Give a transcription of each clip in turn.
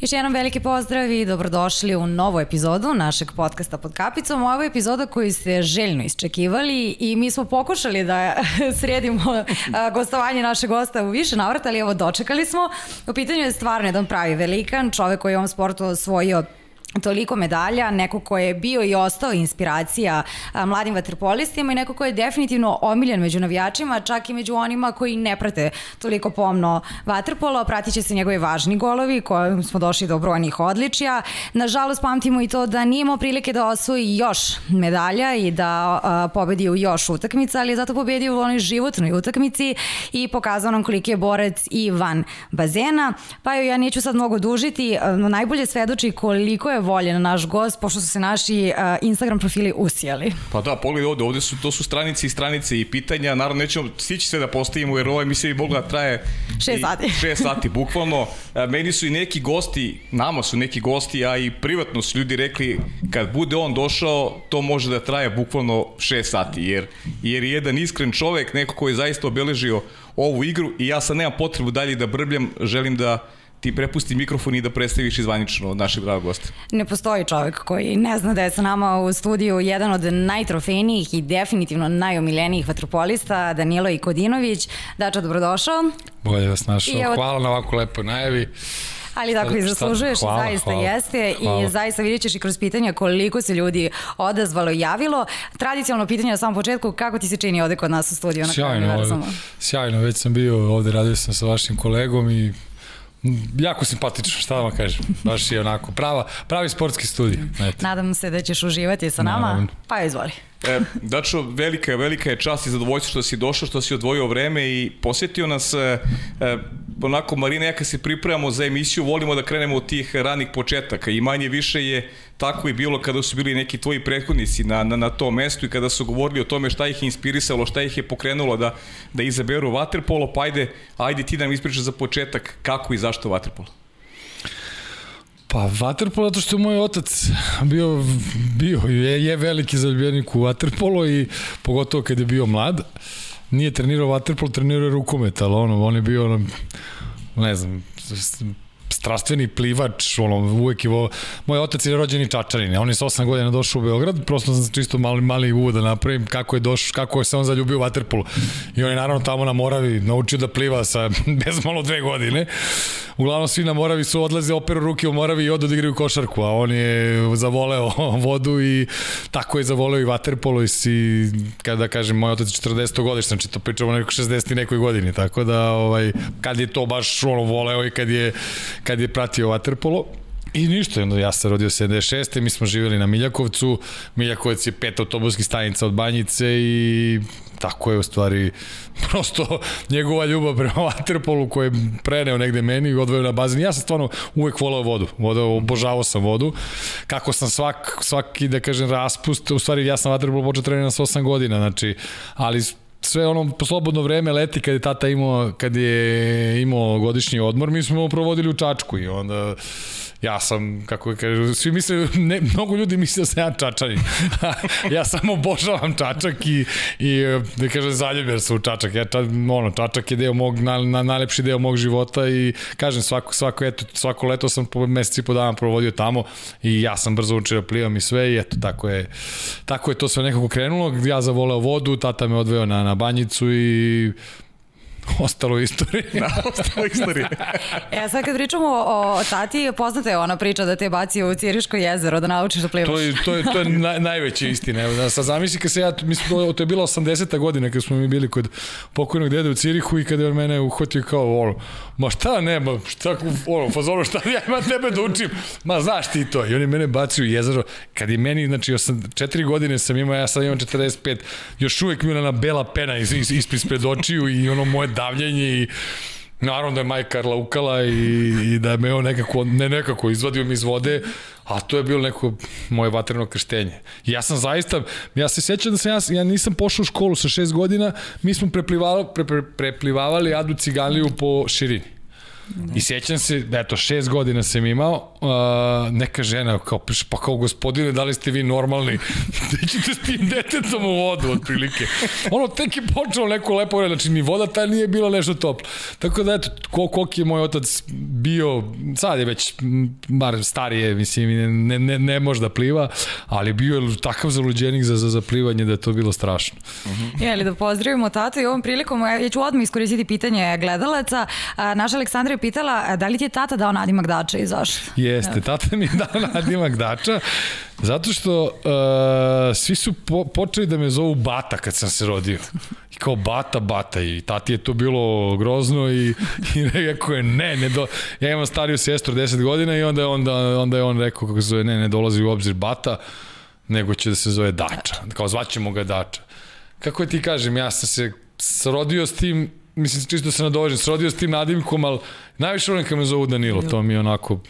Još jednom veliki pozdrav i dobrodošli u novu epizodu našeg podcasta pod kapicom. Ovo je epizoda koju ste željno isčekivali i mi smo pokušali da sredimo gostovanje našeg gosta u više navrata, ali evo dočekali smo. U pitanju je stvarno jedan pravi velikan, čovek koji je u ovom sportu osvojio toliko medalja, neko ko je bio i ostao inspiracija a, mladim vaterpolistima i neko ko je definitivno omiljen među navijačima, čak i među onima koji ne prate toliko pomno vaterpolo, pratit će se njegovi važni golovi kojim smo došli do brojnih odličija. Nažalost, pamtimo i to da nije imao prilike da osvoji još medalja i da a, pobedi u još utakmica, ali je zato pobedio u onoj životnoj utakmici i pokazao nam koliki je borec i van bazena. Pa ja neću sad mnogo dužiti, najbolje svedoči koliko je voljen naš gost, pošto su se naši uh, Instagram profili usijali. Pa da, pogledaj ovde, ovde su, to su stranice i stranice i pitanja, naravno nećemo stići sve da postavimo, jer ovo emisija bi mogla da traje 6 sati. 6 sati, bukvalno. Meni su i neki gosti, nama su neki gosti, a i privatno su ljudi rekli, kad bude on došao, to može da traje bukvalno 6 sati, jer, jer je jedan iskren čovek, neko koji je zaista obeležio ovu igru i ja sad nemam potrebu dalje da brbljam, želim da ti prepusti mikrofon i da predstaviš izvanično našeg dragog gosta. Ne postoji čovek koji ne zna da je sa nama u studiju jedan od najtrofejnijih i definitivno najomiljenijih vatropolista, Danilo Ikodinović. Dača, dobrodošao. Bolje vas našao. Evo... Hvala na ovako lepoj najavi. Ali tako i zaslužuješ hvala, zaista hvala, jeste hvala. i zaista vidjet ćeš i kroz pitanja koliko se ljudi odazvalo i javilo. Tradicionalno pitanje na samom početku, kako ti se čini ovde kod nas u studiju? Sjajno, sjajno, već sam bio ovde, radio sam sa vašim kolegom i jako simpatično, šta da vam kažem. Baš je onako prava, pravi sportski studij. Eto. Nadam se da ćeš uživati sa nama. Naravno. Pa izvoli. E, Dačo, velika, velika je čast i zadovoljstvo što si došao, što si odvojio vreme i posjetio nas e, e, onako Marina, ja kad se pripremamo za emisiju, volimo da krenemo od tih ranih početaka i manje više je tako i bilo kada su bili neki tvoji prethodnici na, na, na tom mestu i kada su govorili o tome šta ih je inspirisalo, šta ih je pokrenulo da, da izaberu vaterpolo, pa ajde, ajde ti da nam ispričaš za početak kako i zašto vaterpolo. Pa vaterpolo zato što je moj otac bio, bio je, je veliki zaljubljenik u vaterpolo i pogotovo kad je bio mlad. Nije trenirao vaterpolo, trenirao rukomet, ali ono, on je bio ono, ne znam, strastveni plivač, ono, uvek je vo... Moj otac je rođeni Čačanin, on je sa 8 godina došao u Beograd, prosto sam čisto mali, mali uvod da napravim kako je došao, kako je se on zaljubio u Waterpolu. I on je naravno tamo na Moravi naučio da pliva sa bez malo dve godine. Uglavnom svi na Moravi su odlaze, operu ruke u Moravi i odu da igraju košarku, a on je zavoleo vodu i tako je zavoleo i Waterpolo i si, kada kažem, moj otac je 40 godiš, znači to pričamo neko 60 i nekoj godini, tako da ovaj, kad je to baš ono voleo i kad je, kad je pratio Waterpolo, I ništa, onda ja sam rodio 76. Mi smo živjeli na Miljakovcu. Miljakovac je pet autobuskih stanica od Banjice i tako je u stvari prosto njegova ljubav prema Waterpolu koju je preneo negde meni i odvojio na bazen. Ja sam stvarno uvek volao vodu. Voda, obožavao sam vodu. Kako sam svak, svaki, da kažem, raspust, u stvari ja sam Waterpolu počeo trenirati sa 8 godina, znači, ali sve ono slobodno vreme leti kad je tata imao kad je imao godišnji odmor mi smo provodili u Čačku i onda ja sam, kako kažu, svi misle, ne, mnogo ljudi misle da sam ja čačanin. ja samo obožavam čačak i, i da kažem, zaljubljen sam u čačak. Ja, ča, ono, čačak je deo mog, na, na, najlepši deo mog života i kažem, svako, svako, eto, svako leto sam po meseci po dana provodio tamo i ja sam brzo učio plivam i sve i eto, tako je, tako je to sve nekako krenulo. Ja zavoleo vodu, tata me odveo na, na banjicu i ostalo u istoriji. Da, ostalo u istoriji. e, sad kad pričamo o, o tati, poznata je ona priča da te baci u Ciriško jezero, da naučiš da plivaš. To je, to je, to je naj, najveća istina. Evo, da, sad zamisli kad se ja, mislim, to, to je bila 80. godina kad smo mi bili kod pokojnog dede u Cirihu i kada je on mene uhvatio kao, ono, ma šta ne, ma šta, ono, fazonu, šta ja imam tebe da učim, ma znaš ti to. I on je mene bacio u jezero, kad je meni, znači, 8, 4 godine sam imao, ja sad imam 45, još uvek mi ona bela pena is, is, ispred očiju i ono moje davljenje i Naravno da je majka laukala i, i da je me on nekako, ne nekako, izvadio mi iz vode, a to je bilo neko moje vatreno krštenje. Ja sam zaista, ja se sjećam da sam ja, ja nisam pošao u školu sa šest godina, mi smo preplivali, pre, pre, preplivavali Adu Ciganliju po širini. I sjećam se, da eto, šest godina sam imao, uh, neka žena kao piše, pa kao gospodine, da li ste vi normalni? Da ćete s tim detetom u vodu, otprilike. Ono, tek je počelo neko lepo vreme, znači ni voda ta nije bila nešto toplo. Tako da, eto, koliko je moj otac bio, sad je već, bar starije, mislim, ne, ne, ne može da pliva, ali bio je takav zaluđenik za, za, za plivanje da je to bilo strašno. Uh -huh. Je li da pozdravimo tatu i ovom prilikom, ja ću odmah iskoristiti pitanje gledalaca. Naša Aleksandra je pitala da li ti je tata dao nadimak Dača i zašto? Jeste, tata mi je dao nadimak Dača, zato što uh, svi su po, počeli da me zovu Bata kad sam se rodio. I kao Bata, Bata i tati je to bilo grozno i, i rekao je ne, ne do... ja imam stariju sestru 10 godina i onda, onda, onda je on rekao kako se zove ne, ne dolazi u obzir Bata, nego će da se zove Dača. Kao zvaćemo ga Dača. Kako ti kažem, ja sam se srodio s tim mislim, čisto se nadovežem, srodio s tim nadimkom, ali najviše volim kad me zovu Danilo, to mi je onako...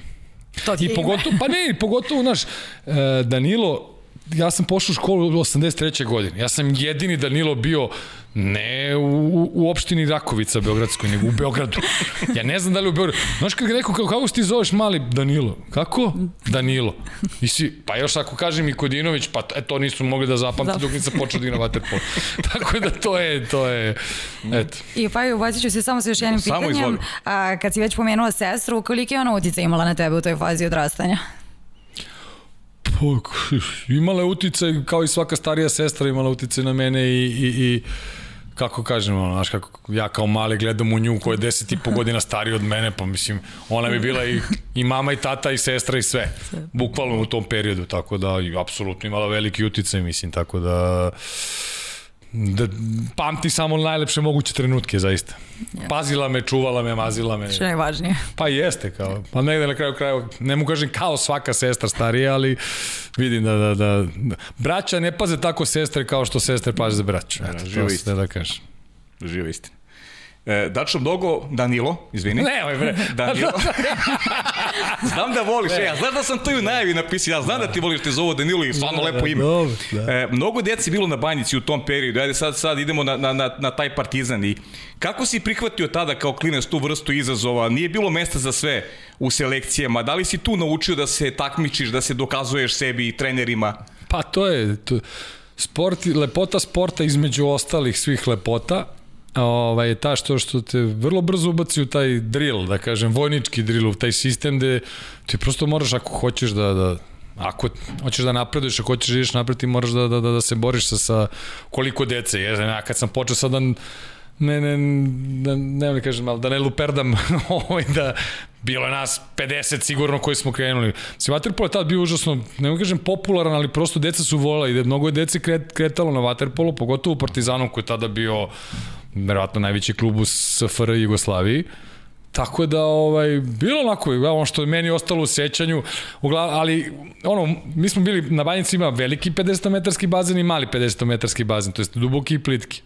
To ti I pogotovo, pa ne, pogotovo, znaš, Danilo, ja sam pošao u školu u 83. godine. Ja sam jedini Danilo bio ne u, u opštini Rakovica Beogradskoj, nego u Beogradu. Ja ne znam da li u Beogradu. Znaš kad ga neko, kako, kako ti zoveš mali Danilo? Kako? Danilo. I svi, pa još ako kažem i Kodinović, pa e, to nisu mogli da zapamte dok nisam počeo da igram vaterpolo. Tako da to je, to je, eto. I pa ubacit ću se samo sa još jednim samo pitanjem. A, kad si već pomenula sestru, koliko je ona utjeca imala na tebe u toj fazi odrastanja? Imala je uticaj, kao i svaka starija sestra imala uticaj na mene i, i, i kako kažemo, znaš kako ja kao mali gledam u nju koja je deset i po godina starija od mene, pa mislim, ona bi bila i, i mama i tata i sestra i sve, bukvalno u tom periodu, tako da i apsolutno imala veliki uticaj, mislim, tako da da pamti samo najlepše moguće trenutke, zaista. Ja. Pazila me, čuvala me, mazila me. Što je najvažnije. Pa jeste, kao, pa negde na kraju kraju, ne mu kažem kao svaka sestra starija, ali vidim da, da, da, da. braća ne paze tako sestre kao što sestre paze za braću. Eto, ja, živo istina. Da kažem. Živo istina. E, Dačo Dogo, Danilo, izvini. Ne, ovaj bre. Danilo. znam da voliš, e, ja znam da sam to i u najavi napisao, ja znam da ti voliš te zovu Danilo i stvarno da, lepo ime. Dobro, da. E, mnogo djeci bilo na banjici u tom periodu, ajde sad, sad idemo na, na, na, na taj partizan i kako si prihvatio tada kao klinac tu vrstu izazova, nije bilo mesta za sve u selekcijama, da li si tu naučio da se takmičiš, da se dokazuješ sebi i trenerima? Pa to je, to, sport, lepota sporta između ostalih svih lepota ovaj, ta što, što te vrlo brzo ubaci u taj drill, da kažem, vojnički drill, u taj sistem gde ti prosto moraš ako hoćeš da, da ako hoćeš da napreduješ, ako hoćeš da ideš napred, ti moraš da, da, da, da se boriš sa, sa koliko dece. Ja, kad sam počeo sad da ne, ne, da, ne, ne kažem, ali da ne luperdam ovaj, da bilo je nas 50 sigurno koji smo krenuli. Si Waterpolo je tad bio užasno, ne mogu kažem popularan, ali prosto deca su volali, da mnogo je dece kret, kretalo na Waterpolo, pogotovo u Partizanom koji je tada bio verovatno najveći klub u SFR Jugoslaviji. Tako da, ovaj, bilo onako, ono što je meni ostalo u sećanju, uglav, ali, ono, mi smo bili, na Banjici ima veliki 50-metarski bazen i mali 50-metarski bazen, to jest duboki i plitki.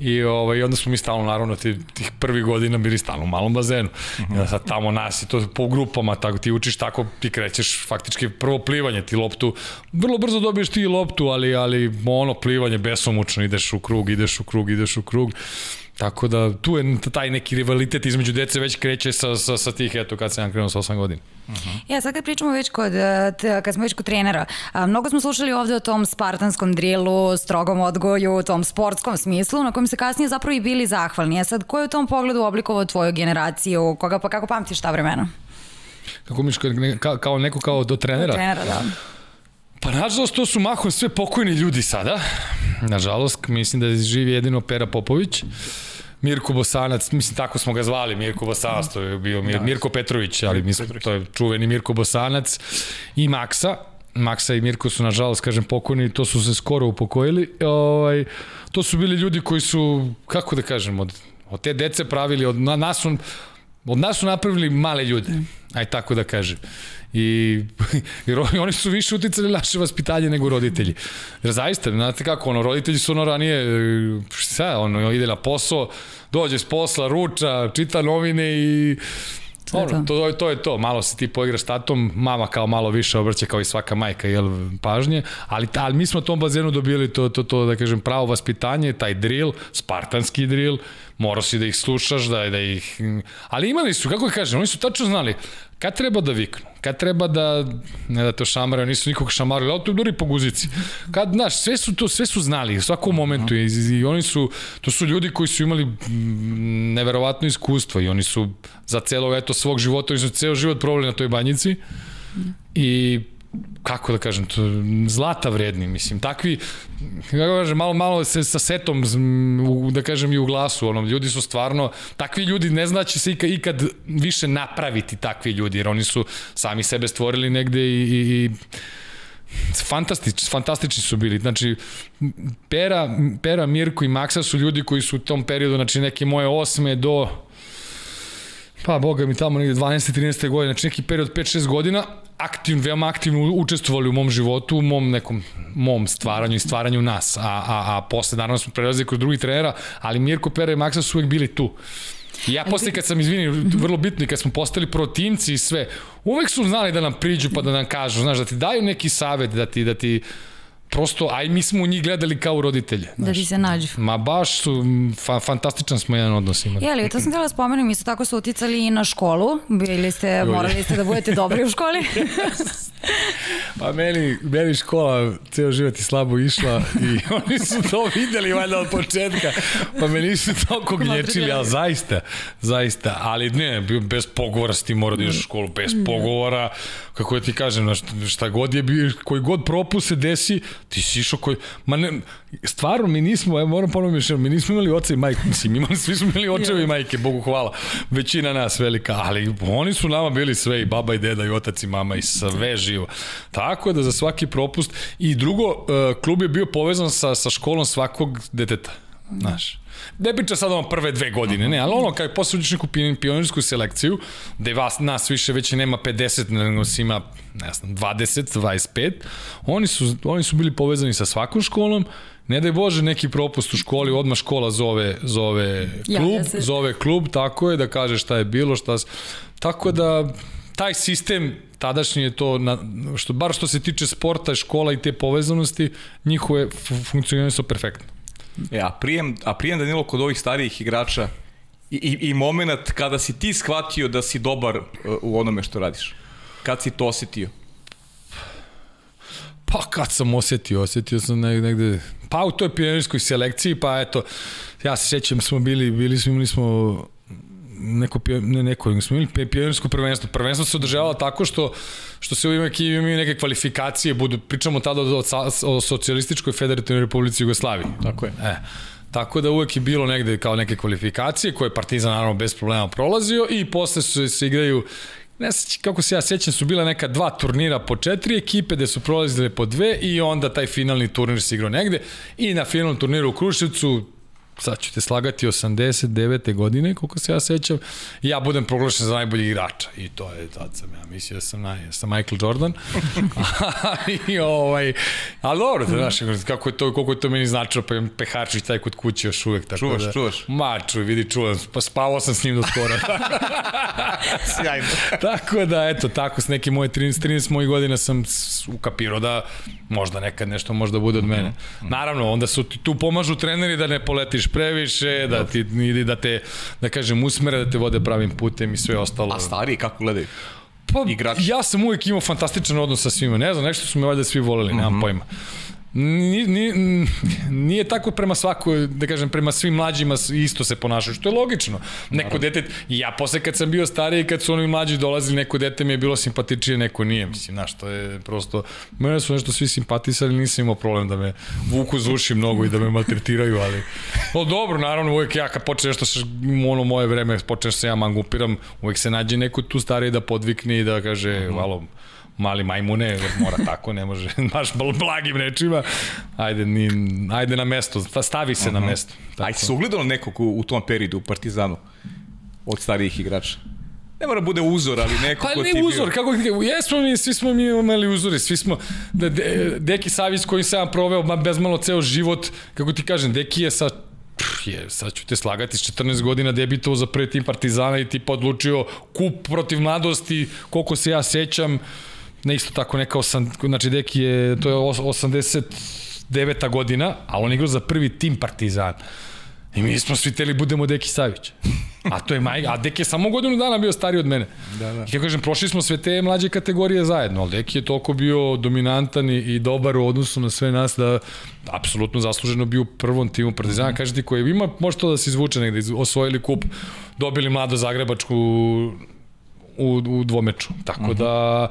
I ovaj, onda smo mi stalno, naravno, tih, tih prvih godina bili stalno u malom bazenu. Uh -huh. I sad tamo nas i to po grupama, tako ti učiš tako, ti krećeš faktički prvo plivanje, ti loptu, vrlo brzo dobiješ ti loptu, ali, ali ono plivanje besomučno, ideš u krug, ideš u krug, ideš u krug. Tako da tu je taj neki rivalitet između dece već kreće sa, sa, sa tih, eto, kad sam krenuo sa 8 godina. Uh -huh. Ja, sad kad pričamo već kod, kad smo već kod trenera, a, mnogo smo slušali ovde o tom spartanskom drilu, strogom odgoju, tom sportskom smislu, na kojem se kasnije zapravo i bili zahvalni. A sad, ko je u tom pogledu oblikovao tvoju generaciju? Koga, pa kako pamtiš ta vremena? Kako miš, kao, kao neko kao do trenera? Do trenera, da. Pa nažalost to su mahom sve pokojni ljudi sada. Nažalost, mislim da živi jedino Pera Popović. Mirko Bosanac, mislim tako smo ga zvali, Mirko Bosanac, to je bio Mir, da. Mirko Petrović, ali mislim, to je čuveni Mirko Bosanac i Maksa. Maksa i Mirko su nažalost, kažem, pokojni, to su se skoro upokojili. Ovaj, to su bili ljudi koji su, kako da kažem, od, od te dece pravili, od nas su, od nas su napravili male ljude, aj tako da kažem. I, jer oni su više uticali naše vaspitanje nego roditelji. Jer zaista, znate kako, ono, roditelji su ono ranije, šta, ono, ide na posao, dođe s posla, ruča, čita novine i Ono, to, to je to, malo se ti poigraš tatom, mama kao malo više obrće kao i svaka majka, jel, pažnje, ali, ali mi smo tom bazenu dobili to, to, to, da kažem, pravo vaspitanje, taj drill, spartanski drill, morao si da ih slušaš, da, da ih... Ali imali su, kako kažem, oni su tačno znali kad treba da viknu, kad treba da, ne da to šamaraju, nisu nikog šamarili, ali to duri po guzici. Kad, znaš, sve su to, sve su znali, u svakom momentu i, i oni su, to su ljudi koji su imali mm, neverovatno iskustvo i oni su za celo, eto, svog života, oni su ceo život provali na toj banjici i kako da kažem, to, zlata vredni, mislim, takvi, kako da kažem, malo, malo se sa setom, da kažem, i u glasu, ono, ljudi su stvarno, takvi ljudi ne znači se ikad, ikad više napraviti takvi ljudi, jer oni su sami sebe stvorili negde i, i, i fantastični, fantastični su bili. Znači, Pera, Pera, Mirko i Maksa su ljudi koji su u tom periodu, znači neke moje osme do pa boga mi tamo negde 12. 13. godine, znači neki period 5-6 godina, aktivno, veoma aktivno učestvovali u mom životu, u mom nekom mom stvaranju i stvaranju nas, a, a, a posle naravno smo prelazili kroz drugih trenera, ali Mirko, Pera i Maksa su uvek bili tu. I ja posle kad sam, izvini, vrlo bitno, kad smo postali protimci i sve, uvek su znali da nam priđu pa da nam kažu, znaš, da ti daju neki savet, da ti, da ti prosto, aj mi smo u njih gledali kao roditelje. Znaš. Da ti se nađu. Ma baš su, fa, fantastičan smo jedan odnos imali. Jeli, to sam htjela da spomenem, isto tako su uticali i na školu, bili ste, morali ste da budete dobri u školi. pa meni, meni škola ceo život je slabo išla i oni su to videli valjda od početka, pa me nisu toliko gnječili, ali zaista, zaista, ali ne, bez pogovora si ti mora da ideš u školu, bez pogovora, kako ja ti kažem, šta god je bio, koji god propust se desi, ti si išao koji, ma ne, stvarno mi nismo, ja moram ponovno mišljeno, mi nismo imali oca i majku, mislim, imali, svi smo imali očeve i majke, Bogu hvala, većina nas velika, ali oni su nama bili sve i baba i deda i otac i mama i sve živo. Tako da za svaki propust i drugo, e, klub je bio povezan sa, sa školom svakog deteta, znaš. Ne priča sad ono prve dve godine, ne, ali ono kad posle uđeš neku pionirsku selekciju, gde vas, nas više već nema 50, nego se ima, ne znam, 20, 25, oni su, oni su bili povezani sa svakom školom, ne daj Bože neki propust u školi, odmah škola zove, zove klub, ja, ja zove klub, tako je, da kaže šta je bilo, šta... Tako da, taj sistem tadašnji je to, na, što, bar što se tiče sporta, škola i te povezanosti, njihove funkcioniranje su perfektno. E, a prijem, a prijem Danilo kod ovih starijih igrača i, i, i moment kada si ti shvatio da si dobar uh, u onome što radiš? Kad si to osetio? Pa kad sam osetio, osetio sam negde, pa u toj pionirskoj selekciji, pa eto, ja se sjećam, smo bili, bili smo, imali smo neko, ne neko, smo imali pionirsko prvenstvo. Prvenstvo se održavalo tako što, što se uvijek imaju neke kvalifikacije, budu, pričamo tada o, o socijalističkoj federativnoj republici Jugoslaviji. Tako je. E, Tako da uvek je bilo negde kao neke kvalifikacije koje je Partizan naravno bez problema prolazio i posle su se igraju ne seći, kako se ja sećam, su bila neka dva turnira po četiri ekipe, gde su prolazile po dve i onda taj finalni turnir se igrao negde i na finalnom turniru u Kruševcu sad ću te slagati, 89. godine, koliko se ja sećam, ja budem proglašen za najbolji igrača. I to je, tad sam ja mislio da sam, naj, sam Michael Jordan. I, ovaj, ali dobro, da znaš, kako je to, koliko je to meni značilo, pa imam peharčić taj kod kuće još uvek. Tako čuvaš, da, čuvaš. Ma, čuj, vidi, čuvam, pa spavao sam s njim do skoro. Sjajno. tako da, eto, tako, s neke moje 13, 13 mojih godina sam ukapirao da možda nekad nešto možda bude od mene. Naravno, onda su tu pomažu treneri da ne poletiš previše, da ti da te da kažem usmere da te vode pravim putem i sve ostalo. A stari kako gledaju? Pa, Igrač. ja sam uvijek imao fantastičan odnos sa svima. Ne znam, nešto su me valjda svi voleli, nemam mm -hmm. pojma. Nije, nije, nije tako prema svakoj, da kažem, prema svim mlađima isto se ponašaju, što je logično. Neko dete, ja posle kad sam bio stariji, kad su oni mlađi dolazili, neko dete mi je bilo simpatičnije, neko nije, mislim, znaš, to je prosto, mene su nešto svi simpatisali, nisam imao problem da me vuku za uši mnogo i da me maltretiraju, ali, no dobro, naravno, uvek ja kad počne nešto, ono moje vreme, počneš se ja mangupiram, uvek se nađe neko tu stariji da podvikne i da kaže, mm -hmm. malo, mali majmune, mora tako, ne može, baš blagim rečima, ajde, ni, ajde na mesto, stavi se uh -huh. na mesto. Tako. Ajde, se ugledalo nekog u, u tom periodu u Partizanu od starijih igrača? Ne mora bude uzor, ali neko pa ko ti ne uzor, bio... kako jesmo mi, svi smo mi imali uzore, svi smo, da, de, Deki Savić koji sam proveo ma, bez malo ceo život, kako ti kažem, Deki je sa je, sad ću te slagati, s 14 godina debitovao za prvi tim Partizana i ti podlučio kup protiv mladosti, koliko se ja sećam, ne isto tako neka, osam, znači Deki je, to je 89. godina, a on igrao za prvi tim Partizan. I mi smo svi teli budemo Deki Savić. A to je majka, a Deki je samo godinu dana bio stariji od mene. Da, da. I ja kažem, prošli smo sve te mlađe kategorije zajedno, ali Deki je toliko bio dominantan i, i dobar u odnosu na sve nas da apsolutno zasluženo bio u prvom timu Partizana. Mm -hmm. Kažete koji ima, može to da se izvuče negde, osvojili kup, dobili mlado Zagrebačku u, u dvomeču. Tako uh -huh. da,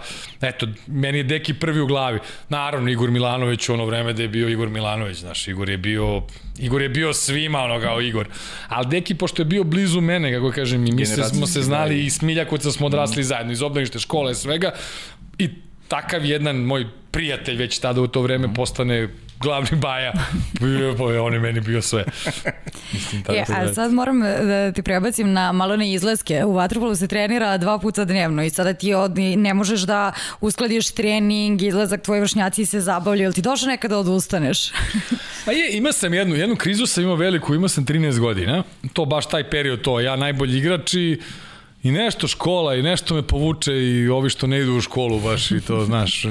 eto, meni je Deki prvi u glavi. Naravno, Igor Milanović u ono vreme da je bio Igor Milanović, znaš, Igor je bio, Igor je bio svima ono kao Igor. Ali Deki, pošto je bio blizu mene, kako kažem, i mi se, smo se znali i Smiljakovca smo odrasli uh -huh. zajedno, iz obdanište škole, svega, i takav jedan moj prijatelj već tada u to vreme postane glavni baja, bio, je on je meni bio sve. Mislim, tako je, a da. sad moram da ti prebacim na malo na izlaske. U Vatrpolu se trenira dva puta dnevno i sada ti od, ne možeš da uskladiš trening, izlazak, tvoji vršnjaci se zabavljaju. Ili ti došlo nekada da odustaneš? Pa je, ima sam jednu, jednu krizu sam imao veliku, imao sam 13 godina. To baš taj period, to ja najbolji igrač i i nešto škola i nešto me povuče i ovi što ne idu u školu baš i to, znaš,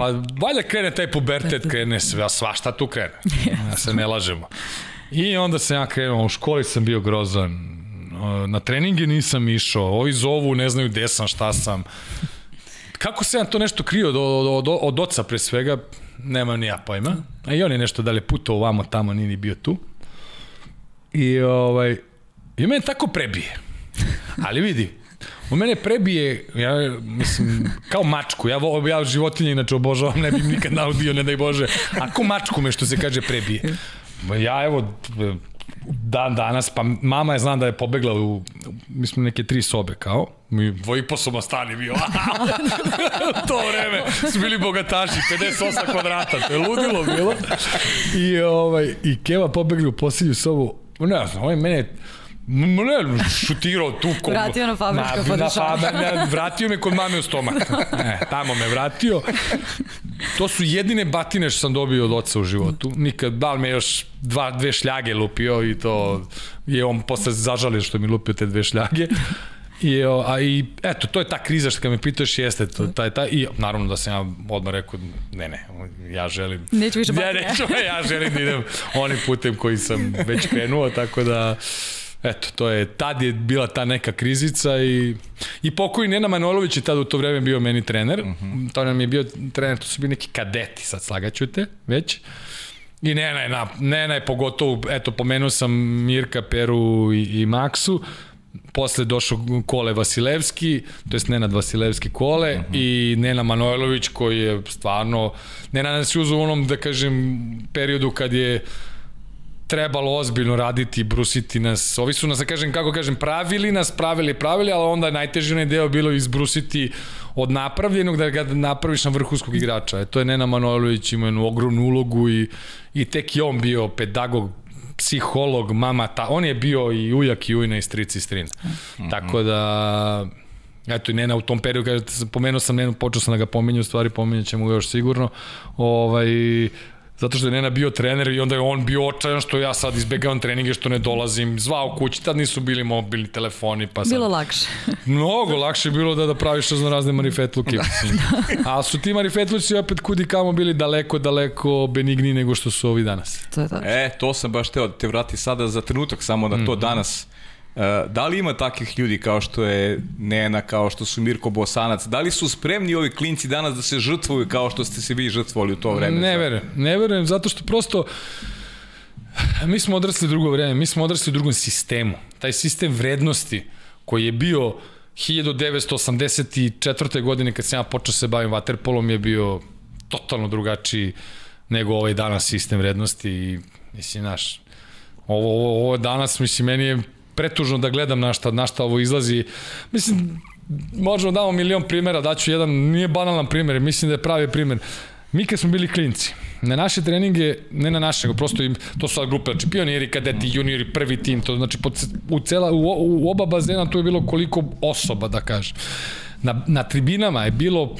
Pa valjda krene taj pubertet, krene sve, svašta tu krene. Ja se ne lažemo. I onda sam ja krenuo, u školi sam bio grozan, na treninge nisam išao, ovi zovu, ne znaju gde sam, šta sam. Kako se ja to nešto krio od, od, od, od oca pre svega, nemam ni ja pojma. A i on je nešto dalje putao ovamo, tamo, nije ni bio tu. I, ovaj, i mene tako prebije. Ali vidi, U mene prebije, ja mislim, kao mačku, ja, ja životinje inače obožavam, ne bih nikad naudio, ne daj Bože, a ko mačku me što se kaže prebije. Ja evo, dan danas, pa mama je znam da je pobegla u, mislim, neke tri sobe kao, mi dvojiposoban stan je bio. to vreme su bili bogataši, 58 kvadrata, to je ludilo bilo. I, ovaj, i Keva pobegli u posljednju sobu, ne znam, ovaj mene Ne, šutirao tu kod... Vratio na fabričko podešavanje. Na, vratio me kod mame u stomak. E, tamo me vratio. To su jedine batine što sam dobio od oca u životu. Nikad, da li me još dva, dve šljage lupio i to je on posle zažalio što mi lupio te dve šljage. I, a i, eto, to je ta kriza što kad me pitaš, jeste to, taj, taj, i naravno da sam ja odmah rekao, ne, ne, ja želim... Neću više batine. Ja, neću, ja želim da idem onim putem koji sam već krenuo, tako da eto, to je, tad je bila ta neka krizica i, i pokoj Nena Manolović je tad u to vreme bio meni trener, mhm. -huh. to nam je bio trener, to su bili neki kadeti, sad slagaću te, već. I Nena je, na, Nena je pogotovo, eto, pomenuo sam Mirka, Peru i, i Maksu, posle došao Kole Vasilevski, to jest Nenad Vasilevski Kole uh mhm. -huh. i Nena Manojlović koji je stvarno, Nena nas je u onom, da kažem, periodu kad je trebalo ozbiljno raditi, brusiti nas. Ovi su nas, da kažem, kako kažem, pravili nas, pravili, pravili, ali onda najteži onaj deo bilo izbrusiti od napravljenog da ga napraviš na vrhunskog igrača. E, to je Nena Manojlović ima jednu ogromnu ulogu i, i tek je on bio pedagog, psiholog, mama, ta, on je bio i ujak i ujna i stric i strin. Mm -hmm. Tako da, eto i Nena u tom periodu, kada pomenuo sam Nenu, počeo sam da ga pominju, stvari pominjat ćemo ga još sigurno, ovaj, zato što je Nena bio trener i onda je on bio očajan što ja sad izbegavam treninge, što ne dolazim, zvao kući, tad nisu bili mobilni telefoni. Pa sad... Bilo lakše. Mnogo lakše je bilo da, da praviš razno razne marifetluke. Da. A su ti marifetluci opet kudi kamo bili daleko, daleko benigni nego što su ovi danas. To je tačno. E, to sam baš teo da te vrati sada za trenutak samo na to mm -hmm. danas da li ima takvih ljudi kao što je Nena, kao što su Mirko Bosanac? Da li su spremni ovi klinci danas da se žrtvuju kao što ste se vi žrtvovali u to vreme? Ne verujem, ne verujem, zato što prosto mi smo odrasli drugo vreme, mi smo odrasli u drugom sistemu. Taj sistem vrednosti koji je bio 1984. godine kad sam ja počeo se bavim vaterpolom je bio totalno drugačiji nego ovaj danas sistem vrednosti i mislim, naš, ovo, ovo, ovo danas, mislim, meni je pretužno da gledam na šta, na šta ovo izlazi. Mislim, možemo da damo milion primjera, daću jedan, nije banalan primjer, mislim da je pravi primjer. Mi kad smo bili klinci, na naše treninge, ne na naše, nego prosto im, to su sad grupe, znači pioniri, kadeti, juniori, prvi tim, to znači pod, u, cela, u, u oba bazena to je bilo koliko osoba, da kažem. Na, na tribinama je bilo,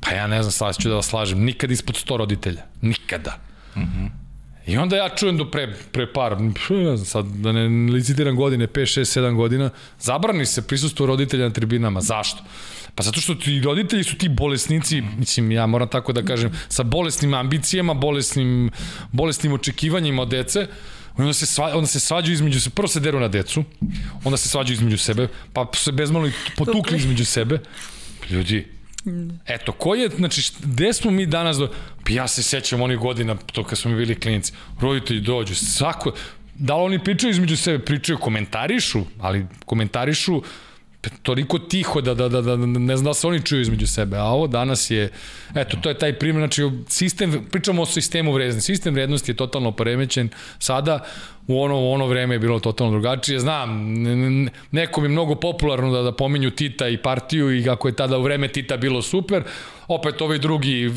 pa ja ne znam, sad ću da vas slažem, nikad ispod 100 roditelja. Nikada. Mhm. Uh -huh. I onda ja čujem do pre, pre par, ne znam sad, da ne licitiram godine, 5, 6, 7 godina, zabrani se prisustvo roditelja na tribinama. Zašto? Pa zato što ti roditelji su ti bolesnici, mislim, ja moram tako da kažem, sa bolesnim ambicijama, bolesnim, bolesnim očekivanjima od dece, Onda se, sva, onda se svađaju između sebe, prvo se deru na decu, onda se svađaju između sebe, pa se bezmalo i potukli između sebe. Ljudi, Eto, ko je, znači, gde smo mi danas do... Pa ja se sećam onih godina, to kad smo mi bili klinici, roditelji dođu, svako, da li oni pričaju između sebe, pričaju, komentarišu, ali komentarišu toliko tiho da, da, da, da ne znam da se oni čuju između sebe, a ovo danas je, eto, to je taj primjer, znači, sistem, pričamo o sistemu vrednosti, sistem vrednosti je totalno poremećen, sada u ono, u ono vreme je bilo totalno drugačije, znam, nekom je mnogo popularno da, da pominju Tita i partiju i kako je tada u vreme Tita bilo super, opet ovi drugi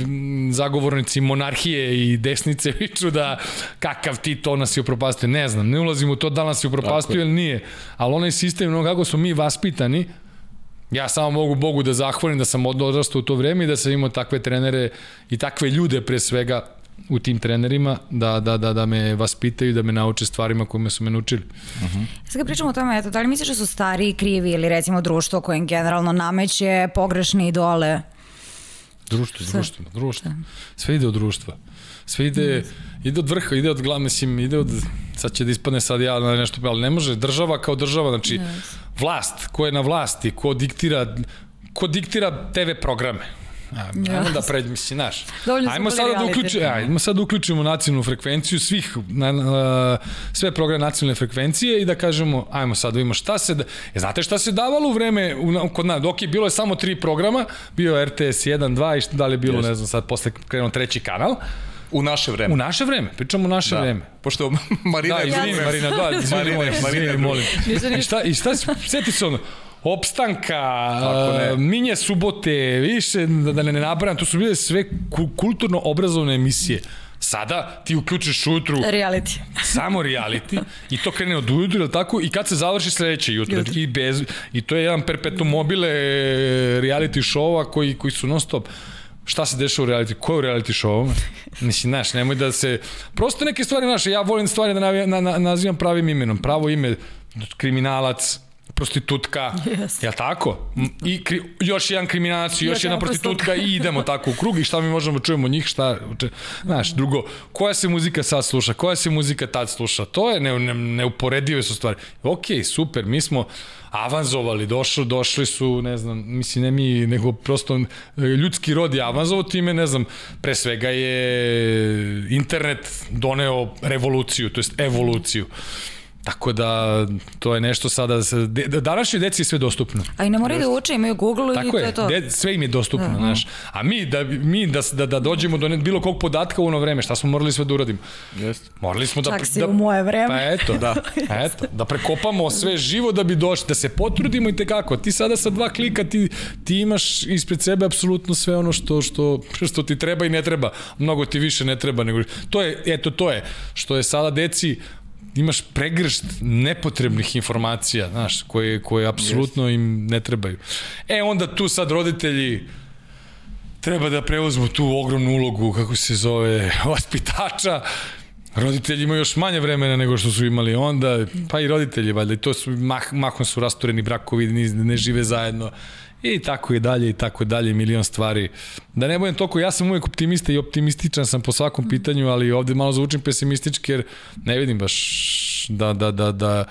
zagovornici monarhije i desnice viču da kakav Tito nas je upropastio, ne znam, ne ulazim u to da nas je upropastio ili nije, ali onaj sistem, no kako smo mi vaspitani, Ja samo mogu Bogu da zahvalim da sam odrastao u to vreme i da sam imao takve trenere i takve ljude pre svega u tim trenerima da, da, da, da me vaspitaju, da me nauče stvarima kojima su me naučili. Uh -huh. Sad kad pričamo o tome, eto, da li misliš da su stari krivi ili recimo društvo koje generalno nameće pogrešne idole Društvo, Sve. društvo, društvo. Sve ide od društva. Sve ide, ide od vrha, ide od glava, mislim, ide od, sad će da ispadne sad ja na nešto, ali ne može, država kao država, znači, yes. vlast, ko je na vlasti, ko diktira, ko diktira TV programe, Ajmo yes. da pređemo, mislim, znaš. Ajmo sada da uključimo, ajmo sad da uključimo nacionalnu frekvenciju svih, na, na, sve programe nacionalne frekvencije i da kažemo, ajmo sad da vidimo šta se, da, e, znate šta se davalo u vreme, u, kod nas, dok je bilo je samo tri programa, bio RTS 1, 2 i šta da li je bilo, yes. ne znam, sad posle krenuo treći kanal, U naše vreme. U naše vreme, pričamo u naše da. vreme. Pošto Marina da, je izvini, Marina, da, izvini, Marina, Marina, molim. I šta, i šta, sjeti se ono, opstanka, uh, minje subote, više, da, da ne nabrajam, to su bile sve kulturno-obrazovne emisije. Sada ti uključiš ujutru reality. samo reality i to krene od ujutru, ili tako? I kad se završi sledeće jutro. jutro. I, bez, I to je jedan perpetuum mobile reality showa koji, koji su non stop šta se dešava u reality, ko je u reality show? Mislim, znaš, nemoj da se... Prosto neke stvari, znaš, ja volim stvari da na, na, nazivam pravim imenom. Pravo ime, kriminalac, prostitutka, yes. li tako? I kri, još jedan kriminalac, još, još jedna prostitutka i idemo tako u krug i šta mi možemo čujemo njih, šta, če, znaš, drugo, koja se muzika sad sluša, koja se muzika tad sluša, to je ne, ne, neuporedive su stvari. Ok, super, mi smo avanzovali, došli, došli su, ne znam, mislim, ne mi, nego prosto ljudski rod je avanzovao time, ne znam, pre svega je internet doneo revoluciju, to jest evoluciju. Tako da, to je nešto sada, da današnje deci je sve dostupno. A i ne moraju da uče, imaju Google Tako i to je, je to. De, sve im je dostupno, uh -huh. znaš. A mi, da, mi da, da, da dođemo do ne, bilo kog podatka u ono vreme, šta smo morali sve da uradimo? Jeste. Morali smo da... Čak si da, u moje vreme. Pa eto, da. eto, da prekopamo sve živo da bi došli, da se potrudimo i tekako. Ti sada sa dva klika ti, ti imaš ispred sebe apsolutno sve ono što, što, što ti treba i ne treba. Mnogo ti više ne treba. Nego, to je, eto, to je, što je sada deci imaš pregršt nepotrebnih informacija, znaš, koje, koje apsolutno im ne trebaju. E, onda tu sad roditelji treba da preuzmu tu ogromnu ulogu, kako se zove, vaspitača, Roditelji imaju još manje vremena nego što su imali onda, pa i roditelji, valjda, i to su, mah, mahom su rastureni brakovi, ne, ne žive zajedno i tako i dalje i tako dalje, milion stvari. Da ne budem toliko, ja sam uvek optimista i optimističan sam po svakom pitanju, ali ovde malo zvučim pesimistički jer ne vidim baš da, da, da, da,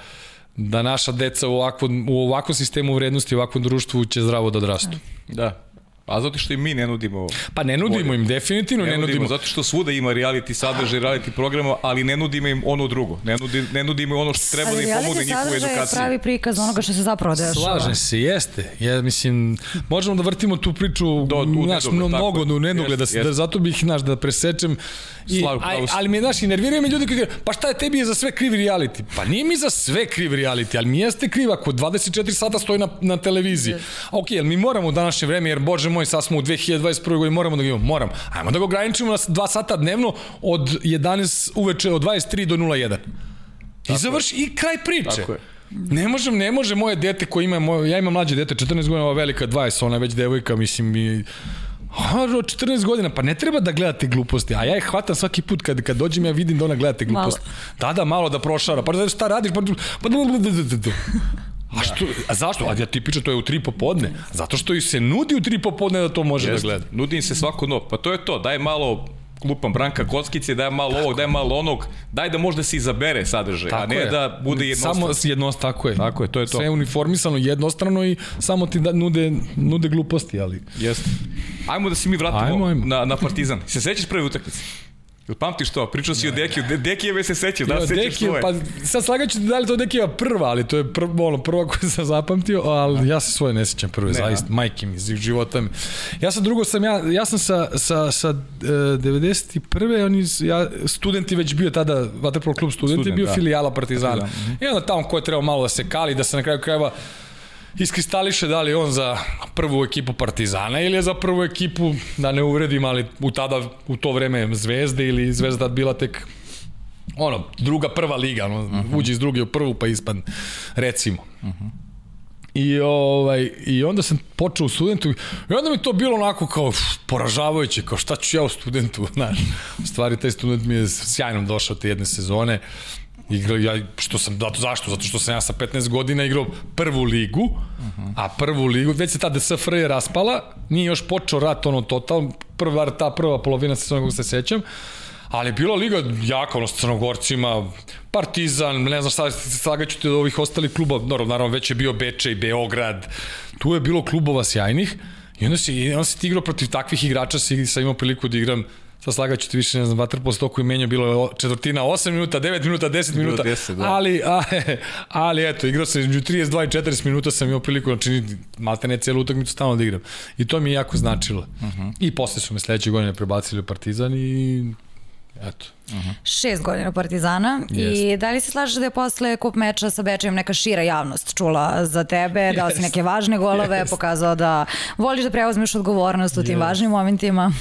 da naša deca u ovakvom, u ovakvom sistemu vrednosti, u ovakvom društvu će zdravo da odrastu. Da. A zato što i mi ne nudimo... Pa ne nudimo bolje. im, definitivno ne, ne nudimo. Zato što svuda ima reality sadržaj, reality programa, ali ne nudimo im ono drugo. Ne, nudi, ne nudimo ono što treba ali da im pomogne njihovu edukaciju. Ali reality sadržaj je pravi prikaz onoga što se zapravo dešava. Slažem se, jeste. Ja mislim, možemo da vrtimo tu priču Do, u naš, nedogled, mnogo u nedogled, da, da, zato bih, naš, da presečem. I, Slav, aj, ali mi, znaš, i nerviraju me ljudi koji kažu, pa šta je tebi je za sve kriv reality? Pa nije mi za sve kriv reality, ali mi jeste kriv ako 24 sata stoji na, na televiziji. Yes. Ok, ali mi moramo u današnje vreme, jer bože moj, sad smo u 2021. godini, moramo da ga imamo, moram. Ajmo da ga ograničimo na 2 sata dnevno od 11 uveče, od 23 do 01. I završi, i kraj priče. Tako je. Ne možem, ne može moje dete koje ima, moje, ja imam mlađe dete, 14 godina, ova velika 20, ona je već devojka, mislim, i, A, 14 godina, pa ne treba da gledate gluposti, a ja ih hvatam svaki put kad, kad dođem, ja vidim da ona gledate gluposti. Malo. Da, da, malo da prošara, pa šta radiš, pa... pa A, što, a zašto? A ja ti pričam, to je u tri popodne. Zato što i se nudi u tri popodne da to može Jest, da gleda. Nudi im se svako no. Pa to je to, daj malo lupam Branka Kockice, daj malo ovog, daj malo onog, daj da možda se izabere sadržaj, Tako a ne je. da bude jednostavno. Samo jednostavno, tako je. Tako je, to je to. Sve uniformisano, jednostrano i samo ti da, nude, nude gluposti, ali... Jeste. Ajmo da se mi vratimo Ajmo, ajmo. Na, na Partizan. Se sećaš prve utakmice? Jel pamtiš to? Pričao si o Dekiju. De, Dekijeve se sećaš, da se sećaš svoje. pa sad slagaću da li to Dekijeva prva, ali to je prva, ono, prva koju sam zapamtio, ali ja se svoje ne sećam prve, ne, zaista, majke mi, iz života mi. Ja sam drugo sam, ja, ja sam sa, sa, sa uh, 91. Oni, ja, studenti već bio tada, Vaterpolo klub studenti, Student, bio da. filijala Partizana. Partizan, mhm. I onda tamo ko je trebao malo da se kali, da se na kraju krajeva iskristališe da li on za prvu ekipu Partizana ili je za prvu ekipu, da ne uvredim, ali u tada, u to vreme Zvezde ili Zvezda bila tek ono, druga prva liga, ono, uh -huh. uđe iz druge u prvu pa ispadne, recimo. Uh -huh. I, ovaj, I onda sam počeo u studentu i onda mi to bilo onako kao uf, poražavajuće, kao šta ću ja u studentu, znaš. U stvari, taj student mi je sjajno došao te jedne sezone. Igrao ja, što sam, zato, zašto? Zato što sam ja sa 15 godina igrao prvu ligu, uh -huh. a prvu ligu, već se tada SFRJ raspala, nije još počeo rat ono total, prva, ta prva polovina sezona kako se sećam, ali je bila liga jaka, ono, s Crnogorcima, Partizan, ne znam šta, slagaću te od ovih ostalih kluba, naravno, naravno već je bio Bečej, Beograd, tu je bilo klubova sjajnih, i onda si, onda si ti igrao protiv takvih igrača, si, sam imao priliku da igram sad slagaću ti više, ne znam, vaterpolo stoku i menja bilo četvrtina 8 minuta, 9 minuta, 10 Bilo minuta, 10, da. ali, a, ali eto, igrao sam između 32 i 40 minuta sam imao priliku, znači malte ne celu utakmicu stalno da igram. I to mi je jako značilo. Uh -huh. I posle su me sledeće godine prebacili u Partizan i eto. Šest godina Partizana Jeste. i da li se slažeš da je posle kup meča sa Bečejem neka šira javnost čula za tebe, dao si neke važne golove, Jeste. pokazao da voliš da preuzmeš odgovornost u tim Jeste. važnim momentima.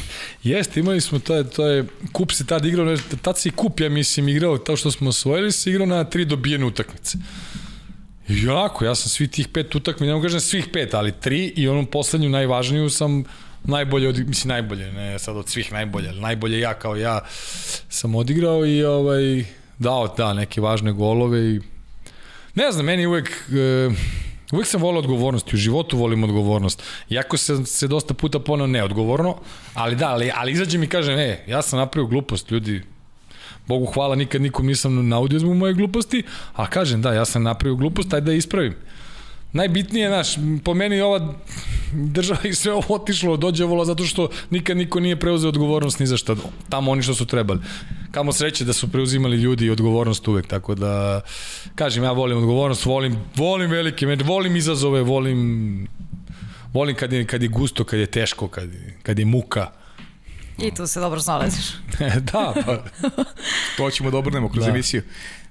Jeste, imali smo, to to je, kup se tad igrao, ne, tad se i kup, ja mislim, igrao, to što smo osvojili, se igrao na tri dobijene utakmice. I onako, ja sam svih tih pet utakmica, ne mogu kažem svih pet, ali tri i onu poslednju najvažniju sam najbolje, od, mislim najbolje, ne sad od svih najbolje, ali najbolje ja kao ja sam odigrao i ovaj, dao da, neke važne golove i ne znam, meni uvek e, uvek sam volio odgovornost i u životu volim odgovornost. Iako se, se dosta puta ponao neodgovorno, ali da, ali, ali izađem i kažem, e, ja sam napravio glupost, ljudi, Bogu hvala, nikad nikom nisam naudio zbog moje gluposti, a kažem, da, ja sam napravio glupost, taj da ispravim. Najbitnije, znaš, po meni ova država i sve ovo otišlo, dođevalo zato što nikad niko nije preuzeo odgovornost ni za šta. Tamo oni što su trebali. Kamo sreće da su preuzimali ljudi odgovornost uvek, tako da, kažem, ja volim odgovornost, volim, volim velike, meč, volim izazove, volim, volim kad je, kad je gusto, kad je teško, kad je, kad je muka. I tu se dobro snalaziš. da, pa, To ćemo da obrnemo kroz Da. emisiju.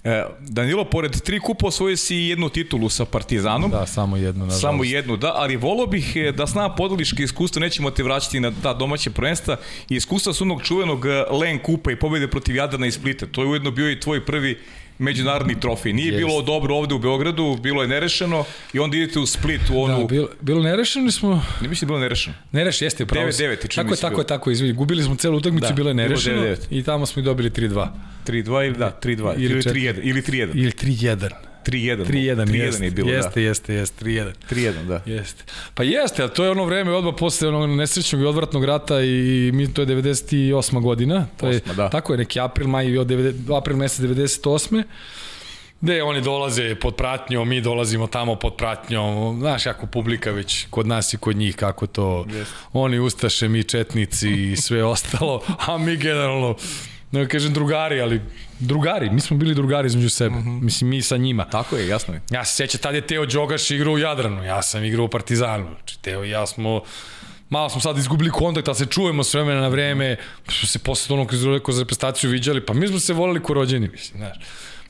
E, Danilo, pored tri kupa osvojio si jednu titulu sa Partizanom. da, samo jedno, nažalost. Samo jednu, da, ali volao bih e, da s nama podeliš iskustvo, nećemo te vraćati na ta domaće prvenstva, i iskustva s onog čuvenog e, Len Kupa i pobede protiv Jadrana i Splita. To je ujedno bio i tvoj prvi međunarodni trofej. Nije Jest. bilo dobro ovde u Beogradu, bilo je nerešeno i onda idete u Split u onu... Da, bilo, bilo nerešeno smo, Ne mislim da je bilo nerešeno. Nereš, jeste, pravo. si. 9-9 čini Tako je, tako je, tako je, izvini. Gubili smo celu utakmicu, Da, bilo je bilo nerešeno 9-9. i tamo smo i dobili 3-2. 3-2 ili da, 3-2 Ili ili četiri. 3-1 ili 3-1. Ili 3-1. 3-1. 3-1, 3-1 jeste, je bilo, jeste, jeste, jeste, 3-1. da. 3-1, da. Jeste. Pa jeste, ali to je ono vreme odmah posle onog nesrećnog i odvratnog rata i mi to je 98. godina. To je da. tako je neki april, maj od 90, april mesec 98. Gde oni dolaze pod pratnjom, mi dolazimo tamo pod pratnjom, znaš kako publika već kod nas i kod njih kako to, Jeste. oni ustaše, mi četnici i sve ostalo, a mi generalno, ne kažem drugari, ali drugari, mi smo bili drugari između sebe, uh -huh. mislim mi sa njima. Tako je, jasno je. Ja se sjećam, tad je Teo Đogaš igrao u Jadranu, ja sam igrao u Partizanu. Znači, Teo i ja smo, malo smo sad izgubili kontakt, ali se čujemo s vremena na vreme, smo se posle onog kroz, reprezentaciju viđali, pa mi smo se volili ko rođeni, mislim, znaš.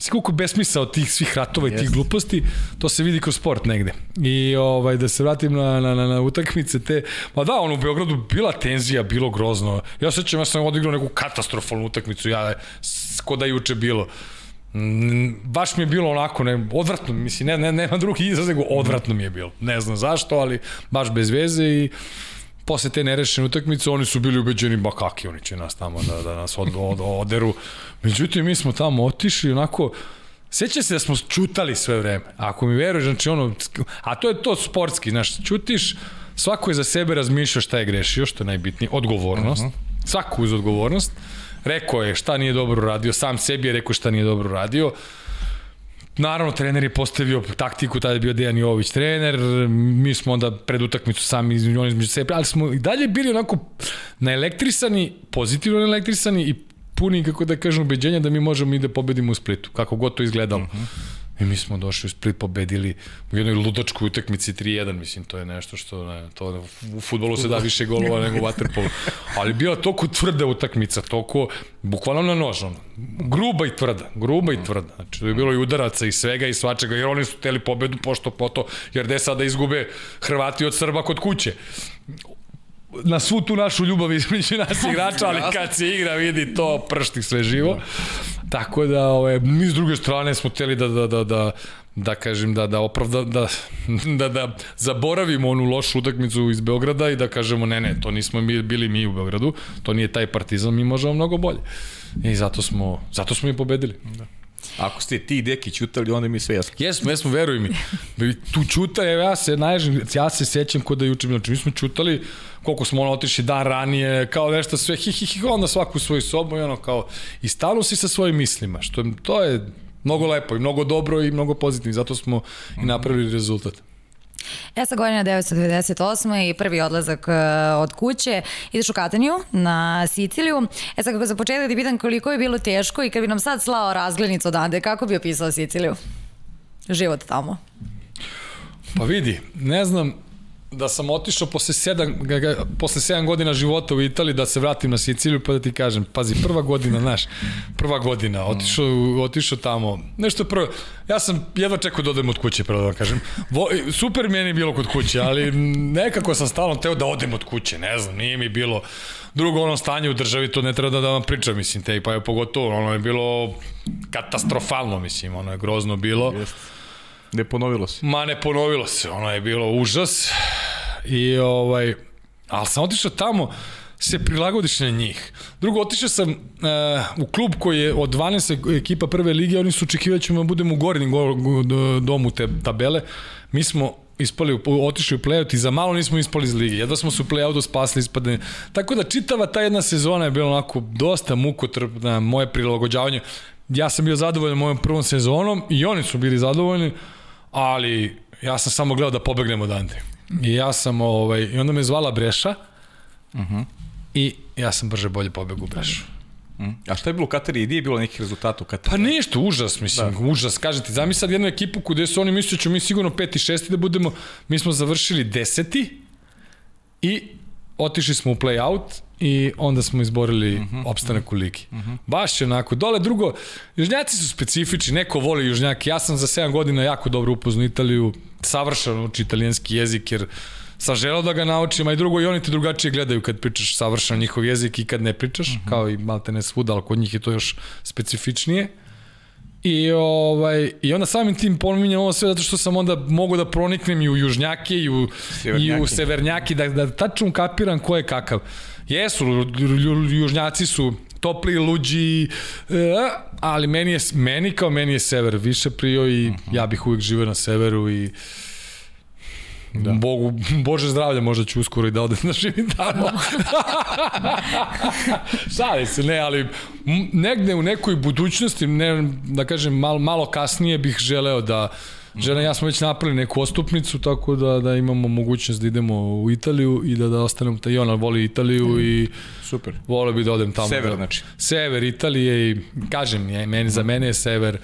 Mislim, koliko besmisa od tih svih ratova i tih gluposti, to se vidi kroz sport negde. I ovaj, da se vratim na, na, na, na utakmice te, ma da, ono u Beogradu bila tenzija, bilo grozno. Ja se sećam, ja sam odigrao neku katastrofalnu utakmicu, ja, ko da juče bilo. Mm, baš mi je bilo onako, ne, odvratno, mislim, ne, ne, nema drugi izraz, nego odvratno mi je bilo. Ne znam zašto, ali baš bez veze i posle te nerešene utakmice oni su bili ubeđeni, ba kakvi oni će nas tamo da, da nas od, od, oderu. Međutim, mi smo tamo otišli onako, Seća se da smo čutali sve vreme. Ako mi veruješ, znači ono, a to je to sportski, znaš, čutiš, svako je za sebe razmišlja šta je grešio, što je najbitnije, odgovornost. Uh -huh. Svako uz odgovornost. Rekao je šta nije dobro radio, sam sebi je rekao šta nije dobro radio. Naravno, trener je postavio taktiku, tada je bio Dejan Jović trener, mi smo onda pred utakmicu sami između, između sebe, ali smo i dalje bili onako naelektrisani, pozitivno naelektrisani i puni, kako da kažem, ubeđenja da mi možemo i da pobedimo u Splitu, kako god to izgledalo. Uh -huh. I mi smo došli u Split, pobedili u jednoj ludačkoj utakmici 3-1, mislim, to je nešto što, ne, to u futbolu se da više golova nego u waterpolu. Ali bila toliko tvrda utakmica, toliko, bukvalno na nož, ono, gruba i tvrda, gruba i tvrda. Znači, to je bilo i udaraca i svega i svačega, jer oni su teli pobedu pošto po to, jer gde sada izgube Hrvati od Srba kod kuće na svu tu našu ljubav između nas igrača, ali kad se igra vidi to pršti sve živo. Tako da, ove, mi s druge strane smo teli da, da, da, da, da kažem da da opravda da da da zaboravimo onu lošu utakmicu iz Beograda i da kažemo ne ne to nismo mi bili mi u Beogradu to nije taj Partizan mi možemo mnogo bolje. I zato smo zato smo i pobedili. Da Ako ste ti i Deki čutali, onda mi sve jasno. Jesmo, jesmo, veruj mi. Tu čuta, evo ja se najžem, ja se sećam kod da juče, znači mi smo čutali koliko smo ono otišli dan ranije, kao nešto sve, hi, hi, hi, onda svaku svoju sobu i ono kao, i stalno si sa svojim mislima, što to je mnogo lepo i mnogo dobro i mnogo pozitivno, zato smo i napravili rezultat. E sa godina 1998. i prvi odlazak uh, od kuće, ideš u Katanju na Siciliju. E sad kako za početak ti pitan koliko je bilo teško i kad bi nam sad slao razglednicu odande, kako bi opisao Siciliju? Život tamo. Pa vidi, ne znam, da sam otišao posle 7 posle 7 godina života u Italiji da se vratim na Siciliju pa da ti kažem pazi prva godina znaš prva godina otišao otišao tamo. Nešto prvo ja sam jedva čekao da odem od kuće prvo da vam kažem. Vo, super meni je bilo kod kuće ali nekako sam stalno teo da odem od kuće ne znam nije mi bilo. Drugo ono stanje u državi to ne treba da, da vam pričam mislim te pa je pogotovo ono je bilo katastrofalno mislim ono je grozno bilo. Jeste. Ne ponovilo se. Ma ne ponovilo se, ono je bilo užas. I ovaj, ali sam otišao tamo, se prilagodiš na njih. Drugo, otišao sam uh, u klub koji je od 12 ekipa prve lige, oni su očekivali ćemo da budemo u gornjem domu te tabele. Mi smo ispali, otišli u play-out i za malo nismo ispali iz lige. Jedva smo se u play-outu spasli ispadne. Tako da čitava ta jedna sezona je bila onako dosta mukotrpna, moje prilagođavanje. Ja sam bio zadovoljan mojom prvom sezonom i oni su bili zadovoljni ali ja sam samo gledao da pobegnem odande. I ja sam, ovaj, i onda me zvala Breša uh mhm. -huh. i ja sam brže bolje pobegu u Brešu. Mm. A šta je bilo u Katari? Gdje je bilo nekih rezultata u Katari? Pa ništa, užas, mislim, da. užas. Kažete, zamisli sad jednu ekipu gde su oni mislili ćemo mi sigurno peti, šesti da budemo, mi smo završili deseti i otišli smo u play-out i onda smo izborili uh mhm, -huh, opstanak u ligi. Uh mhm. -huh. Baš je onako. Dole drugo, južnjaci su specifični, neko voli južnjaki. Ja sam za 7 godina jako dobro upoznao Italiju, savršeno uči italijanski jezik, jer sam želao da ga naučim, a i drugo, i oni te drugačije gledaju kad pričaš savršeno njihov jezik i kad ne pričaš, uh mhm. -huh. kao i malte ne svuda, ali kod njih je to još specifičnije. I, ovaj, I onda samim tim pominjam ovo sve zato što sam onda mogu da proniknem i u južnjake i u, i u severnjaki, da, da tačno kapiram ko je kakav. Jesu, južnjaci su topli, luđi, e, ali meni, je, meni kao meni je sever više prio i uh -huh. ja bih uvijek živeo na severu i Da. Bogu, Bože zdravlja, možda ću uskoro i da odem da živim tamo. Šali se, ne, ali negde u nekoj budućnosti, ne, da kažem, malo, malo kasnije bih želeo da Žena ja smo već napravili neku ostupnicu, tako da, da imamo mogućnost da idemo u Italiju i da, da ostanemo, ta, i ona voli Italiju mm. i super. Volio bi da odem tamo. Sever, da, znači. Sever Italije i, kažem, je, meni, za mene je sever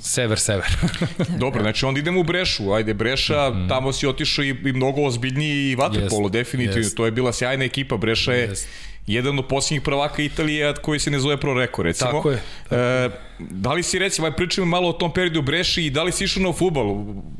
Sever, sever. Dobro, znači onda idemo u Brešu, ajde Breša, mm. tamo si otišao i, i mnogo ozbiljniji i vaterpolo, yes, definitivno, yes. to je bila sjajna ekipa, Breša je yes jedan od posljednjih prvaka Italije koji se ne zove Pro Reko, recimo. Tako je. Tako e, da li si, recimo, pričamo malo o tom periodu u Breši i da li si išao na futbol?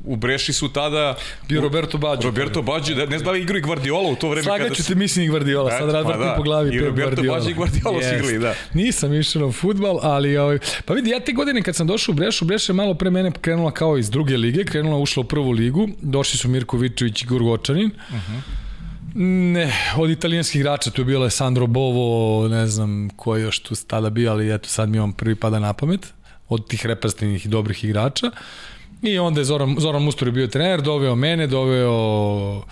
U, Breši su tada... Bio Roberto Baggio. Roberto Baggio, da, ne znam da li igrao i Guardiola u to vreme. Slagaću te mislim i Guardiola, sad razvrtim pa da. po glavi. I Roberto. Baggio i Guardiola yes. su igrali, da. Nisam išao na futbol, ali... Ovaj, pa vidi, ja te godine kad sam došao u Brešu, Breša je malo pre mene krenula kao iz druge lige, krenula ušla u prvu ligu, došli su Mirko Vičević i Gurgočanin. Uh mhm. -huh Ne, od italijanskih igrača tu je bio Alessandro Bovo, ne znam ko je još tu tada bio, ali eto sad mi on prvi pada na pamet od tih reprezentativnih i dobrih igrača. I onda je Zoran, Zoran Mustor bio trener, doveo mene, doveo uh,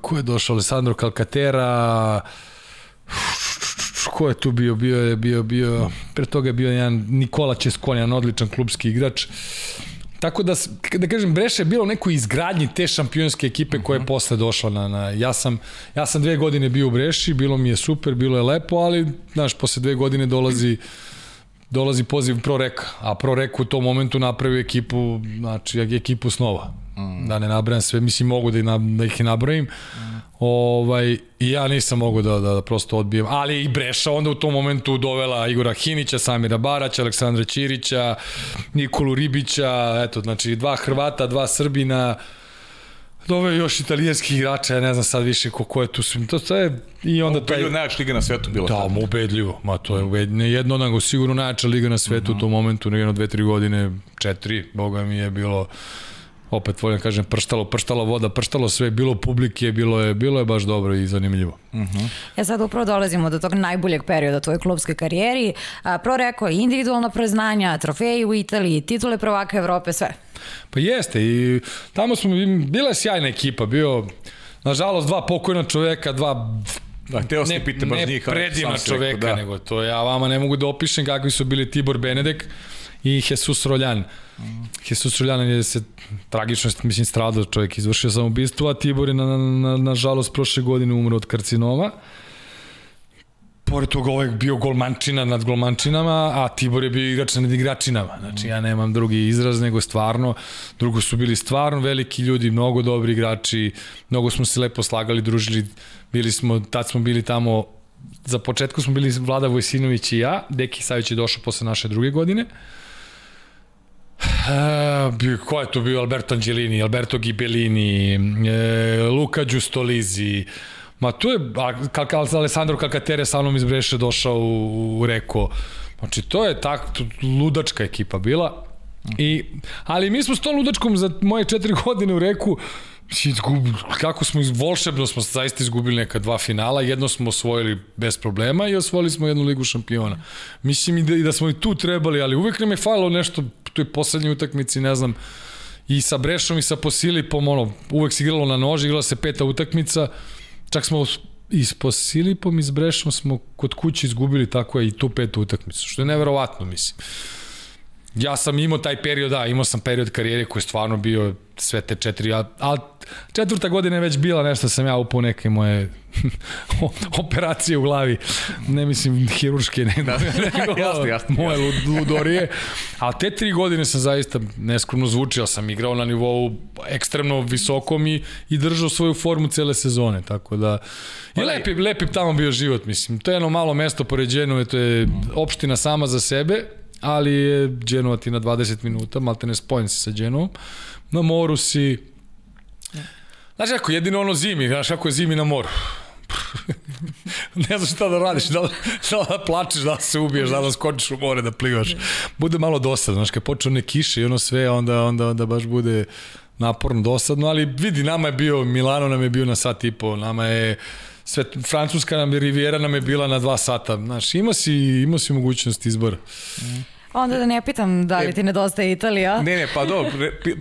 ko je došao, Alessandro Calcatera, ko je tu bio? Bio je bio, bio, pre toga je bio jedan Nikola Českonjan, odličan klubski igrač. Tako da, da kažem, Breša je bilo nekoj izgradnji te šampionske ekipe koja je posle došla na, na ja, sam, ja sam dve godine bio u Breši, bilo mi je super, bilo je lepo, ali, znaš, posle dve godine dolazi dolazi poziv Pro Reka, a Pro Reka u tom momentu napravi ekipu, znači ekipu snova. Mm. Da ne nabrajam sve, mislim mogu da, ih, da ih nabrajim. Mm. Ovaj, I ja nisam mogu da, da, da prosto odbijem. Ali i Breša onda u tom momentu dovela Igora Hinića, Samira Baraća, Aleksandra Ćirića, Nikolu Ribića, eto, znači dva Hrvata, dva Srbina, Dove još italijanskih igrača, ja ne znam sad više ko, ko je tu svim. To, to je i onda taj Ubedljivo najjača liga na svetu bila. Da, mu ubedljivo. Ma to je ubedljivo. Jedno nego sigurno najjača liga na svetu uh -huh. u tom momentu, jedno dve, tri godine, četiri, boga mi je bilo opet volim da kažem prštalo, prštalo voda, prštalo sve, bilo publike, bilo je, bilo je baš dobro i zanimljivo. Uh -huh. Ja sad upravo dolazimo do tog najboljeg perioda u tvojoj klubskoj karijeri. A, pro rekao, individualna preznanja, trofeji u Italiji, titule prvaka Evrope, sve. Pa jeste i tamo smo, bila je sjajna ekipa, bio, nažalost, dva pokojna čoveka, dva Da, teo ne, pite baš njih. Ne predivna čoveka, da. nego to ja vama ne mogu da opišem kakvi su bili Tibor Benedek i Jesus Roljan. Mm. Jesus Roljan je se tragično, mislim, stradao čovjek, izvršio samoubistvo, a Tibor je na, na, na, na žalost prošle godine umro od karcinoma. Pored toga ovaj bio golmančina nad golmančinama, a Tibor je bio igrač nad igračinama. Znači ja nemam drugi izraz nego stvarno, drugo su bili stvarno veliki ljudi, mnogo dobri igrači, mnogo smo se lepo slagali, družili, bili smo, tad smo bili tamo za početku smo bili Vlada Vojsinović i ja, Deki Savić je došao posle naše druge godine. Uh, ko je to bio? Alberto Angelini, Alberto Gibellini, e, Luka Đustolizi, Ma tu je kal, Alessandro Calcatere sa mnom iz Breše došao u, u Reko. Znači to je tak ludačka ekipa bila. I, ali mi smo s tom ludačkom za moje četiri godine u Reku Izgub, kako smo, volšebno smo zaista izgubili neka dva finala, jedno smo osvojili bez problema i osvojili smo jednu ligu šampiona. Mislim i da, i da smo i tu trebali, ali uvek nam je falilo nešto, tu je poslednje utakmici, ne znam, i sa Brešom i sa Posilipom, ono, uvek se igralo na nož, igrala se peta utakmica, Čak smo i s Posilipom i s Brešom smo kod kuće izgubili tako je i tu petu utakmicu, što je neverovatno, mislim. Ja sam imao taj period, da, imao sam period karijere koji je stvarno bio sve te četiri, ali četvrta godina je već bila nešto sam ja upao neke moje operacije u glavi, ne mislim hirurške, ne, da, jasno, jasno, moje jasno. ludorije, a te tri godine sam zaista neskromno zvučio, sam igrao na nivou ekstremno visokom i, i držao svoju formu cele sezone, tako da. I lepi, lepi tamo bio život, mislim, to je jedno malo mesto pored Genove, to je opština sama za sebe, ali je Genova ti na 20 minuta, malte ne spojen si sa Genovom, na moru si, znaš kako, jedino ono zimi, znaš kako je zimi na moru, ne znaš šta da radiš, da, da, da plačeš, da se ubiješ, da da skočiš u more, da plivaš. Bude malo dosadno, znaš, kad počne one kiše i ono sve, onda, onda, onda baš bude naporno dosadno, ali vidi, nama je bio, Milano nam je bio na sat i po, nama je sve, Francuska nam je, Riviera nam je bila na dva sata, znaš, ima si, ima si mogućnost izbora. Mm. Onda da ne pitam da li e, ti nedostaje Italija. Ne, ne, pa dobro,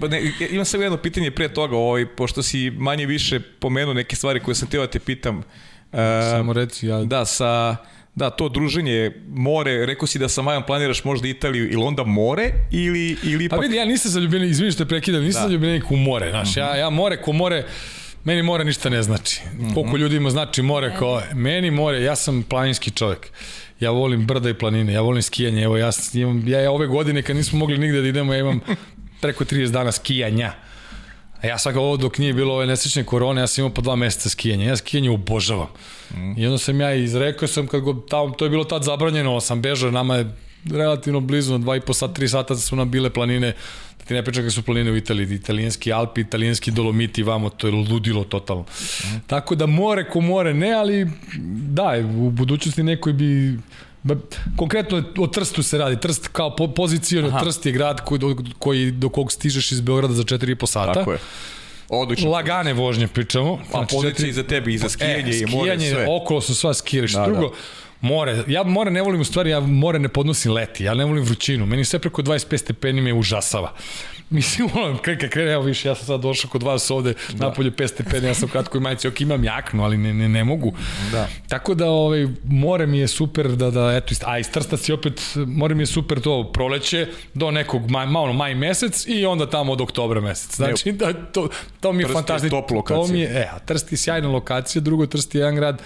pa ne, imam samo jedno pitanje pre toga, ovaj, pošto si manje više pomenuo neke stvari koje sam teo da te pitam. Uh, samo reci, ja. Da, sa... Da, to druženje, more, rekao si da sa Majom planiraš možda Italiju ili onda more ili, ili pa ipak... Pa vidi, ja nisam zaljubljenik, izvini što te prekidam, nisam da. zaljubljenik u more, znaš, uh -huh. ja, ja more ko more, meni more ništa ne znači. -huh. Koliko ljudima znači more kao, meni more, ja sam planinski čovjek ja volim brda i planine, ja volim skijanje, evo ja, imam, ja ove godine kad nismo mogli nigde da idemo, ja imam preko 30 dana skijanja. A ja svaka ovo dok nije bilo ove nesrećne korone, ja sam imao po dva meseca skijanja. Ja skijanje obožavam. Mm. I onda sam ja izrekao sam kad go, tamo, to je bilo tad zabranjeno, sam bežao, nama je relativno blizu, na 2,5 sata, 3 sata su nam bile planine, da ti ne pričam kako su planine u Italiji, italijanski Alpi, italijanski Dolomiti, vamo, to je ludilo totalno. Mm. Tako da more ko more ne, ali da, u budućnosti neko bi Ba, konkretno o Trstu se radi. Trst kao po, pozicijalno, Trst je grad koji, do, koji, do kog stižeš iz Beograda za 4,5 sata. Tako je. Odlično. Lagane vožnje pričamo. A znači, pozicije četiri... za tebi i za skijanje, e, skijanje i more sve. okolo su sva skijališta. Da, Drugo, da more, ja more ne volim u stvari, ja more ne podnosim leti, ja ne volim vrućinu, meni sve preko 25 stepeni me užasava. Mislim, ono, kreka krene, evo više, ja sam sad došao kod vas ovde, da. napolje 5 stepeni, ja sam kratko i majici, ok, imam jaknu, ali ne, ne, ne mogu. Da. Tako da, ovaj, more mi je super da, da eto, a iz Trsta si opet, more mi je super to proleće do nekog maj, malo maj mesec i onda tamo od oktobra mesec. Znači, da, to, to mi je fantastično. Trst je top lokacija. To mi je, e, a Trst je sjajna lokacija, drugo Trst je jedan grad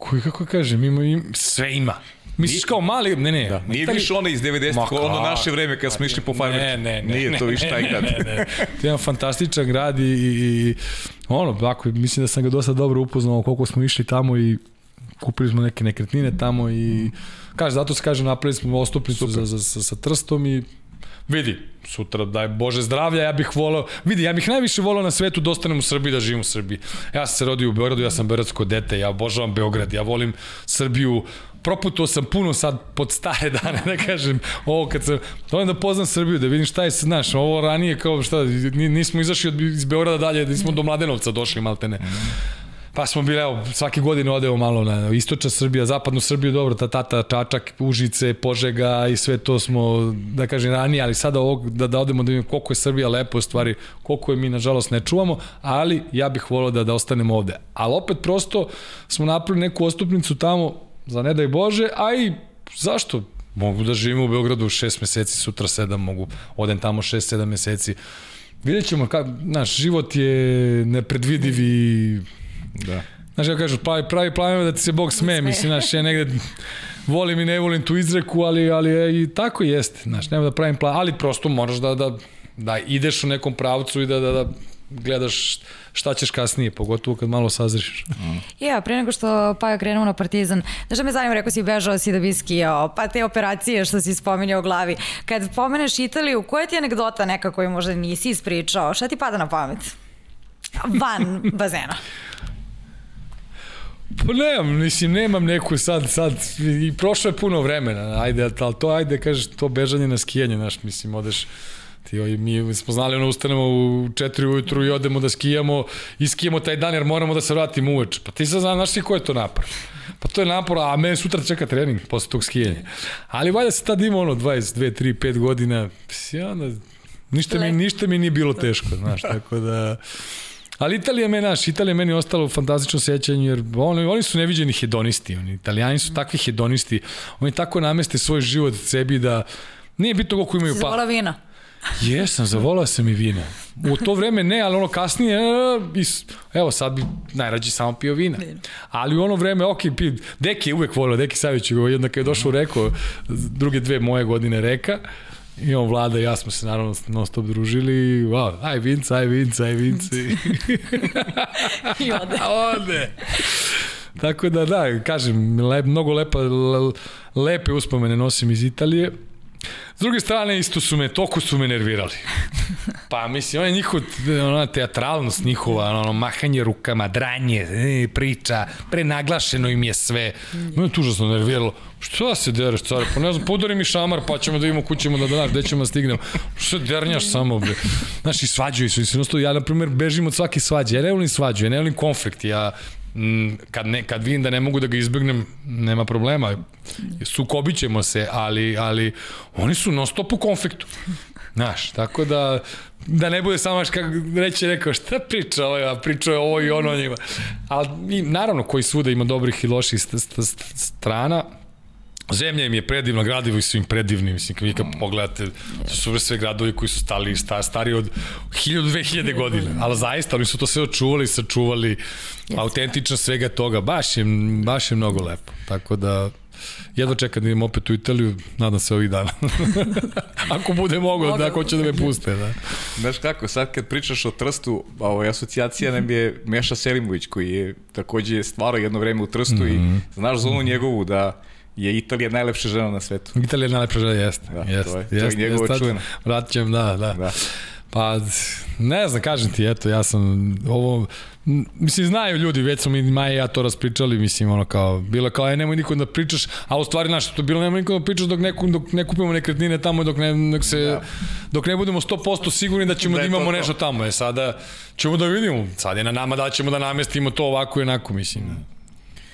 koji, kako kažem, ima, ima, sve ima. Misliš kao mali, ne, ne. Da, nije više ono iz 90-ih, ono naše vreme kad smo išli po farmerki. Ne, ne, ne. Nije ne, to više taj grad. Ne, ne, ne. To je jedan fantastičan grad i, i, ono, ako, mislim da sam ga dosta dobro upoznao koliko smo išli tamo i kupili smo neke nekretnine tamo i kaže, zato se kaže napravili smo ostupnicu za, za, sa, sa Trstom i vidi, sutra daj Bože zdravlja, ja bih voleo, vidi, ja bih najviše voleo na svetu da ostanem u Srbiji, da živim u Srbiji. Ja sam se rodio u Beogradu, ja sam beogradsko dete, ja obožavam Beograd, ja volim Srbiju, proputovao sam puno sad pod stare dane, da kažem, ovo kad sam, volim da poznam Srbiju, da vidim šta je, znaš, ovo ranije kao šta, nismo izašli od, iz Beograda dalje, nismo do Mladenovca došli, maltene. Pa smo bili, evo, svake godine odeo malo na istočna Srbija, zapadnu Srbiju, dobro, ta tata, Čačak, Užice, Požega i sve to smo, da kažem, ranije, ali sada ovog, da, da odemo da vidimo koliko je Srbija lepo, u stvari, koliko je mi, nažalost, ne čuvamo, ali ja bih volao da, da ostanemo ovde. Ali opet prosto smo napravili neku ostupnicu tamo, za ne daj Bože, a i zašto? Mogu da živim u Beogradu 6 meseci, sutra 7, mogu odem tamo 6-7 meseci. Vidjet ćemo, ka, naš život je nepredvidiv i Da. Znaš, ja kažu, pravi, pravi planove da ti se Bog sme, mislim, znaš, ja negde volim i ne volim tu izreku, ali, ali je, i tako jeste, znaš, nema da pravim plan, ali prosto moraš da, da, da ideš u nekom pravcu i da, da, da gledaš šta ćeš kasnije, pogotovo kad malo sazriš. Mm. Ja, pre nego što Paja krenuo na Partizan, znaš da me zanima, rekao si bežao si da bi skijao, pa te operacije što si spominjao u glavi. Kad pomeneš Italiju, koja ti je anegdota neka koju možda nisi ispričao? Šta ti pada na pamet? Van bazena. Pa nemam, mislim, nemam neku sad, sad, i prošlo je puno vremena, ajde, ali to, ajde, kažeš, to bežanje na skijanje, znaš, mislim, odeš, ti, mi smo znali, ono, ustanemo u 4 ujutru i odemo da skijamo, i skijamo taj dan jer moramo da se vratimo uveč. Pa ti sad znaš, znaš ti ko je to napor? Pa to je napor, a mene sutra čeka trening posle tog skijanja. Ali valjda se tad ima ono 22, 3, 5 godina, ja, ništa mi, ništa mi nije bilo teško, znaš, tako da... Ali Italija me naš, Italija meni ostalo u fantastičnom sećanju jer oni, oni su neviđeni hedonisti, oni Italijani su takvi hedonisti, oni tako nameste svoj život sebi da nije bitno koliko imaju pa. Zavola vina. Jesam, zavolao sam i vina. U to vreme ne, ali ono kasnije, e, evo sad bi najrađi samo pio vina. Ali u ono vreme, ok, pi, Deki je uvek volio, Deki Savić, jednak je došao u Reko, druge dve moje godine Reka, I on Vlada i ja smo se naravno non stop družili. Wow, aj Vince, aj Vince, aj Vince. I ode. ode. Tako da, da, kažem, lep, mnogo lepa, lepe uspomene nosim iz Italije. S druge strane, isto su me, toliko su me nervirali. Pa, mislim, on je njihov, ona teatralnost njihova, ono, mahanje rukama, dranje, e, priča, prenaglašeno im je sve. Me je to užasno nerviralo. Šta se dereš, care? Pa ne znam, podari mi šamar, pa ćemo da imamo kućemo da danas, gde ćemo da stignemo. Šta dernjaš samo, bre? Znaš, i svađaju se. Ja, na primjer, bežim od svake svađe. Ja ne volim svađu, ja ne volim konflikt. Ja, kad, ne, kad vidim da ne mogu da ga izbjegnem, nema problema. Sukobit ćemo se, ali, ali oni su non stop u konfliktu. Znaš, tako da da ne bude samo kako reći rekao šta priča ovaj, a priča ovo i ono njima. Ali naravno koji svuda ima dobrih i loših st st st strana, Zemlja im je predivna, gradovi su im predivni, mislim, kad vi kad pogledate, to su sve gradovi koji su stali, sta, stari od 1000-2000 godina, ali zaista, oni su to sve očuvali, sačuvali, autentično svega toga, baš je, baš je mnogo lepo, tako da, jedva čekam da idem opet u Italiju, nadam se ovih dana. Ako bude mogo, da ako će da me puste. Da. Znaš kako, sad kad pričaš o Trstu, ovo asocijacija nam je Meša Selimović, koji je takođe stvarao jedno vreme u Trstu mm -hmm. i mhm. znaš za onu njegovu da je Italija najlepša žena na svetu. Italija je najlepša žena, jeste. Da, jeste, to je, jest, to je njegova jest, čuvena. Vratit ćem, da, da. da. Pa, ne znam, kažem ti, eto, ja sam ovo, mislim, znaju ljudi, već smo mi Maja i ja to raspričali, mislim, ono kao, bilo kao, aj, nemoj nikom da pričaš, a u stvari, znaš, to bilo, nemoj nikom da pričaš dok ne, dok ne kupimo nekretnine tamo, dok ne, dok se, da. dok ne budemo 100% sigurni da ćemo da, da imamo to, nešto tamo, e, sada ćemo da vidimo, sad je na nama da ćemo da namestimo to ovako i onako, mislim. Mm.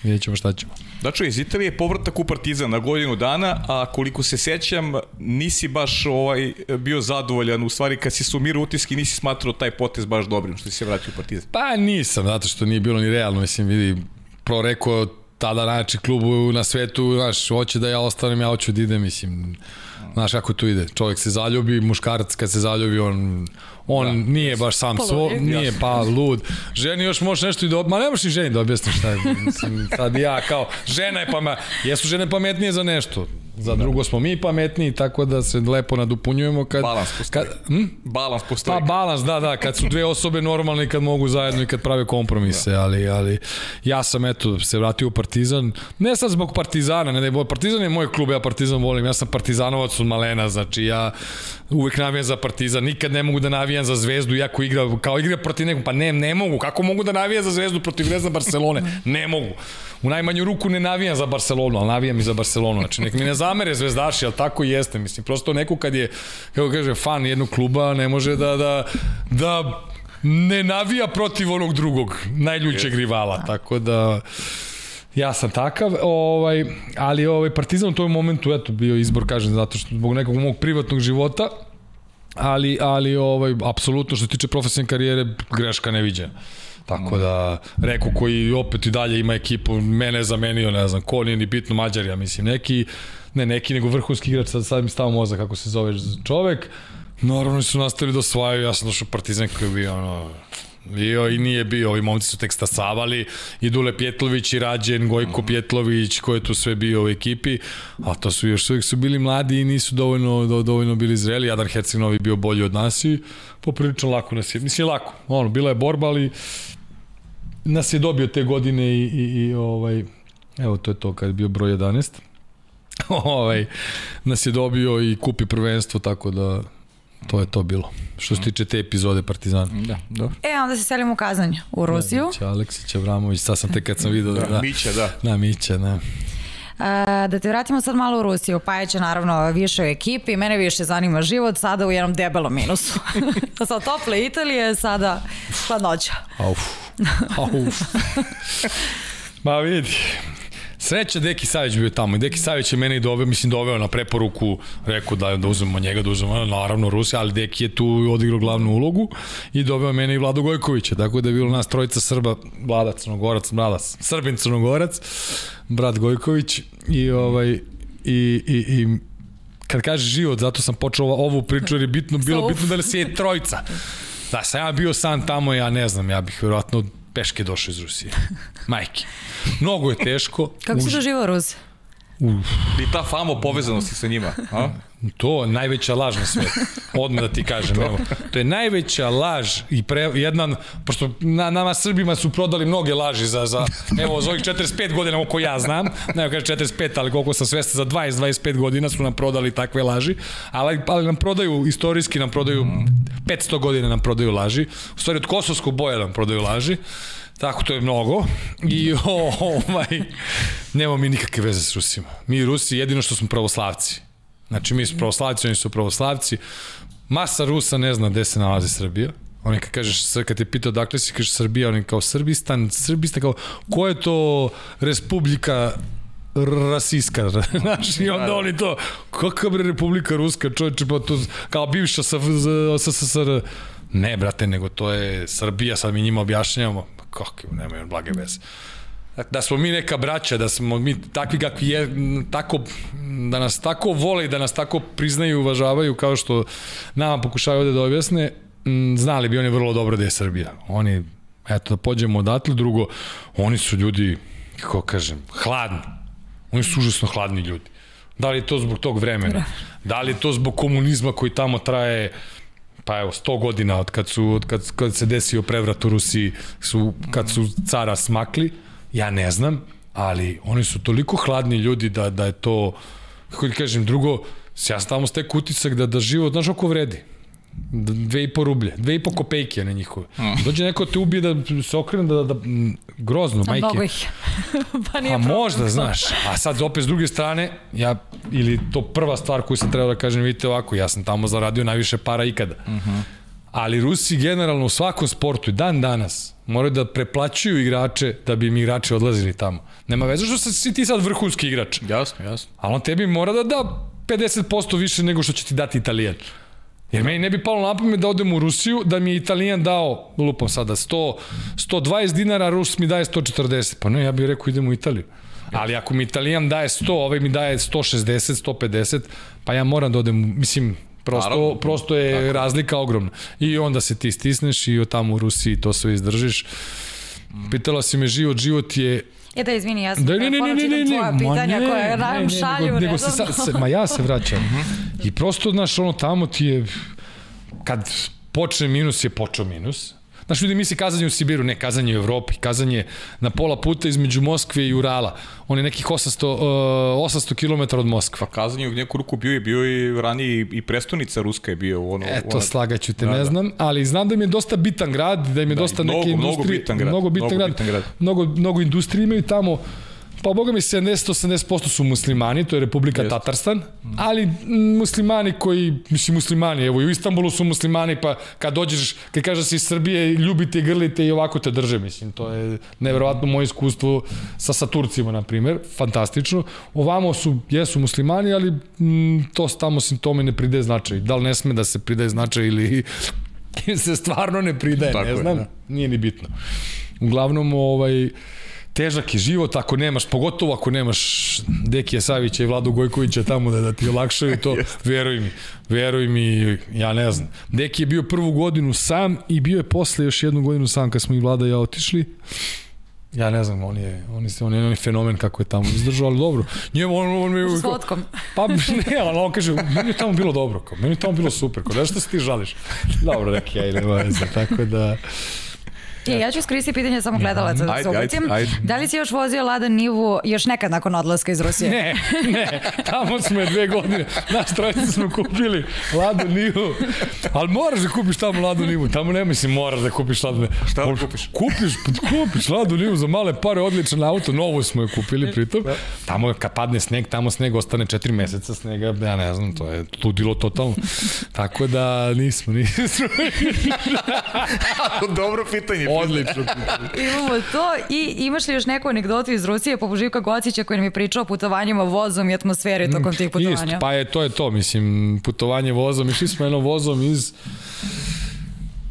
Vidjet ćemo šta ćemo. Znači, iz Italije je povratak u Partizan na godinu dana, a koliko se sećam, nisi baš ovaj, bio zadovoljan, u stvari kad si sumirao utiski nisi smatrao taj potez baš dobrim što si se vratio u Partizan. Pa nisam, zato što nije bilo ni realno, mislim, vidi, pro rekao tada najjači klub na svetu, znaš, hoće da ja ostanem, ja hoću da idem, mislim, znaš kako to ide, čovjek se zaljubi, muškarac kad se zaljubi, on, on da, nije baš sam svo, nije pa lud. Ženi još možeš nešto i da, ma ne možeš i ženi da objasniš šta je, mislim, sad ja kao, žena je pametna, jesu žene pametnije za nešto, za da. drugo smo mi pametniji, tako da se lepo nadupunjujemo kad... Balans postoji. Kad, hm? Balans postoji. Pa balans, da, da, kad su dve osobe normalne i kad mogu zajedno i kad prave kompromise, da. ali, ali ja sam eto se vratio u Partizan, ne sad zbog Partizana, ne, ne, Partizan je moj klub, ja Partizan volim, ja sam Partizanovac od malena, znači ja uvek navijam za Partizan, nikad ne mogu da navijam za Zvezdu, iako igra, kao igra protiv nekog, pa ne, ne mogu, kako mogu da navijam za Zvezdu protiv Zvezda Barcelone, ne mogu. U najmanju ruku ne navijam za Barcelonu, ali navijam i za Barcelonu, znači nek mi ne zamere zvezdaši, ali tako i jeste, mislim, prosto neko kad je, kako kaže, fan jednog kluba, ne može da, da, da ne navija protiv onog drugog, najljućeg rivala, tako da ja sam takav, ovaj, ali ovaj Partizan u tom momentu eto bio izbor kažem zato što zbog nekog mog privatnog života, ali ali ovaj apsolutno što se tiče profesionalne karijere greška neviđena. Tako da, Reku koji opet i dalje ima ekipu, mene je zamenio, ne znam, ko nije ni bitno Mađar, ja mislim, neki, ne neki, nego vrhunski igrač, sad, sad mi stava mozak kako se zove čovek, Naravno su nastavili da osvajaju, ja sam došao Partizan koji je bio ono, bio i nije bio, ovi momci su tek stasavali, i Dule Pjetlović i Rađen, Gojko mm. Pjetlović, ko je tu sve bio u ekipi, a to su još uvijek su bili mladi i nisu dovoljno, do, dovoljno bili zreli, Jadar Herceg bio bolji od nas i poprilično lako nas je, mislim lako, ono, bila je borba, ali nas je dobio te godine i, i, i ovaj, evo to je to kad je bio broj 11, ovaj, nas je dobio i kupi prvenstvo, tako da to je to bilo. Što se tiče te epizode Partizana. Da, dobro. E, onda se selimo u Kazanj, u Rusiju. Da, Mića Aleksić, Avramović, sad sam te kad sam vidio. Da, da, Mića, da. Da, Mića, da. E, da te vratimo sad malo u Rusiju. Pajeć je naravno više u ekipi, mene više zanima život, sada u jednom debelom minusu. sa tople Italije, sada hladnoća. Auf. Auf. Ma vidi, Sreća Deki Savić bio tamo i Deki Savić je mene i doveo, mislim doveo na preporuku, rekao da, da uzmemo njega, da uzmemo naravno Rusija, ali Deki je tu odigrao glavnu ulogu i doveo mene i Vlado Gojkovića, tako da je bilo nas trojica Srba, Vlada Crnogorac, Mladac, Srbin Crnogorac, brat Gojković i ovaj i, i, i kad kaže život, zato sam počeo ovu priču jer je bitno, bilo bitno da li se je trojica. Da, sam ja bio sam tamo, ja ne znam, ja bih verovatno peške došao iz Rusije. Majke. Mnogo je teško. Kako si doživao Rus? Uf. I ta fama povezanosti sa njima, a? To je najveća laž na svetu. Odmah da ti kažem. Evo, to je najveća laž i pre, jedan, pošto na, nama Srbima su prodali mnoge laži za, za evo, za ovih 45 godina, oko ja znam, ne kaže 45, ali koliko sam svesta, za 20-25 godina su nam prodali takve laži, ali, ali nam prodaju, istorijski nam prodaju, 500 godina nam prodaju laži, u stvari od kosovskog boja nam prodaju laži, Tako, to je mnogo. I ovaj, nemamo mi nikakve veze s Rusima. Mi Rusi jedino što smo pravoslavci. Znači mi smo pravoslavci, oni su pravoslavci. Masa Rusa ne zna gde se nalazi Srbija. Oni kad kažeš, kad te pitao dakle si, kažeš Srbija, oni kao Srbistan, Srbistan kao, ko je to republika rasiska, znaš, i onda oni to, kakva bre Republika Ruska, čovječe, pa to, kao bivša SSSR, ne, brate, nego to je Srbija, sad mi njima objašnjavamo, kako, nemaju blage veze. Da smo mi neka braća, da smo mi takvi kakvi je, tako, da nas tako vole i da nas tako priznaju i uvažavaju kao što nama pokušaju ovde da objasne, znali bi oni vrlo dobro da je Srbija. Oni, eto, da pođemo odatle, drugo, oni su ljudi, kako kažem, hladni. Oni su užasno hladni ljudi. Da li je to zbog tog vremena? Da li je to zbog komunizma koji tamo traje pa evo 100 godina od kad su od kad, kad se desio prevrat u Rusiji su kad su cara smakli ja ne znam ali oni su toliko hladni ljudi da da je to kako ti kažem drugo ja sam tamo stek utisak da da život znaš oko vredi dve i po rublje, dve i po kopejke na njihove. Mm. Dođe neko te ubije da se okrene da, da, da grozno, majke. Mnogo ih. pa nije A možda, znaš. A sad opet s druge strane, ja, ili to prva stvar koju sam trebao da kažem, vidite ovako, ja sam tamo zaradio najviše para ikada. Mm -hmm. Ali Rusi generalno u svakom sportu i dan danas moraju da preplaćuju igrače da bi im igrači odlazili tamo. Nema veze što si ti sad vrhunski igrač. Jasno, jasno. Ali on tebi mora da da 50% više nego što će ti dati Italijan. Jer meni ne bi palo na pamet da odem u Rusiju, da mi je Italijan dao, lupam sada, 100, 120 dinara, Rus mi daje 140. Pa ne, ja bih rekao idem u Italiju. Ali ako mi Italijan daje 100, ovaj mi daje 160, 150, pa ja moram da odem, mislim, prosto, Naravno. prosto je Tako. razlika ogromna. I onda se ti stisneš i tamo u Rusiji to sve izdržiš. Pitala si me život, život je E da, izvini, ja sam da, ne, ne, ne, ne, ne, tvoja pitanja ne, koja nam šalju. Nego, nego se, sa, se, ma ja se vraćam. I prosto, znaš, ono tamo ti je, kad počne minus je počeo minus, Znaš, ljudi misli kazanje u Sibiru, ne, kazanje u Evropi, kazanje na pola puta između Moskve i Urala. On je nekih 800, uh, 800 km od Moskva. Pa kazanje u neku ruku bio je, bio i ranije i prestonica Ruska je bio. Ono, Eto, ona... slagaću te, da, ne da. znam, ali znam da im je dosta bitan grad, da im je da, dosta mnogo, neke industrije. Mnogo bitan grad. Mnogo bitan, mnogo grad, bitan grad. Mnogo, mnogo industrije imaju tamo Pa boga mi 70-80% su muslimani, to je Republika Jest. Tatarstan, ali muslimani koji, mislim muslimani, evo i u Istanbulu su muslimani, pa kad dođeš, kad kažeš da si iz Srbije, ljubite grlite i ovako te drže, mislim, to je neverovatno moje iskustvo sa, sa Turcima, na primer, fantastično. Ovamo su, jesu muslimani, ali m, to tamo simptome ne pridaje značaj. Da li ne sme da se pridaje značaj ili se stvarno ne pridaje, Tako ne znam, je, da. nije ni bitno. Uglavnom, ovaj, težak je život ako nemaš, pogotovo ako nemaš Dekija Savića i Vladu Gojkovića tamo da, da ti olakšaju to, veruj mi, veruj mi, ja ne znam. Deki je bio prvu godinu sam i bio je posle još jednu godinu sam kad smo i Vlada i ja otišli. Ja ne znam, on je, on je, on je, on je fenomen kako je tamo izdržao, ali dobro. Njemu on, on, on, S fotkom. Pa ne, ali on kaže, meni je tamo bilo dobro, kao, meni je tamo bilo super, kao, nešto se ti žališ. Dobro, neki, ja idem, tako da... E, ja ću iskoristiti pitanje samo gledalaca da se ubacim. Da li si još vozio Lada Nivu još nekad nakon odlaska iz Rusije? Ne, ne, tamo smo je dve godine. Naš trojica smo kupili Ladu Nivu. Ali moraš da kupiš tamo Ladu Nivu. Tamo ne mislim moraš da kupiš Ladu Nivu. Šta da kupiš? Kupiš, kupiš Ladu Nivu za male pare, odličan auto, novo smo je kupili pritom. Da. Tamo kad padne sneg, tamo sneg ostane četiri meseca snega, ja ne znam, to je ludilo totalno. Tako da nismo, nismo. Dobro pitanje. Odlično. Imamo to i imaš li još neku anegdotu iz Rusije poput Živka Gocića koji nam je pričao o putovanjima vozom i atmosferi tokom tih putovanja? Isto, pa je, to je to, mislim, putovanje vozom. Išli smo jednom vozom iz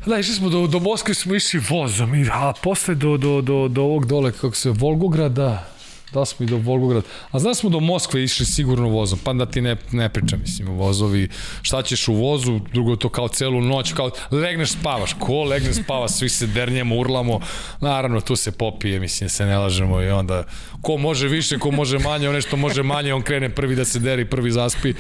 Da, išli smo do, do Moskve, smo išli vozom, a posle do, do, do, do ovog dole, kako se, Volgograda, da smo i do Volgograda. A znaš smo do Moskve išli sigurno vozom, pa da ti ne, ne pričam, mislim, vozovi, šta ćeš u vozu, drugo to kao celu noć, kao legneš spavaš, ko legne spava, svi se dernjemo, urlamo, naravno tu se popije, mislim, se ne lažemo i onda ko može više, ko može manje, on nešto može manje, on krene prvi da se deri, prvi zaspi.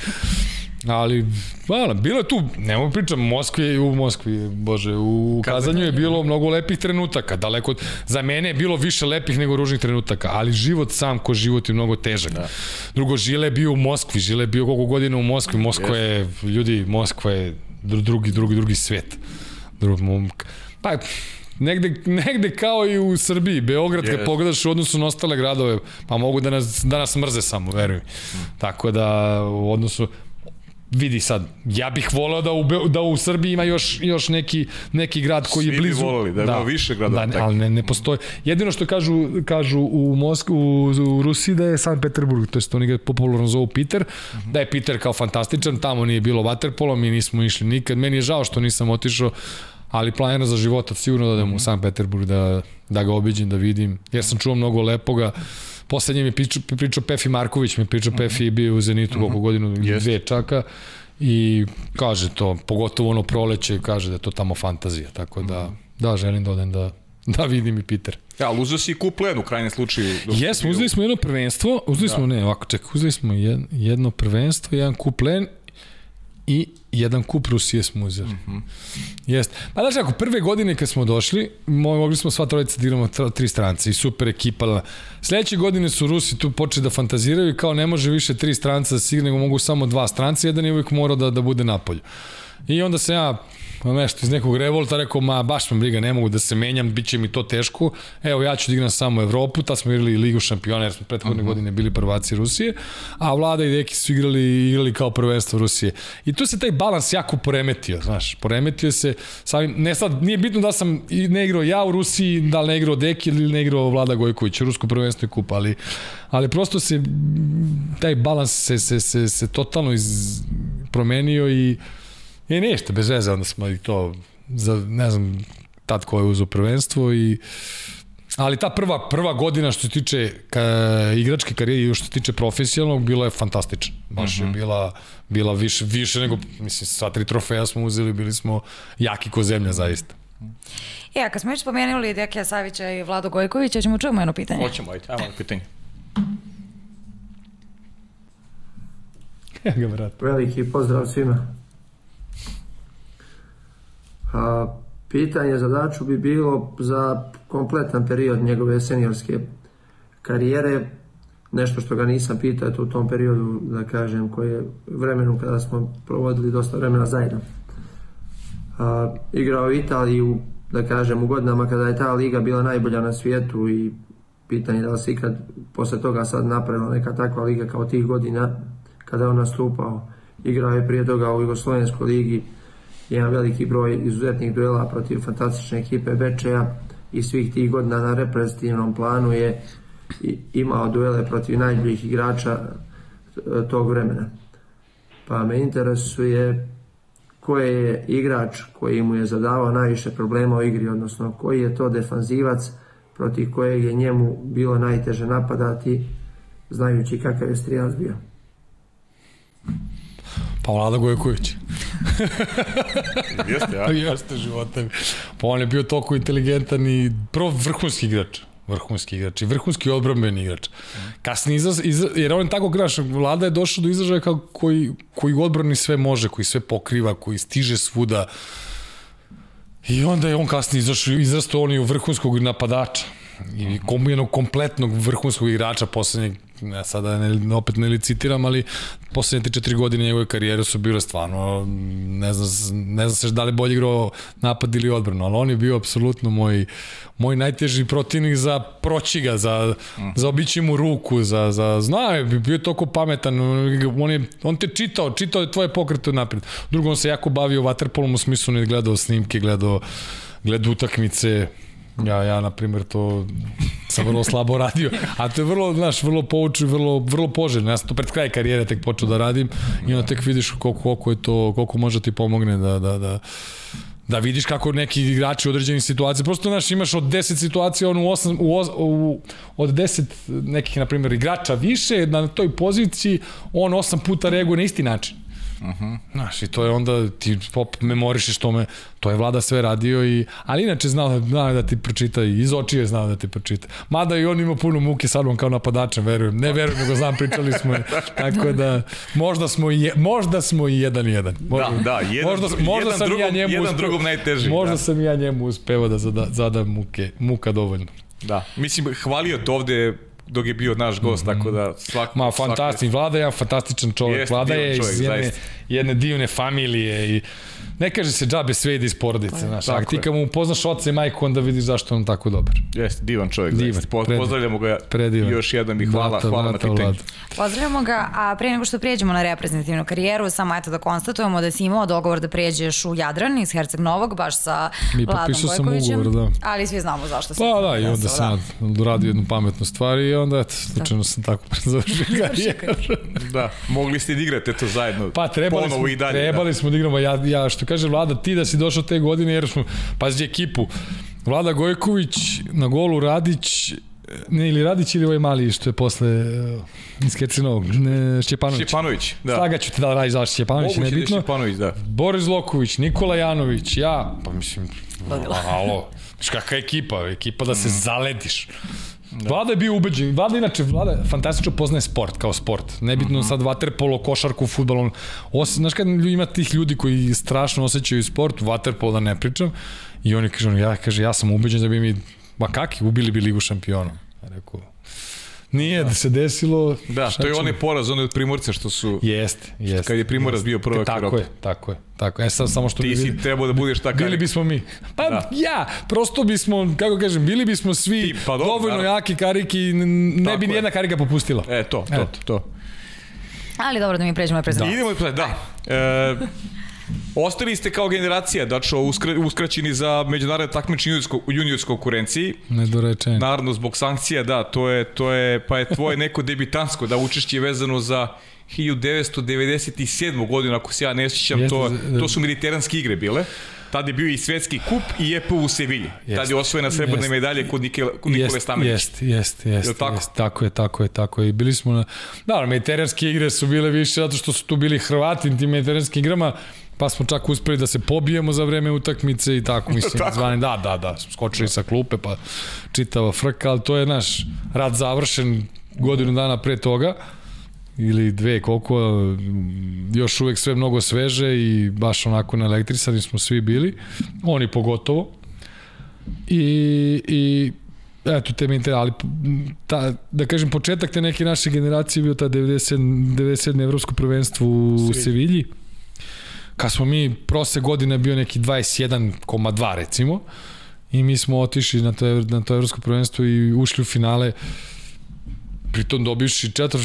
Ali, hvala, bilo je tu, nemo pričam, Moskvi, u Moskvi, bože, u Kazanju je bilo mnogo lepih trenutaka, daleko, za mene je bilo više lepih nego ružnih trenutaka, ali život sam ko život je mnogo težak. Da. Drugo, Žile je bio u Moskvi, Žile je bio koliko godina u Moskvi, Moskva je, ljudi, Moskva je drugi, drugi, drugi svet. Drugi, pa, negde, negde kao i u Srbiji, Beograd, yes. kad pogledaš u odnosu na ostale gradove, pa mogu da nas, da nas mrze samo, veruj. Mm. Tako da, u odnosu, vidi sad, ja bih voleo da u, da u Srbiji ima još, još neki, neki grad koji Svi je blizu. Svi bi voleli, da, da više grada. Da, ali ne, ne postoji. Jedino što kažu, kažu u, Moskvu, u, u Rusiji da je San Peterburg, to je oni ga popularno zovu Peter, da je Peter kao fantastičan, tamo nije bilo vaterpolo, mi nismo išli nikad. Meni je žao što nisam otišao, ali planira za života sigurno da idem uh -huh. u San Peterburg da, da ga obiđem, da vidim, jer sam čuo mnogo lepoga. Poslednje mi pričao, pričao Pefi Marković, mi pričao uh -huh. Pefi bio u Zenitu uh -huh. koliko godinu, yes. dve čaka i kaže to, pogotovo ono proleće, kaže da je to tamo fantazija, tako da, uh -huh. da, želim da odem da, da vidim i Peter. Ja, ali uzeo si i kup u krajnjem slučaju. Jesmo, uzeli smo jedno prvenstvo, uzeli da. smo, ne, ovako, čekaj, uzeli smo jedno prvenstvo, jedan kup i jedan kup Rusije smo uzeli. Mm -hmm. Jest. Pa znaš ako, prve godine kad smo došli, mogli smo sva trojica da igramo tri strance i super ekipa. Sledeće godine su Rusi tu počeli da fantaziraju i kao ne može više tri stranca da signe, nego mogu samo dva stranca, jedan je uvijek morao da, da bude napolju. I onda se ja nešto iz nekog revolta rekao, ma baš me briga, ne mogu da se menjam, bit će mi to teško. Evo, ja ću da igram samo Evropu, ta smo igrali Ligu šampiona, jer smo prethodne uh mhm. -huh. godine bili prvaci Rusije, a Vlada i Deki su igrali, igrali kao prvenstvo Rusije. I tu se taj balans jako poremetio, znaš, poremetio se, samim, ne sad, nije bitno da sam ne igrao ja u Rusiji, da li ne igrao Deki ili ne igrao Vlada Gojković, Rusko prvenstvo i kup, ali, ali prosto se, taj balans se, se, se, se totalno iz, promenio i I ništa, bez veze, onda smo i to, za, ne znam, tad ko je uzo prvenstvo i Ali ta prva prva godina što se tiče ka, igračke karijere i što se tiče profesionalnog bila je fantastična. Baš uh -huh. je mhm. bila bila više više nego mislim sva tri trofeja smo uzeli, bili smo jaki ko zemlja zaista. E, a kad smo već spomenuli Dekija Savića i Vlado Gojkovića, ćemo čujemo jedno pitanje. Hoćemo, ajde, ajmo pitanje. Ja ga, brat. Veliki pozdrav svima. A, pitanje za Daču bi bilo za kompletan period njegove seniorske karijere, nešto što ga nisam pitao u tom periodu, da kažem, koje vremenu kada smo provodili dosta vremena zajedno. A, igrao u Italiji u, da kažem, u godinama kada je ta liga bila najbolja na svijetu i pitanje da li se ikad posle toga sad napravila neka takva liga kao tih godina kada je on nastupao. Igrao je prije toga u Jugoslovenskoj ligi, jedan veliki broj izuzetnih duela protiv fantastične ekipe Bečeja i svih tih godina na reprezentativnom planu je imao duele protiv najboljih igrača e, tog vremena. Pa me interesuje koji je igrač koji mu je zadavao najviše problema u igri, odnosno koji je to defanzivac protiv kojeg je njemu bilo najteže napadati, znajući kakav je strijelac bio. Pa Vlada Gojković. Jeste, ja. Jeste života. Pa on je bio toliko inteligentan i prvo vrhunski igrač vrhunski igrač i vrhunski odbrambeni igrač. Kasnije izraz, izraz, jer on je tako igrač, vlada je došao do izražaja kao koji, koji odbrani sve može, koji sve pokriva, koji stiže svuda. I onda je on kasnije izašao, izrastao on i u vrhunskog napadača i kom, jednog kompletnog vrhunskog igrača poslednjeg ja sada ne, opet ne licitiram, ali poslednje te četiri godine njegove karijere su bile stvarno, ne znam, ne znam se da li bolje igrao napad ili odbranu, ali on je bio apsolutno moj, moj najteži protivnik za proći ga, za, mm. za obići mu ruku, za, za znao je, bio je toliko pametan, on, je, on te čitao, čitao je tvoje pokrete napred. Drugo, on se jako bavio vaterpolom u smislu, ne gledao snimke, gledao, gledao utakmice, Ja, ja, na primjer, to sam vrlo slabo radio, a to je vrlo, znaš, vrlo pouči, vrlo, vrlo poželjno. Ja sam to pred kraj karijere tek počeo da radim i onda tek vidiš koliko, koliko je to, koliko može ti pomogne da, da, da, da vidiš kako neki igrači u određenim situacijama, prosto znaš, imaš od 10 situacija, on u 8, u, u, od 10 nekih, na primjer, igrača više, na toj poziciji, on 8 puta reaguje na isti način. Uh -huh. Znaš, i to je onda, ti pop memorišeš tome, to je vlada sve radio i, ali inače znao, znao da ti pročita i iz očije je znao da ti pročita. Mada i on ima puno muke sa mnom kao napadačem, verujem. Ne verujem, nego znam, pričali smo. tako da, možda smo i, možda smo i jedan jedan. Možda, da, da, jedan, možda, možda jedan sam drugom, ja njemu jedan uspeo, drugom najteži. Možda da. sam ja njemu uspeo da zada, zadam muke, muka dovoljno. Da, mislim, hvalio to ovde dok je bio naš gost, mm -hmm. tako da svak, Ma, fantastičan, Vlada je jedan fantastičan čovjek, Vlada je iz jedne, jedne divne familije i ne kaže se džabe sve ide iz porodice, pa, znaš, a ti kad mu upoznaš oca i majku, onda vidiš zašto on tako dobar. Jeste, divan čovjek, divan, zaista. Po, pozdravljamo ga predivan. još jednom i hvala, vrata, hvala vrata, na pitanju. Pozdravljamo ga, a prije nego što prijeđemo na reprezentativnu karijeru, samo eto da konstatujemo da si imao dogovor da pređeš u Jadran iz Herceg Novog, baš sa Mi Vladom Gojkovićem. Ugovor, da. Ali svi znamo zašto si. Pa da, i onda sam da. radio jednu pametnu stvar i onda eto, slučajno da. sam tako završio karijeru. da, mogli ste da igrate to zajedno. Pa trebali smo, i dalje, trebali da. smo da igramo, ja, ja što kaže Vlada, ti da si došao te godine, jer smo, pazi ekipu, Vlada Gojković, na golu Radić, ne, ili Radić ili ovaj mali što je posle uh, iz Kecinovog, ne, Šćepanović. Šćepanović, da. Slagaću te da radi zašto Šćepanović, ne da bitno. Da Šćepanović, da. Boris Loković, Nikola Janović, ja, pa mislim, alo, kakva ekipa, ekipa da se mm. zalediš. Da. Vlada je bio ubeđen. Vlada inače, Vlada fantastično poznaje sport kao sport. Nebitno mhm. -huh. sad vaterpolo, košarku, futbol. On, os, znaš kad ima tih ljudi koji strašno osjećaju sport, vaterpolo da ne pričam, i oni kažu, ja, kaže, ja sam ubeđen da bi mi, ma kaki, ubili bi ligu šampiona. Ja rekao, Nije da se desilo... Da, to je ćemo? onaj poraz, onaj od primorca što su... Jeste, jeste. Kad je Primorac bio prvak Tako Evrope. je, tako je. Tako je. E sad samo što Ti bi si trebao da budeš ta bili bismo mi. Pa Da. ja, prosto bismo, kako kažem, bili bismo svi Ti, pa dobro, dovoljno naravno. jaki kariki ne Tako bi je. nijedna karika popustila. E, to, to, Eto. to. Ali dobro da mi pređemo na prezentaciju. Idemo, da. E, ostali ste kao generacija, dačo, uskra, uskraćeni za međunarodne takmičenje juniorsko, u juniorskoj konkurenciji. Nedorečen. Naravno, zbog sankcija, da, to je, to je, pa je tvoje neko debitansko, da, učešće je vezano za 1997. godinu, ako se ja ne sjećam, Jeste, to, to su mediteranske igre bile. Tad je bio i svetski kup i EP u Sevilji. Tad je Jeste. osvojena srebrne Jeste. medalje kod, Nike, kod Nikole Jest, Stamenića. jest, jest, jest, Jel tako? jest, tako je, tako je, tako je. I bili smo na... Da, mediteranske igre su bile više zato što su tu bili Hrvati na tim mediteranskim igrama, pa smo čak uspeli da se pobijemo za vreme utakmice i tako, mislim, Tako. zvani, da, da, da, skočili sa klupe, pa čitava frka, ali to je naš rad završen godinu dana pre toga, ili dve, koliko, još uvek sve mnogo sveže i baš onako na elektrisani smo svi bili, oni pogotovo. I, i eto, te mi ali ta, da kažem, početak te neke naše generacije je bio ta 97, 97. evropsko prvenstvo u Sevilji. Kad smo mi, prose godine bio neki 21,2 recimo, i mi smo otišli na to, na to evropsko prvenstvo i ušli u finale pritom dobivši četvr,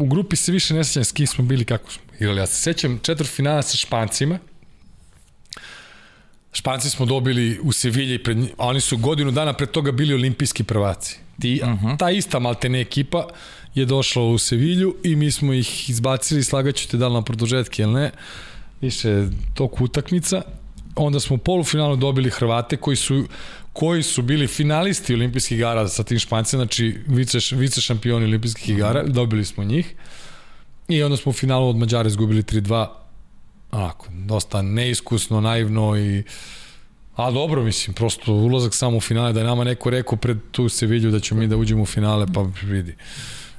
u grupi se više ne sećam s kim smo bili, kako smo igrali. Ja se sećam četvr finala sa Špancima, Španci smo dobili u Sevilji, pred, a oni su godinu dana pre toga bili olimpijski prvaci. Ti, uh -huh. Ta ista maltene ekipa je došla u Sevilju i mi smo ih izbacili, slagaću te da li na produžetke ili ne, više tog utakmica. Onda smo u polufinalu dobili Hrvate koji su koji su bili finalisti olimpijskih igara sa tim Špancima, znači vice, vice šampioni olimpijskih igara, dobili smo njih. I onda smo u finalu od Mađara izgubili 3-2 onako, dosta neiskusno, naivno i A dobro, mislim, prosto ulazak samo u finale, da je nama neko rekao pred tu se vidio da ćemo mi da uđemo u finale, pa vidi.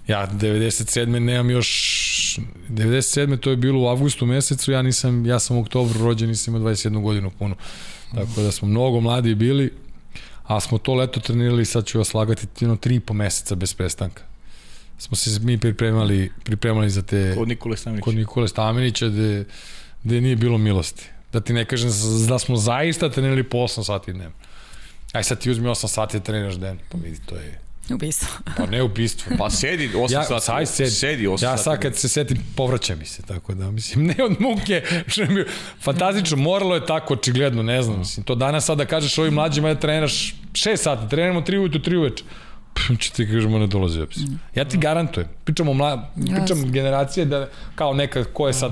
Ja 97. nemam još 97. to je bilo u avgustu mesecu, ja nisam ja sam u oktobru rođen, nisam imao 21 godinu punu. Tako da smo mnogo mladi bili, a smo to leto trenirali, sad ću vas lagati, jedno tri i po meseca bez prestanka. Smo se mi pripremali, pripremali za te Kod Nikole Stamenića. kod Nikole Stamenića gde, gde nije bilo milosti. Da ti ne kažem da smo zaista trenirali po 8 sati dnevno. Aj sad ti uzmi 8 sati da treniraš dnevno, pa vidi, to je, Ubistvo. pa ne ubistvo. Pa sedi 8 ja, sati. Aj, sedi. Sedi 8 ja sati. sad kad se setim, povraća mi se, tako da, mislim, ne od muke, što fantastično, moralo je tako, očigledno, ne znam, mislim, to danas sad da kažeš ovim mlađima da treniraš 6 sati, treniramo 3 ujutru, 3 uveče, će ti kažemo ne dolazi uopšte. Ja ti garantujem, pričamo mla, pričam generacije da kao neka ko je sad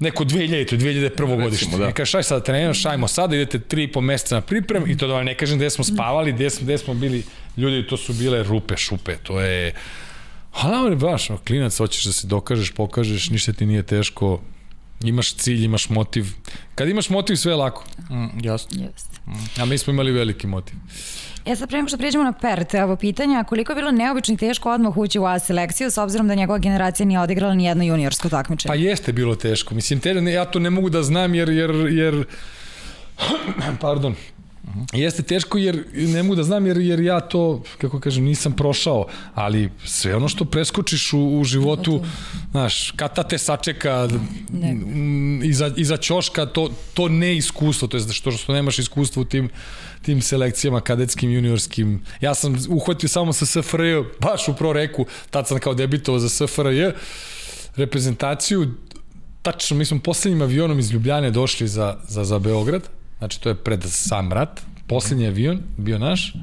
neko 2000, 2001. godište. da. Da. Neka šaj sad treniraš, šajmo sada, idete 3,5 meseca na priprem i to da ne kažem gde smo spavali, gde smo, gde smo bili, ljudi, to su bile rupe, šupe, to je... Ali baš, ono, klinac, hoćeš da se dokažeš, pokažeš, ništa ti nije teško, imaš cilj, imaš motiv. Kad imaš motiv, sve je lako. Mm, jasno. Jeste. A mi smo imali veliki motiv. E sad pre nego što prijeđemo na Pert, evo pitanja, koliko je bilo neobično i teško odmah ući u A selekciju s obzirom da njegova generacija nije odigrala ni jedno juniorsko takmičenje? Pa jeste bilo teško. Mislim, te, ja to ne mogu da znam jer, jer, jer pardon, Jeste teško jer ne mogu da znam jer, jer ja to, kako kažem, nisam prošao, ali sve ono što preskočiš u, u životu, znaš, kata te sačeka Ne. iza, iza ćoška, to, to ne iskustvo, to je što, što nemaš iskustvo u tim, tim selekcijama kadetskim, juniorskim. Ja sam uhvatio samo sa SFRJ, baš u pro reku, tad sam kao debitovao za SFRJ, reprezentaciju, tačno, mi smo poslednjim avionom iz Ljubljane došli za, za, za Beograd, znači to je pred sam rat, poslednji avion bio naš,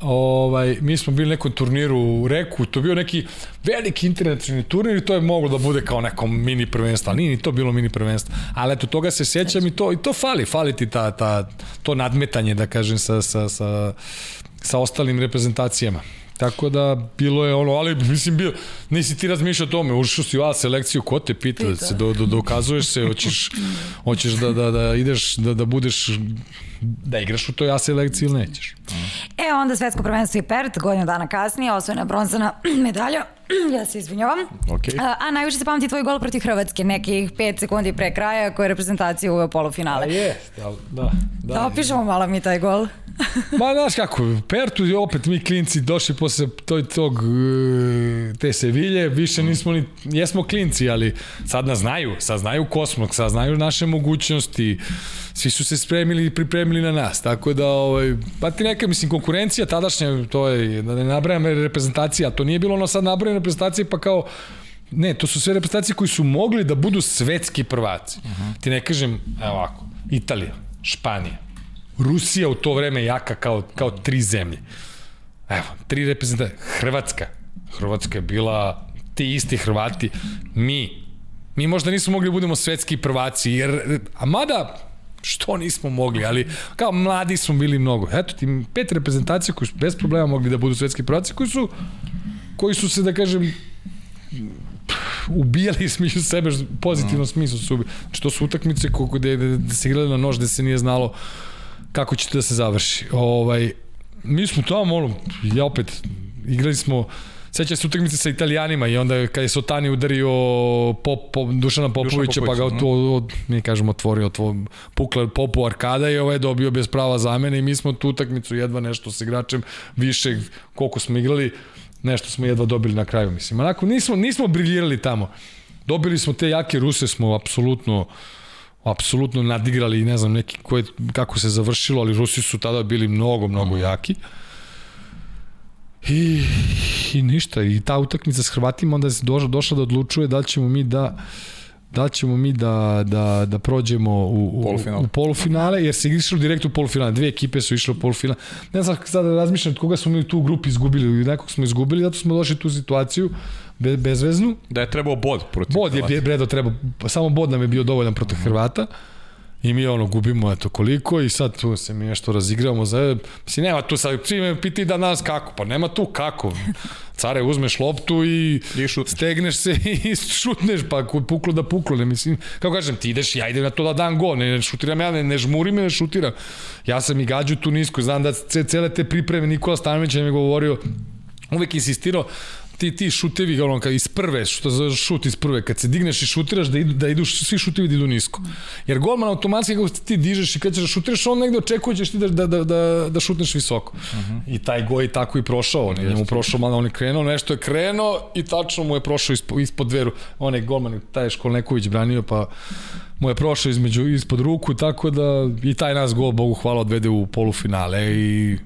ovaj, mi smo bili nekom turniru u Reku, to bio neki veliki internacionalni turnir i to je moglo da bude kao neko mini prvenstvo, ali nije ni to bilo mini prvenstvo. Ali eto, toga se sjećam i to, i to fali, fali ti ta, ta, to nadmetanje, da kažem, sa, sa, sa, sa ostalim reprezentacijama. Tako da bilo je ono, ali mislim bio, nisi ti razmišljao o tome, ušao si u A selekciju, ko te pita, da se do, do, dokazuješ se, hoćeš, hoćeš da, da, da ideš, da, da budeš, da igraš u toj A selekciji ili nećeš. E, onda svetsko prvenstvo i Pert, godinu dana kasnije, osvojena bronzana medalja, ja se izvinjavam. Okej. A, a najviše se pamti tvoj gol protiv Hrvatske, nekih 5 sekundi pre kraja, koje je reprezentacija uveo polufinale. je, da, da. Da opišemo malo mi taj gol. Ma, znaš kako, Pertu je opet mi klinci došli posle toj, tog, e, te Sevilje, više nismo ni, jesmo klinci, ali sad nas znaju, sad znaju kosmog, sad znaju naše mogućnosti, svi su se spremili i pripremili na nas, tako da, ovaj, pa ti neka, mislim, konkurencija tadašnja, to je, da ne nabrajam reprezentacija, to nije bilo ono sad nabrajam reprezentacije, pa kao, Ne, to su sve reprezentacije koji su mogli da budu svetski prvaci. Uh -huh. Ti ne kažem, evo ovako, Italija, Španija, Rusija u to vreme jaka kao, kao tri zemlje. Evo, tri reprezentacije. Hrvatska. Hrvatska je bila ti isti Hrvati. Mi. Mi možda nismo mogli da budemo svetski prvaci, jer, a mada, što nismo mogli, ali kao mladi smo bili mnogo. Eto ti pet reprezentacija koji su bez problema mogli da budu svetski prvaci, koji su, koji su se, da kažem, ubijali smišu sebe, pozitivno mm. smislu su ubijali. Znači, to su utakmice kako da, da, da se igrali na nož, da se nije znalo kako će to da se završi. Ovaj, mi smo tamo, ono, ja opet, igrali smo, seća se utakmice sa Italijanima i onda kad je Sotani udario pop, pop, Dušana Popovića, pa ga od, od, mi kažemo otvorio, otvorio pukla Popu arkada i ovaj je dobio bez prava zamene i mi smo tu utakmicu jedva nešto sa igračem više koliko smo igrali nešto smo jedva dobili na kraju, mislim. Onako, nismo, nismo briljirali tamo. Dobili smo te jake Ruse, smo apsolutno apsolutno nadigrali, ne znam neki koje, kako se završilo, ali Rusi su tada bili mnogo, mnogo jaki. I, i ništa, i ta utakmica s Hrvatima onda je došla, došla da odlučuje da ćemo mi da da ćemo mi da, da, da prođemo u, u, Polufinal. u polufinale, jer se išlo direkt u polufinale. Dve ekipe su išle u polufinale. Ne znam sada razmišljam koga smo mi u tu grupi izgubili, nekog smo izgubili, zato smo došli tu situaciju be, bezveznu. Da je trebao bod protiv Bod je Bredo trebao, samo bod nam je bio dovoljan protiv Hrvata. Mm -hmm I mi ono gubimo eto koliko i sad tu se mi nešto razigravamo za mislim nema tu sad svi me piti da nas kako pa nema tu kako. Care uzmeš loptu i, I stegneš se i šutneš pa puklo da puklo ne mislim kako kažem ti ideš ja idem na to da dam gol ne, ne šutiram ja ne, ne žmurim ne šutiram. Ja sam i gađu tu nisko znam da cele te pripreme Nikola Stanović je mi govorio uvek insistirao ti ti šutevi ono kad iz prve što za šut iz prve kad se digneš i šutiraš da idu da idu svi šutevi da idu nisko. Jer golman automatski kako ti dižeš i kad ćeš da šutiraš on negde očekuje ćeš ti da da da da, da šutneš visoko. Uh mhm. -huh. I taj goj tako i prošao, on je njemu prošao malo on je krenuo, nešto je krenuo i tačno mu je prošao ispod, ispod dveru. On je golman taj Školneković branio pa mu je prošao između ispod ruku tako da i taj nas gol Bogu hvala odvede u polufinale i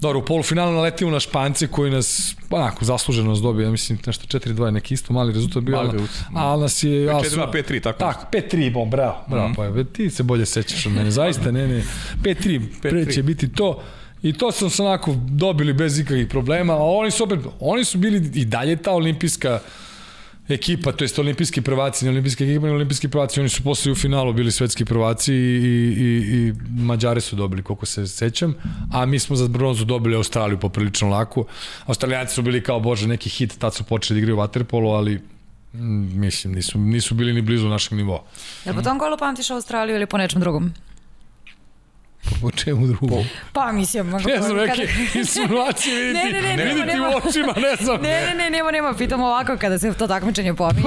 Dobro, u polufinalu naletimo na Špance koji nas, onako, zasluženo nas dobije, ja mislim, nešto 4-2 neki isto mali rezultat bio, mali rezultat. ali nas je... 4-2, 5-3, tako. Tako, 5-3, bom, bravo, bravo, mm pa ti se bolje sećaš od mene, zaista, ne, ne, 5-3, pre će biti to. I to sam se onako dobili bez ikakvih problema, a oni su opet, oni su bili i dalje ta olimpijska ekipa, to jest olimpijski prvaci, ne olimpijski ekipa, ne olimpijski prvaci, oni su posle u finalu bili svetski prvaci i, i, i Mađare su dobili, koliko se sećam, a mi smo za bronzu dobili Australiju poprilično lako. Australijanci su bili kao, bože, neki hit, tad su počeli da igraju vaterpolo, ali mm, mislim, nisu, nisu bili ni blizu našeg nivoa. Jel po tom golu pamtiš Australiju ili po nečem drugom? Po čemu drugom? Pa mislim, mogu ne znam, neke kada... insinuacije viditi, ne, ne, ne, viditi nema, u očima, ne znam. Ne, ne, ne, nema, nema, pitam ovako kada se to takmičenje pominje.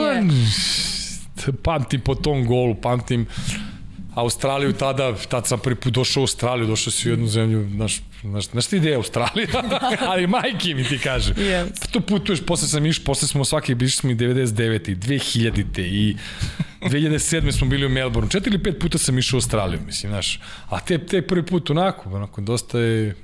Pa, pamtim po tom golu, pamtim Australiju tada, tad sam prvi put došao u Australiju, došao si u jednu zemlju, znaš, znaš, znaš ti ideja Australija, ali majke mi ti kaže. Yes. Pa tu putuješ, posle sam iš, posle smo svaki, bišli smo i 99. i 2000. i 2007. smo bili u Melbourne. Četiri ili pet puta sam išao u Australiju, mislim, znaš. A te, te prvi put onako, onako, dosta je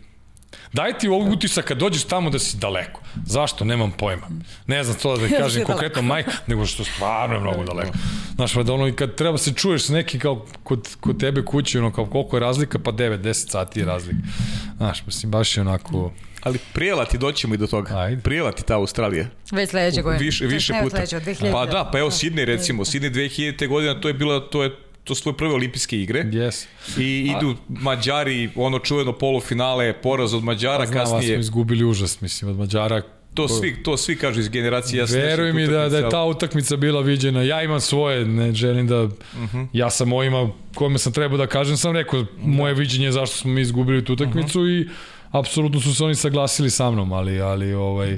Daj ti ovog utisak kad dođeš tamo da si daleko. Zašto? Nemam pojma. Ne znam to da kažem konkretno maj, nego što stvarno je mnogo daleko. Znaš, da ono, kad treba se čuješ s neki kao kod, kod tebe kući, ono, kao koliko je razlika, pa 9-10 sati je razlika. Znaš, mislim, baš je onako... Ali prijela ti doćemo i do toga. Ajde. Prijela ti ta Australija. Već sledeće godine. Više, više puta. Sledeće, pa da, pa evo Sidney recimo, Sidney 2000. godina, to je bila, to je to su prve olimpijske igre. Yes. I idu Mađari, ono čuveno polufinale, poraz od Mađara, pa, znam, kasnije... smo izgubili užas, mislim, od Mađara To svi, to svi kažu iz generacije. Ja Veruj mi da, da je ta utakmica bila viđena. Ja imam svoje, ne želim da... Uh mhm. -huh. Ja sam mojima, kome sam trebao da kažem, sam rekao moje viđenje zašto smo mi izgubili tu utakmicu uh mhm. -huh. i apsolutno su se oni saglasili sa mnom, ali, ali ovaj...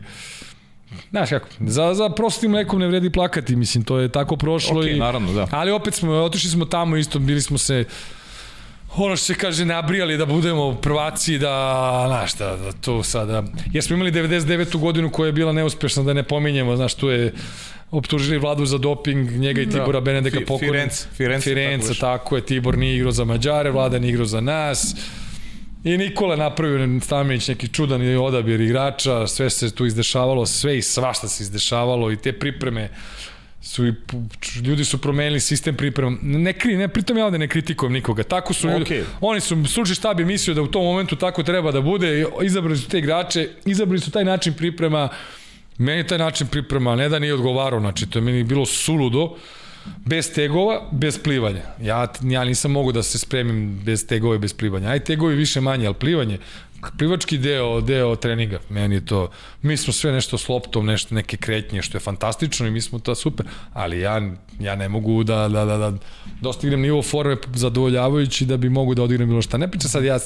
Znaš kako, za, za prostim mlekom ne vredi plakati, mislim, to je tako prošlo okay, i... naravno, da. Ali opet smo, otišli smo tamo isto, bili smo se ono što se kaže nabrijali da budemo prvaci da znaš da, da to sada jer smo imali 99. godinu koja je bila neuspešna da ne pominjemo znaš tu je optužili vladu za doping njega i da. Tibora Benedeka Fi- Firenze tako tako, tako je Tibor nije igrao za Mađare vlada nije igrao za nas I Nikola napravio Stamenić neki čudan odabir igrača, sve se tu izdešavalo, sve i svašta se izdešavalo i te pripreme su i ljudi su promenili sistem priprema. Ne kri, ne pritom ja ovde ne kritikujem nikoga. Tako su ljudi. Okay. Oni su sluči štab je mislio da u tom momentu tako treba da bude. Izabrali su te igrače, izabrali su taj način priprema. Meni taj način priprema ne da nije odgovarao, znači to je meni bilo suludo bez tegova, bez plivanja. Ja, ja nisam mogu da se spremim bez tegova i bez plivanja. Aj tegovi više manje, ali plivanje, plivački deo, deo treninga, meni je to, mi smo sve nešto s loptom, nešto, neke kretnje, što je fantastično i mi smo to super, ali ja, ja ne mogu da, da, da, da dostignem nivo forme zadovoljavajući da bi mogu da odigram bilo šta. Ne priča sad ja,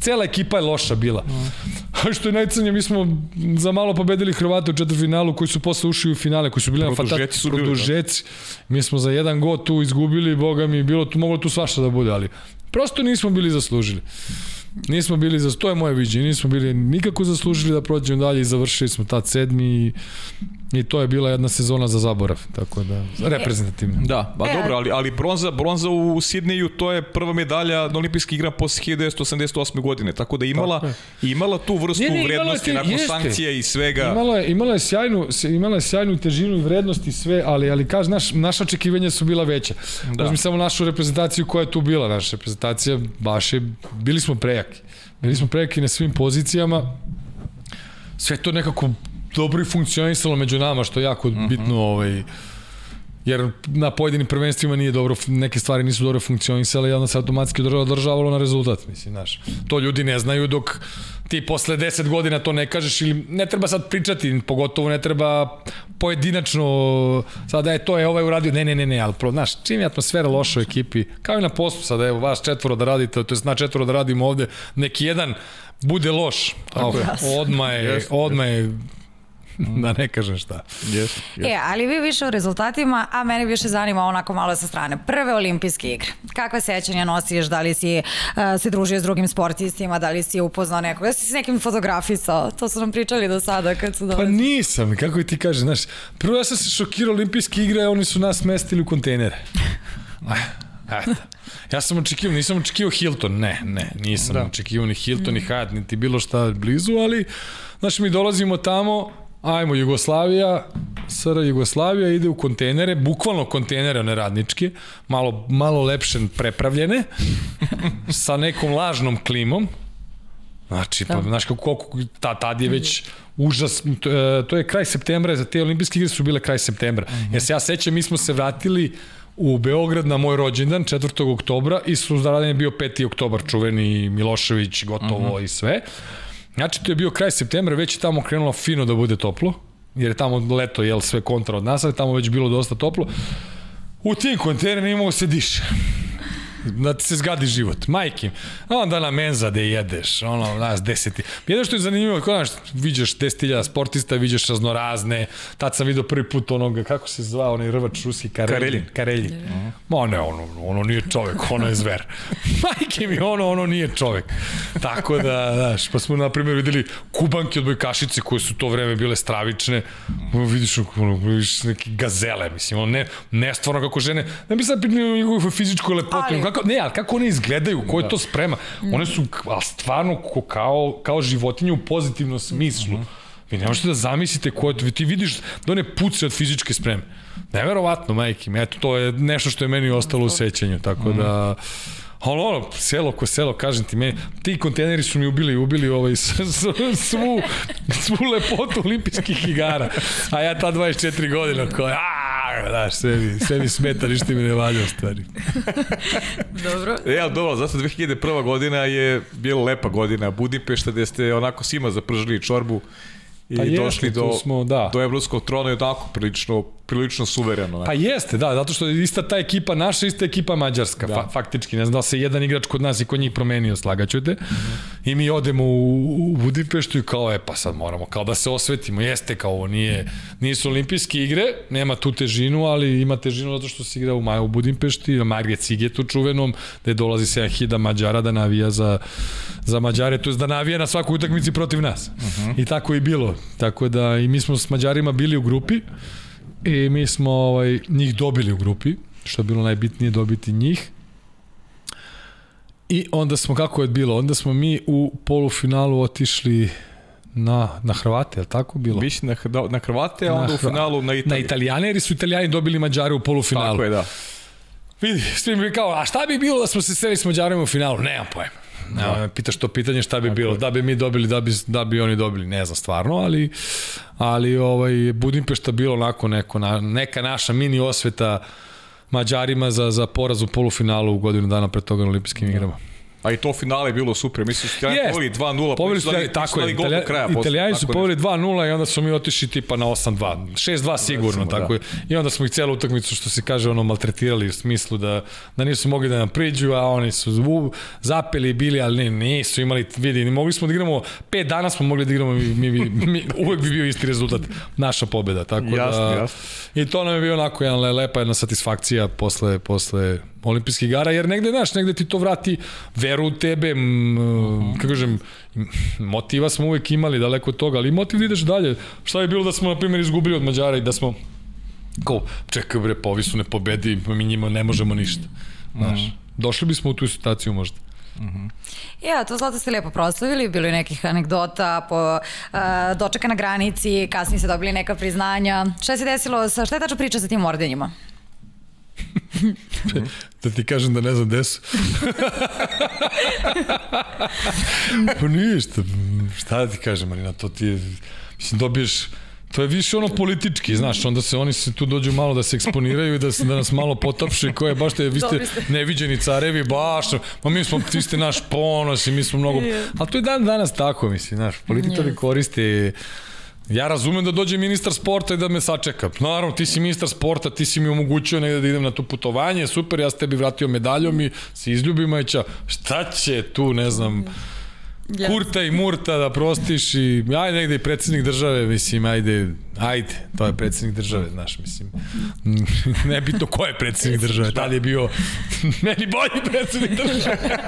cela ekipa je loša bila. A što je najcrnije, mi smo za malo pobedili Hrvate u četvrfinalu koji su posle ušli u finale, koji su bili na fantastični bili, da. produžeci. Mi smo za jedan god tu izgubili, boga mi, bilo tu, moglo tu svašta da bude, ali prosto nismo bili zaslužili. Nismo bili za to je moje viđenje, nismo bili nikako zaslužili da prođemo dalje i završili smo tad sedmi i, i to je bila jedna sezona za zaborav, tako da reprezentativno. Da, ba E, dobro, ali ali bronza bronza u Sidneju to je prva medalja na olimpijskih igrama posle 1988. godine, tako da imala Tako imala tu vrstu Ne, ne, imala vrednosti nakon jeste. sankcija i svega. Imala je, imala je sjajnu, imala je sjajnu težinu i vrednost i sve, ali ali kaže naš naša očekivanja su bila veća. Da. Uzmi samo našu reprezentaciju koja je tu bila, naša reprezentacija baš je bili smo prejaki. Bili smo prejaki na svim pozicijama. Sve to nekako dobro i funkcionisalo među nama, što je jako bitno ovaj jer na pojedinim prvenstvima nije dobro, neke stvari nisu dobro funkcionisale i onda se automatski održavalo na rezultat, mislim, znaš. To ljudi ne znaju dok ti posle 10 godina to ne kažeš ili ne treba sad pričati, pogotovo ne treba pojedinačno sada je to je ovaj uradio, ne, ne, ne, ne, ali pro, znaš, čim je atmosfera loša u ekipi, kao i na poslu, sada evo vas četvoro da radite, to je na četvoro da radimo ovde, neki jedan bude loš, Tako je. odma je, odma je da ne kažem šta. Yes, yes. E, ali vi više o rezultatima, a mene više zanima onako malo sa strane. Prve olimpijske igre. Kakve sećanja nosiš? Da li si uh, se družio s drugim sportistima? Da li si upoznao nekog? Da si s nekim fotografisao? To su nam pričali do sada kad su Pa dolazili. nisam, kako ti kažeš, znaš, prvo ja sam se šokirao olimpijske igre, oni su nas mestili u kontejnere. Eto. Ja sam očekivao, nisam očekivao Hilton, ne, ne, nisam da. očekivao ni Hilton, ni Hyatt, niti bilo šta blizu, ali, znaš, mi dolazimo tamo, ajmo Jugoslavija, SR Jugoslavija ide u kontejnere, bukvalno kontejnere, one radničke, malo, malo lepše prepravljene, sa nekom lažnom klimom, Znači, pa, znaš kako, koliko, ta, tad je već užas, to, e, to je kraj septembra, za te olimpijske igre su bile kraj septembra. Mm -hmm. Jer se ja sećam, mi smo se vratili u Beograd na moj rođendan 4. oktobra i suzdaradan je bio 5. oktobar, čuveni Milošević, gotovo mm -hmm. i sve. Znači, to je bio kraj septembra, već je tamo krenulo fino da bude toplo, jer je tamo leto, jel, sve kontra od nas, ali tamo već bilo dosta toplo. U tim kontejnerima imamo se diše da ti se zgadi život. Majke, a onda na menza da jedeš, ono, znaš, deseti. Jedno što je zanimljivo, kao, znaš, viđaš 10.000 sportista, viđaš raznorazne, tad sam vidio prvi put onoga, kako se zvao, onaj rvač ruski, Kareljin. Kareljin. Uh -huh. Ma ne, ono, ono nije čovek, ono je zver. Majke mi, ono, ono nije čovek. Tako da, znaš, pa smo, na primjer, videli kubanke od bojkašice koje su to vreme bile stravične, ono, vidiš, ono, vidiš neki gazele, mislim, ono, ne, ne stvarno kako žene, ne bi sad pitali njegovu fizičku lepotu, ali, kako, ne, ali kako one izgledaju, ko je da. to sprema? One su a stvarno kao, kao životinje u pozitivnom smislu. Mm -hmm. Vi ne možete da zamislite ko je, ti vidiš da one puce od fizičke spreme. Neverovatno, majke mi, eto, to je nešto što je meni ostalo u sećanju, tako da... Ali ono, selo ko selo, kažem ti, me, ti kontejneri su mi ubili, ubili ovaj, svu, svu lepotu olimpijskih igara. A ja ta 24 godina, koja, a, znaš, sve mi, sve mi smeta, ništa mi ne valja u stvari. dobro. E, ali dobro, zato 2001. godina je bila lepa godina Budimpešta, gde ste onako svima zapržili čorbu i pa došli jesmo, do, smo, da. do evropskog trona i onako prilično prilično suvereno. Pa jeste, da, zato što je ista ta ekipa naša, ista ekipa mađarska, da. fa, faktički. Ne znam da se jedan igrač kod nas i kod njih promenio, slagaću te. Mm -hmm. I mi odemo u, u Budimpeštu i kao, e, pa sad moramo kao da se osvetimo. Jeste kao ovo, nije, nisu olimpijske igre, nema tu težinu, ali ima težinu zato što se igra u maju u Budimpešti, na Marije Cigetu čuvenom, gde dolazi 7000 Mađara da navija za, za Mađare, to je da navija na svakoj utakmici protiv nas. Uh mhm. -huh. I tako i bilo. Tako da i mi smo s Mađarima bili u grupi, I mi smo ovaj, njih dobili u grupi, što je bilo najbitnije dobiti njih. I onda smo, kako je bilo, onda smo mi u polufinalu otišli na, na Hrvate, je li tako bilo? Biš na, na Hrvate, a onda na, u finalu na Italiju. Na Italijane, jer su Italijani dobili Mađare u polufinalu. Tako je, da. Vidi, svi mi kao, a šta bi bilo da smo se sreli s Mađarima u finalu? Nemam pojma. Da. Ne, pitaš to pitanje šta bi Tako bilo, je. da bi mi dobili, da bi, da bi oni dobili, ne znam stvarno, ali, ali ovaj, Budimpešta bilo onako neko, na, neka naša mini osveta Mađarima za, za poraz u polufinalu u godinu dana pred toga na olimpijskim igrama. A i to finale je bilo super. Mislim su Italijani poveli 2-0. Poveli su, da, tako je. Italija, kraja, Italijani su poveli 2-0 i onda smo mi otišli tipa na 8-2. 6-2 sigurno, Recimo, tako da. je. I onda smo ih celu utakmicu, što se kaže, ono, maltretirali u smislu da, da nisu mogli da nam priđu, a oni su u, zapeli bili, ali ne, nisu imali, vidi, ne mogli smo da igramo, 5 dana smo mogli da igramo, mi, mi, mi, mi uvek bi bio isti rezultat, naša pobeda. Tako jasno, da, jasno. I to nam je bio onako jedna lepa jedna satisfakcija posle, posle olimpijskih igara, jer negde, znaš, negde ti to vrati veru u tebe, m, kako kažem, motiva smo uvek imali daleko od toga, ali motiv da ideš dalje. Šta je bilo da smo, na primjer, izgubili od Mađara i da smo kao, čekaj bre, povi su ne pobedi, mi njima ne možemo ništa. Znaš, mm. došli bismo u tu situaciju možda. Mm -hmm. Ja, to zlato ste lepo proslavili, bilo je nekih anegdota po uh, dočeka na granici, kasnije ste dobili neka priznanja. Šta se desilo, sa, šta je tačno priča sa tim ordenjima? Da ti kažem da ne znam gde su. pa ništa, šta da ti kažem, Marina, to ti je, mislim, dobiješ, To je više ono politički, znaš, onda se oni se tu dođu malo da se eksponiraju i da, se, da nas malo potapše, koje baš te, vi ste neviđeni carevi, baš, pa mi smo, ti ste naš ponos i mi smo mnogo, ali to je dan danas tako, mislim, znaš, političari koriste Ja razumem da dođe ministar sporta i da me sačeka. Naravno, ti si ministar sporta, ti si mi omogućio negde da idem na to putovanje, super, ja s tebi vratio medaljom i se izljubim, ajća, šta će tu, ne znam, Kurta i Murta da prostiš i ajde negde i predsednik države, mislim, ajde, ajde, to je predsednik države, znaš, mislim, nebitno ko je predsednik države, tad je bio meni bolji predsednik države.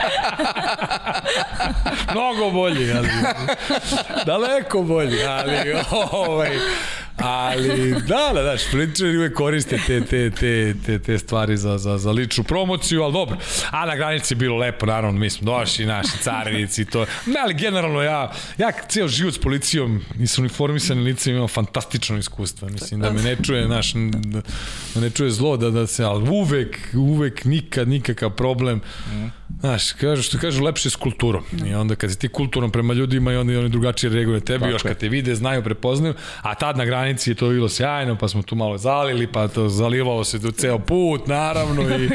Mnogo bolji, ali, daleko bolji, ali, ovaj, Ali, da, da, da, političari uvek koriste te, te, te, te, te stvari za, za, za ličnu promociju, ali dobro. A na granici je bilo lepo, naravno, mi smo došli, naši carinici to. Ne, ali generalno ja, ja ceo život s policijom i sa uniformisanim licem imam fantastično iskustvo. Mislim, da me ne čuje, naš, da, da ne čuje zlo, da, da se, ali uvek, uvek, nikad, nikakav problem. Mm Znaš, kažu što kažu lepše s kulturom. I onda kad si ti kulturom prema ljudima i onda oni drugačije reaguju tebi, Tako još kad te vide, znaju, prepoznaju, a tad na granici je to bilo sjajno, pa smo tu malo zalili, pa to zalivalo se do ceo put, naravno i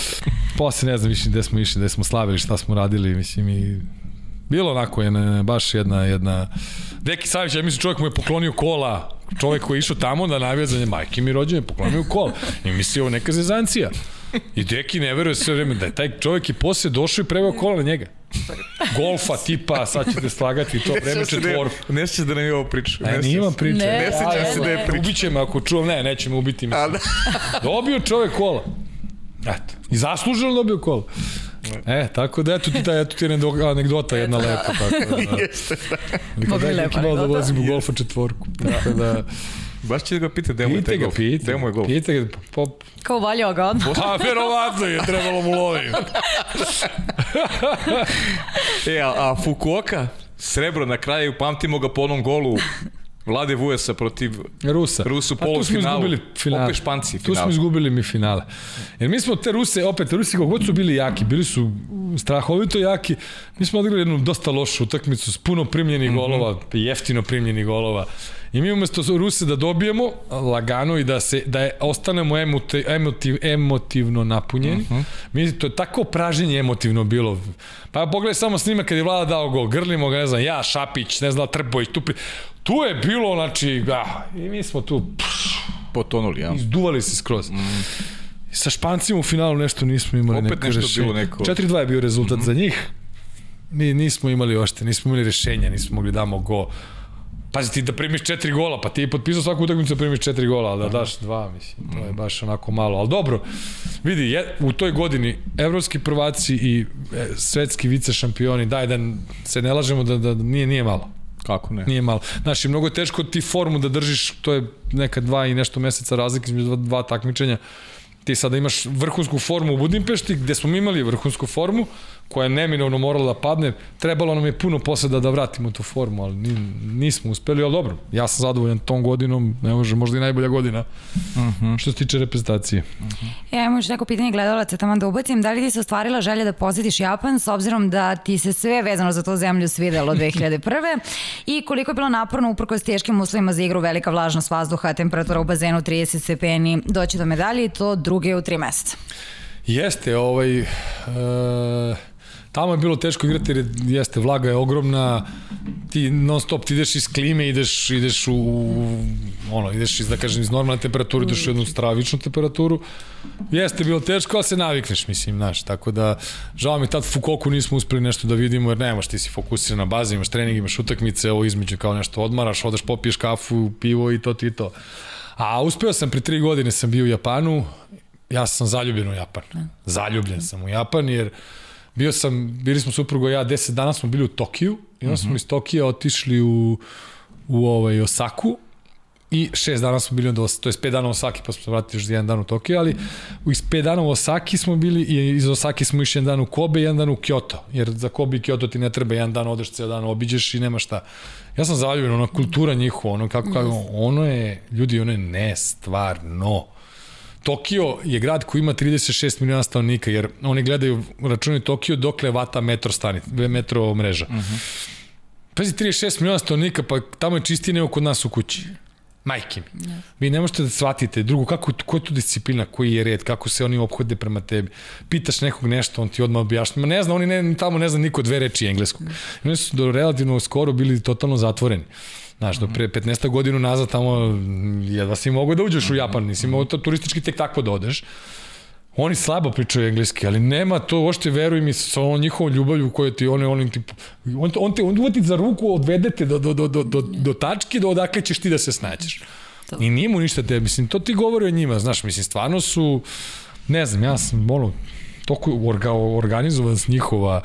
posle ne znam više gde smo išli, gde smo slavili, šta smo radili, mislim i bilo onako jedna, baš jedna, jedna Deki Savić, ja mislim čovjek mu je poklonio kola, čovjek koji je išao tamo da navija za nje, majke mi rođene, poklonio kola. I misli, ovo neka zezancija. I Deki ne veruje sve vreme da je taj čovjek i posle došao i preveo kola na njega. Golfa tipa, sad ćete slagati to vreme da četvor. Ne sećaš da nam je ovo priča. Ne, nije vam priča. Ne, ne se da je priča. Ubiće me ako čuvam, ne, neće me ubiti. Mislim. Da. Dobio čovek kola. Eto. I zasluženo dobio kola. E, tako da eto ti ta eto ti anegdota jedna lepa tako da. Jeste. Mogu lepo. Malo da vozim u golfa četvorku. Tako da Baš će da ga pita gde mu je taj golf. Pite ga, golf. Pite ga, pop. Kao valjao ga odmah. Pa, verovatno je, trebalo mu lovi. e, a, a Fukuoka, srebro na kraju, pamtimo ga po onom golu Vlade Vujasa protiv Rusa. Rusu polu finalu. Opet finale. Opet Španci finale. Tu smo izgubili mi finale. Jer mi smo te Ruse, opet Rusi kako su bili jaki, bili su strahovito jaki. Mi smo odigrali jednu dosta lošu utakmicu s puno primljenih mm -hmm. golova, jeftino primljenih golova. I mi umesto Ruse da dobijemo lagano i da se da je, ostanemo emotiv, emotiv, emotivno napunjeni, uh mhm. -huh. mi to je tako praženje emotivno bilo. Pa pogledaj samo snima kad je Vlada dao gol, grlimo ga, ne znam, ja, Šapić, ne znam, Trbović, Tupi. Tu je bilo, znači, ja, i mi smo tu, pš, Potonuli, ja. Izduvali se skroz. Mm. Sa Špancima u finalu nešto nismo imali Opet neko nešto rešenje. bilo neko- 4-2 je bio rezultat mm -hmm. za njih. Mi nismo imali ošte, nismo imali rešenja, nismo mogli da damo go. Pazi ti da primiš četiri gola, pa ti je potpisao svaku utakmicu da primiš četiri gola, ali da daš dva, mislim, to je baš onako malo. Ali dobro, vidi, je, u toj godini evropski prvaci i e, svetski vice šampioni, daj da se ne lažemo da, da nije, nije malo. Kako ne? Nije malo. Znaš, i mnogo je teško ti formu da držiš, to je neka dva i nešto meseca razlike između dva, dva takmičenja. Ti sada imaš vrhunsku formu u Budimpešti, gde smo mi imali vrhunsku formu, koja je neminovno morala da padne. Trebalo nam je puno posle da, da vratimo tu formu, ali ni, nismo uspeli, ali dobro. Ja sam zadovoljan tom godinom, ne može, možda i najbolja godina uh -huh. što se tiče reprezentacije. Ja imam još neko pitanje gledalaca, tamo da ubacim. Da li ti se ostvarila želja da posetiš Japan s obzirom da ti se sve vezano za tu zemlju svidelo 2001. I koliko je bilo naporno uprko s teškim uslovima za igru, velika vlažnost vazduha, temperatura u bazenu 30 stepeni, doći do medalje i to druge u tri meseca. Jeste, ovaj... E, tamo je bilo teško igrati jer jeste, vlaga je ogromna, ti non stop ti ideš iz klime, ideš, ideš u, ono, ideš iz, da kažem, iz normalne temperature, ideš u jednu stravičnu temperaturu. Jeste bilo teško, ali se navikneš, mislim, znaš, tako da, žao mi tad Fukoku nismo uspeli nešto da vidimo, jer nemaš, ti si fokusiran na bazi, imaš trening, imaš utakmice, ovo između kao nešto odmaraš, odeš, popiješ kafu, pivo i to ti to. A uspeo sam, pri tri godine sam bio u Japanu, ja sam zaljubljen u Japan. Zaljubljen sam u Japan jer bio sam, bili smo suprugo ja, 10 dana smo bili u Tokiju i onda smo iz Tokija otišli u, u ovaj, Osaku i šest dana smo bili, do, to je pet dana u Osaki, pa smo se vratili još jedan dan u Tokiju, ali u iz pet dana u Osaki smo bili i iz Osaki smo išli jedan dan u Kobe i jedan dan u Kyoto, jer za Kobe i Kyoto ti ne treba jedan dan, odeš ceo dan, obiđeš i nema šta. Ja sam zaljubljen, ona kultura njihova, ono kako, kako, ono je, ljudi, ono je nestvarno. Tokio je grad koji ima 36 miliona stanovnika, jer oni gledaju, računaju Tokio dokle vata metro stani, metro mreža. Uh -huh. Pazi, 36 miliona stanovnika, pa tamo je čistije nego kod nas u kući. Majke mi. Yes. Vi ne možete da shvatite. Drugo, kako, ko je tu disciplina, koji je red, kako se oni obhode prema tebi. Pitaš nekog nešto, on ti odmah objašnja. Ma ne zna, oni ne, tamo ne zna niko dve reči engleskog. I oni su do relativno skoro bili totalno zatvoreni. Znaš, do pre 15 godinu nazad tamo jedva si mogo da uđeš u Japan, nisi mogo to turistički tek tako da odeš. Oni slabo pričaju engleski, ali nema to, ošte veruj mi sa onom njihovom ljubavlju koju ti oni, oni ti, on, on te on uvati za ruku, odvedete do, do, do, do, do, do tačke do odakle ćeš ti da se snađeš. I nije mu ništa te, mislim, to ti govori o njima, znaš, mislim, stvarno su, ne znam, ja sam, ono, toliko orga, organizovanost njihova,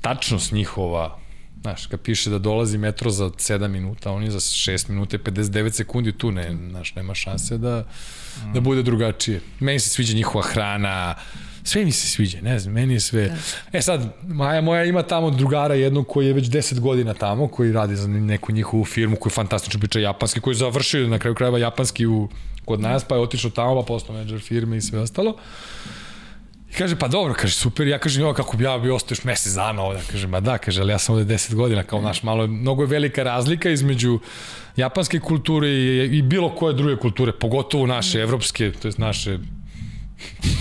tačnost njihova, Znaš, kad piše da dolazi metro za 7 minuta, on je za 6 minuta i 59 sekundi tu, ne, znaš, nema šanse da, da bude drugačije. Meni se sviđa njihova hrana, sve mi se sviđa, ne znam, meni je sve... Da. E sad, Maja moja ima tamo drugara jednog koji je već 10 godina tamo, koji radi za neku njihovu firmu, koji fantastično priča japanski, koji je završio na kraju krajeva japanski u, kod nas, pa je otišao tamo, pa postao menadžer firme i sve ostalo. I kaže, pa dobro, kaže, super, ja kažem, jo, kako bi ja bio ostao još mesec dana ovde, kaže, ma da, kaže, ali ja sam ovde 10 godina, kao naš, malo, mnogo je velika razlika između japanske kulture i, i bilo koje druge kulture, pogotovo naše, evropske, to je naše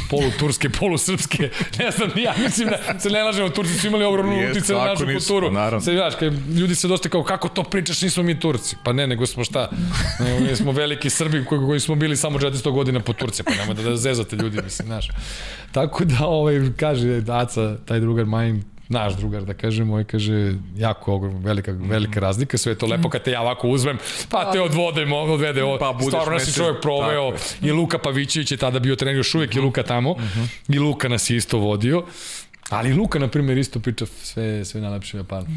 poluturske, polusrpske, ne znam, ja mislim da se ne lažemo, Turci su imali ogromnu utice na našu nisu, kulturu. Naravno. Sad, znaš, kad ljudi se dosta kao, kako to pričaš, nismo mi Turci. Pa ne, nego smo šta, ne, mi smo veliki Srbi koji, koji smo bili samo 400 godina po Turci, pa nemoj da, da zezate ljudi, mislim, znaš. Tako da, ovaj, kaže, Aca, taj drugar Majin, naš drugar, da kažem, moj kaže, jako velika, velika razlika, sve je to lepo kad te ja ovako uzmem, pa te odvodem, odvede, od, pa stvarno nas je čovjek proveo, i Luka Pavićević je tada bio trener, još uvek je Luka tamo, i Luka nas je isto vodio, ali Luka, na primjer, isto priča sve, sve najlepše u Japanu.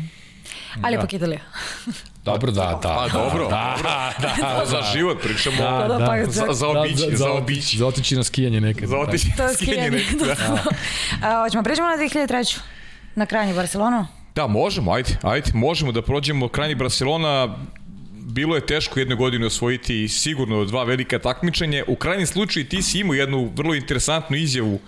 Ali da. ipak Italija. Dobro, da, da. Pa dobro, da, da, da, da, za život pričamo, da, da, da, za, za obići, da, za obići. Za otići na skijanje nekad. Za otići na skijanje nekad. Da. A, hoćemo pređemo na 2003 na krajnji Barcelonu? Da, možemo, ajde, ajde, možemo da prođemo krajnji Barcelona, bilo je teško jedne godine osvojiti sigurno dva velika takmičenja. U krajnjem slučaju ti si imao jednu vrlo interesantnu izjavu uh,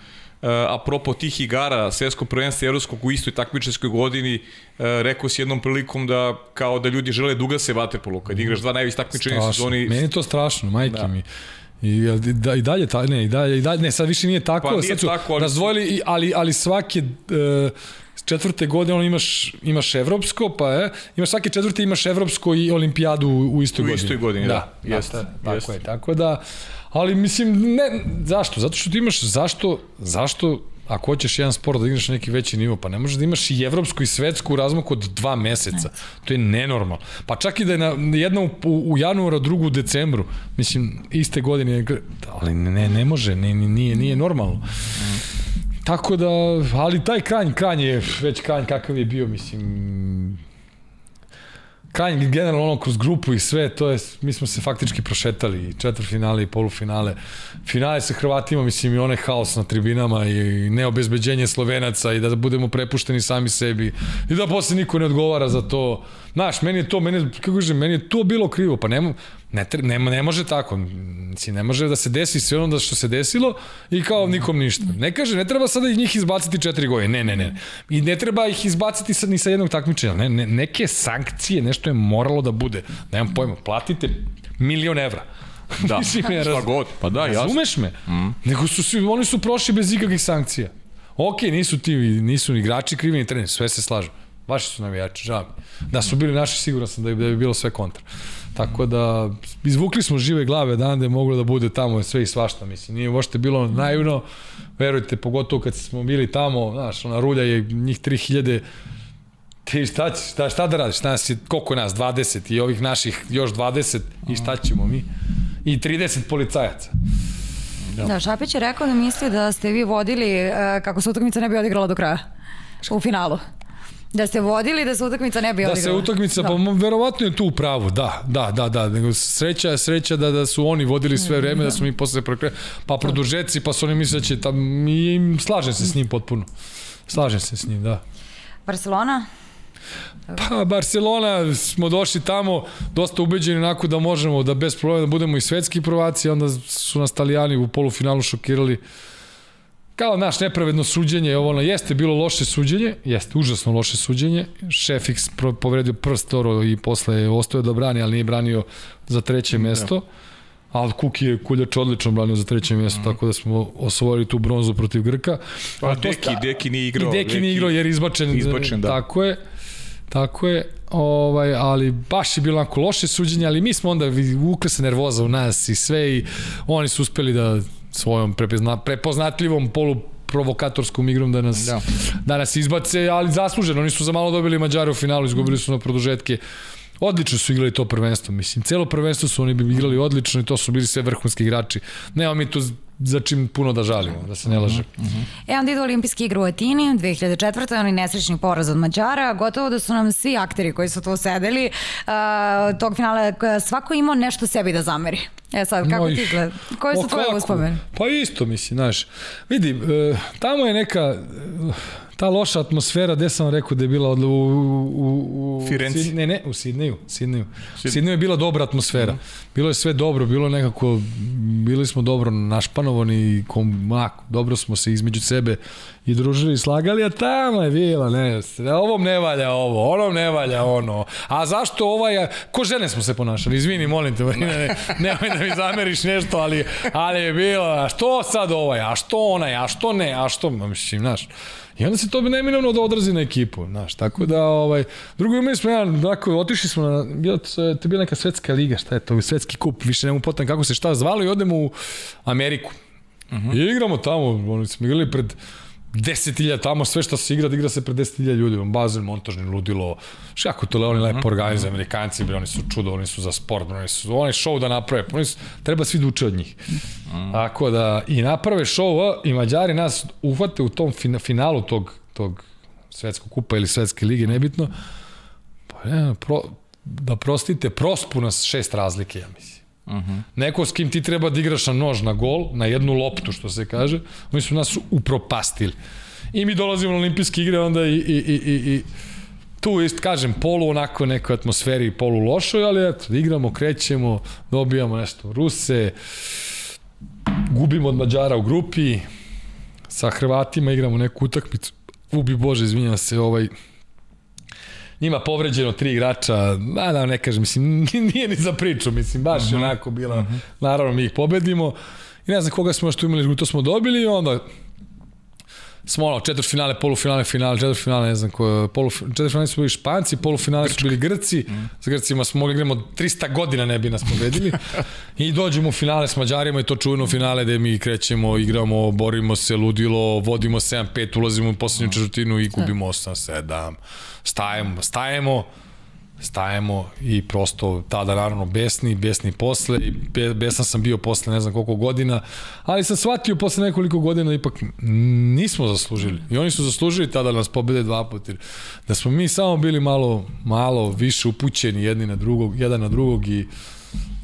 apropo tih igara svetskog prvenstva evropskog u istoj takmičarskoj godini, uh, rekao si jednom prilikom da kao da ljudi žele da ugase vaterpolo kad igraš dva najveći takmičenja sezoni. Meni je to strašno, majke da. mi. I, da, i dalje, ta, ne, i dalje, i dalje, ne, sad više nije tako, Pa nije sad su tako, ali- razdvojili, ali, ali svake e, četvrte godine ono imaš, imaš evropsko, pa je, imaš svake četvrte imaš evropsko i olimpijadu u, u istoj U godini. istoj godini, da. Jeste, da, tako jeste. je, tako da, ali mislim, ne, zašto? Zato što ti imaš, zašto, zašto ako hoćeš jedan sport da igraš na neki veći nivo, pa ne možeš da imaš i evropsku i svetsku u razmaku od dva meseca. To je nenormalno. Pa čak i da je na, jedna u, u, u januaru, a drugu u decembru, mislim, iste godine, ali ne, ne može, ne, nije, nije normalno. Tako da, ali taj kranj, kranj je već kranj kakav je bio, mislim, kranj generalno ono kroz grupu i sve, to je, mi smo se faktički prošetali četvrfinale i polufinale. Finale sa Hrvatima, mislim i onaj haos na tribinama i neobezbeđenje Slovenaca i da budemo prepušteni sami sebi i da posle niko ne odgovara za to. Znaš, meni je to, meni, kako kažem, meni je to bilo krivo, pa nema, ne, ne, ne može tako, mislim, ne može da se desi sve ono da što se desilo i kao nikom ništa. Ne kaže, ne treba sada ih njih izbaciti četiri godine, ne, ne, ne. I ne treba ih izbaciti sad ni sa jednog takmičenja, ne, ne, neke sankcije, nešto je moralo da bude. Nemam pojma, platite milion evra. Da, Mislim, ja šta raz- god, pa da, jasno. Razumeš me? Mm. Nego su svi, oni su prošli bez ikakvih sankcija. Ok, nisu ti, nisu ni igrači krivi, ni treneri, sve se slažu. Vaši su navijači, žao mi. Da su bili naši, siguran sam da bi, da bi bilo sve kontra. Tako da, izvukli smo žive glave dan da je moglo da bude tamo sve i svašta, mislim. Nije uopšte bilo naivno, verujte, pogotovo kad smo bili tamo, znaš, ona rulja je njih 3000 Ti šta, ćeš, šta, šta da radiš? Nas je, koliko je nas? 20 i ovih naših još 20 i šta ćemo mi? I 30 policajaca. Da, Šapić je rekao da misli da ste vi vodili e, kako se utakmica ne bi odigrala do kraja. U finalu. Da ste vodili da se utakmica ne bi Da odigrala. se utakmica, da. pa verovatno je tu u pravu, da, da, da, da, nego sreća sreća da, da su oni vodili sve vreme, da smo mi posle prekre, pa produžeci, pa su oni misle da će tam, i slažem se s njim potpuno. Slažem se s njim, da. Barcelona? Pa Barcelona smo došli tamo dosta ubeđeni onako da možemo da bez problema da budemo i svetski prvaci, onda su nas Italijani u polufinalu šokirali kao naš nepravedno suđenje, ovo ono, jeste bilo loše suđenje, jeste užasno loše suđenje, Šefix pro, povredio prst oro i posle je ostao da brani, ali nije branio za treće mesto, ali Kuki je Kuljač odlično branio za treće mesto, tako da smo osvojili tu bronzu protiv Grka. Pa A to Deki, sta- Deki nije igrao. I Deki nije igrao jer je izbačen. Izbačen, da. Tako je. Tako je, ovaj, ali baš je bilo onako loše suđenje, ali mi smo onda uvukla se nervoza u nas i sve i oni su uspeli da svojom prepozna, prepoznatljivom polu provokatorskom igrom da nas, Da. da. nas izbace, ali zasluženo, oni su za malo dobili Mađare u finalu, izgubili su na produžetke. Odlično su igrali to prvenstvo, mislim. Celo prvenstvo su oni bi igrali odlično i to su bili sve vrhunski igrači. Nema mi tu za čim puno da žalimo, da se ne laže. E, onda idu olimpijski igre u Atini, 2004. Oni nesrećni poraz od Mađara. Gotovo da su nam svi akteri koji su tu sedeli uh, tog finala, svako imao nešto sebi da zameri. E sad, kako Oj, ti gleda? Koje su tvoje uspomene? Pa isto, mislim, znaš. Vidi, e, tamo je neka, ta loša atmosfera, gde sam rekao da je bila od, u, u, u Firenci. Sid- ne, ne, u Sidneju. Sidneju. U Sidneju je bila dobra atmosfera. Bilo je sve dobro, bilo nekako, bili smo dobro našpanovani kom, mak, dobro smo se između sebe i družili i slagali, a tamo je bila, ne, ovom ne valja ovo, onom ne valja ono. A zašto ovaj, ko žene smo se ponašali, izvini, molim te, ne, ne, nemoj da mi zameriš nešto, ali, ali je bilo, a što sad ovaj, a što onaj, a što ne, a što, mislim, znaš, I onda se to neminovno da odrazi na ekipu, znaš, tako da, ovaj, drugo imali smo jedan, onako, otišli smo na, bilo, to je bila neka svetska liga, šta je to, svetski kup, više nemo potem kako se šta zvalo i odemo u Ameriku. Uh -huh. I igramo tamo, oni smo igrali pred 10.000 tamo, sve što se igra, da igra se pred 10.000 ljudi, bazen, montažni, ludilo, kako to le, oni lepo organizuju, amerikanci, bre, oni su čudo, oni su za sport, bre, oni su, oni show da naprave, oni su, treba svi da uče od njih. Tako da, i naprave show, i Mađari nas uhvate u tom fina, finalu tog, tog svetskog kupa ili svetske lige, nebitno, pa ne, pro, da prostite, prospu nas šest razlike, ja mislim. Uh -huh. Neko s kim ti treba da igraš na nož, na gol, na jednu loptu, što se kaže, oni su nas upropastili. I mi dolazimo na olimpijske igre, onda i, i, i, i, i tu ist, kažem, polu onako nekoj atmosferi, polu lošoj, ali eto, igramo, krećemo, dobijamo nešto Ruse, gubimo od Mađara u grupi, sa Hrvatima igramo neku utakmicu, ubi Bože, izvinjam se, ovaj, njima povređeno tri igrača, a da ne kažem, mislim, nije ni za priču, mislim, baš uh -huh. onako bila, uh -huh. naravno mi ih pobedimo i ne znam koga smo još tu imali, to smo dobili i onda smo ono, četvrtfinale, polufinale, finale, četvrtfinale, ne znam ko, polu, četvrtfinale su bili Španci, polufinale su bili Grci, mm. s Grcima smo mogli igramo 300 godina ne bi nas pobedili. I dođemo u finale s Mađarima i to čujeno finale gde mi krećemo, igramo, borimo se, ludilo, vodimo 7-5, ulazimo u poslednju četvrtinu i gubimo 8-7, stajemo, stajemo, stajemo i prosto tada naravno besni, besni posle i besan sam bio posle ne znam koliko godina, ali sam shvatio posle nekoliko godina ipak nismo zaslužili i oni su zaslužili tada da nas pobede dva puta da smo mi samo bili malo malo više upućeni jedni na drugog, jedan na drugog i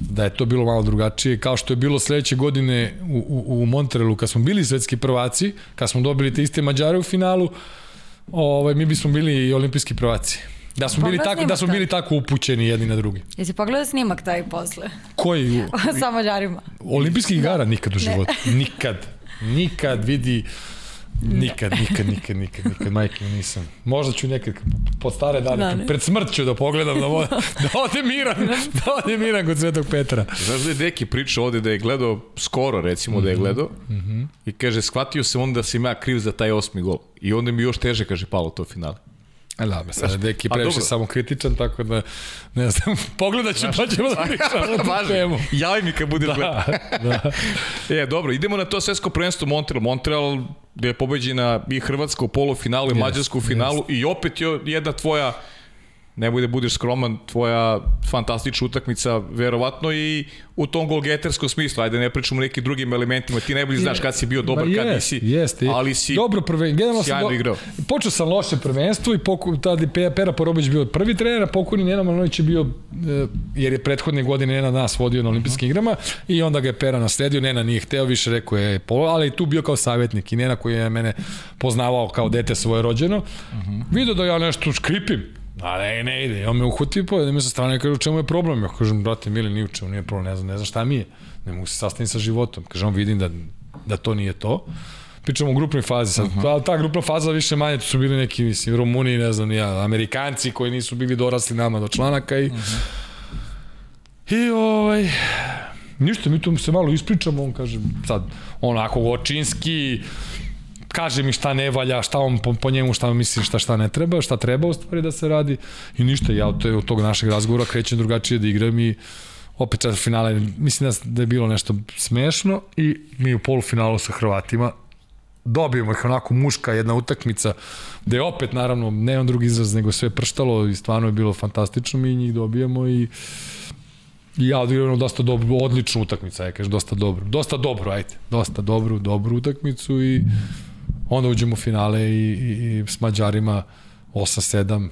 da je to bilo malo drugačije, kao što je bilo sledeće godine u, u, u Montrealu kad smo bili svetski prvaci, kad smo dobili te iste Mađare u finalu, ovaj, mi bismo bili i olimpijski prvaci. Da smo bili tako da smo bili tako upućeni jedni na drugi. Jesi pogledao snimak taj posle? Koji? Sa Mađarima. Olimpijskih igara nikad u životu. Nikad. Nikad vidi Nikad, nikad, nikad, nikad, nikad, majke nisam. Možda ću nekad pod stare dane, da, pred smrt ću da pogledam, da, da ode miran, da ode miran kod Svetog Petra. Znaš da je Deki pričao ovde da je gledao skoro, recimo da je mhm. gledao, mm -hmm. i kaže, shvatio se onda da sam ja kriv za taj osmi gol. I onda mi još teže, kaže, palo to finale. E da, me sad Deki previše samo kritičan, tako da, ne znam, pogledat ću, pa ćemo da pričamo tu temu. Javi mi kad budeš da, gledao. da. e, dobro, idemo na to svetsko prvenstvo Montreal. Montreal gde je pobeđena i Hrvatska u polufinalu i yes, Mađarska u finalu yes. i opet je jedna tvoja nemoj da budeš skroman, tvoja fantastična utakmica, verovatno i u tom golgeterskom smislu, ajde ne pričamo o nekim drugim elementima, ti najbolji znaš kad si bio dobar, kad nisi, jest, ali si dobro prven, generalno sjajno do, igrao. Počeo sam loše prvenstvo i poku, tada Pera Porobić bio prvi trener, a pokojni Nena Malinović je bio, e, jer je prethodne godine Nena nas vodio na olimpijskim igrama i onda ga je Pera nasledio, Nena nije hteo, više rekao je polo, ali tu bio kao savjetnik i Nena koji je mene poznavao kao dete svoje rođeno, uh -huh. vidio da ja nešto škripim, A ne, ne ide. On me uhvati po, da mi sa strane kaže u čemu je problem. Ja kažem, brate, mili, ni u čemu nije problem, ne znam, ne znam šta mi je. Ne mogu se sastaviti sa životom. Kaže, on vidim da, da to nije to. Pričamo o grupnoj fazi sad. Uh -huh. ta, ta grupna faza više manje, to su bili neki, mislim, Rumuni, ne znam, ja, Amerikanci koji nisu bili dorasli nama do članaka i... Uh -huh. I ovaj... Ništa, mi tu se malo ispričamo, on kaže, sad, onako očinski, kaže mi šta ne valja, šta on po, po njemu, šta misli, šta šta ne treba, šta treba u stvari da se radi i ništa, ja od, od tog našeg razgovora krećem drugačije da igram i opet četvr finale, mislim da, da je bilo nešto smešno i mi u polufinalu sa Hrvatima dobijemo ih onako muška jedna utakmica gde je opet naravno nemam drugi izraz nego sve prštalo i stvarno je bilo fantastično mi njih dobijamo i I ja odigrano dosta dobro, odličnu utakmicu, ja kažem, dosta dobro. Dosta dobro, ajde. Dosta dobru, dobru utakmicu i onda uđemo u finale i, i, i s Mađarima 8-7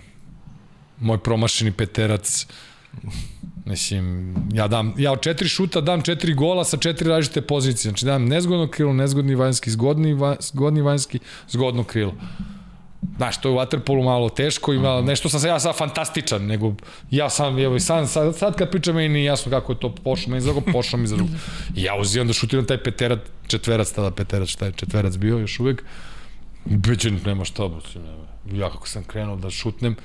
moj promašeni peterac Mislim, ja dam, ja od četiri šuta dam četiri gola sa četiri različite pozicije. Znači dam nezgodno krilo, nezgodni vanjski, zgodni, va, zgodni vanjski, zgodno krilo. Znaš, to je u Waterpolu malo teško, ima nešto sam ja sad fantastičan, nego ja sam, evo i sad, sad, sad kad pričam meni nije jasno kako je to pošlo meni za drugo, pošlo mi za drugo. I ja uzimam da šutiram taj peterac, četverac, tada peterac, šta je četverac bio još uvek. Beđen nema šta, nema. ja kako sam krenuo da šutnem,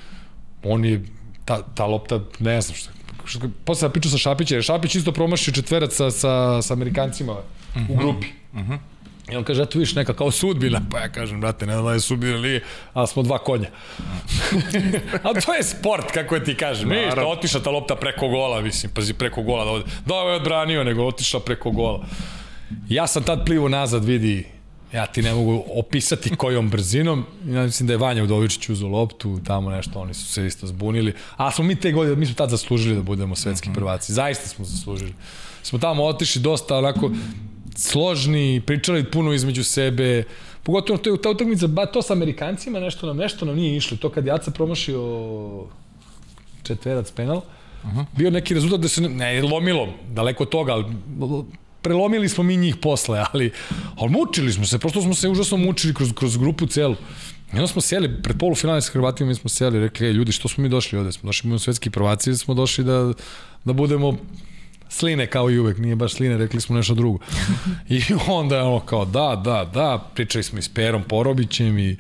on je, ta, ta lopta, ne znam šta, što, posle da pričam sa Šapićem, Šapić isto promašio četverac sa, sa, sa Amerikancima uh -huh. u mhm. grupi. Uh -huh. I on kaže, eto viš neka kao sudbina. Pa ja kažem, brate, ne znam da je sudbina li, a smo dva konja. a to je sport, kako ti kažem. Viš, da otiša ta lopta preko gola, mislim, pazi, preko gola. Da, ovde. da ovo je odbranio, nego otišla preko gola. Ja sam tad plivo nazad, vidi, ja ti ne mogu opisati kojom brzinom. Ja mislim da je Vanja Udovičić uzao loptu, tamo nešto, oni su se isto zbunili. A smo mi te godine, mi smo tad zaslužili da budemo svetski mhm. prvaci. Zaista smo zaslužili. Smo tamo otišli dosta onako, složni, pričali puno između sebe, pogotovo to je ta utakmica, ba to sa Amerikancima, nešto nam, nešto nam nije išlo, to kad Jaca promašio četverac penal, uh -huh. bio neki rezultat da se ne, lomilo, daleko od toga, ali prelomili smo mi njih posle, ali, ali mučili smo se, prosto smo se užasno mučili kroz, kroz grupu celu. I onda smo sjeli, pred polufinale sa Hrvatima mi smo sjeli, rekli, ej, ljudi, što smo mi došli ovde? Smo došli mi u svetski prvaci, smo došli da, da budemo sline kao i uvek, nije baš sline, rekli smo nešto drugo. I onda je ono kao da, da, da, pričali smo i s Perom Porobićem i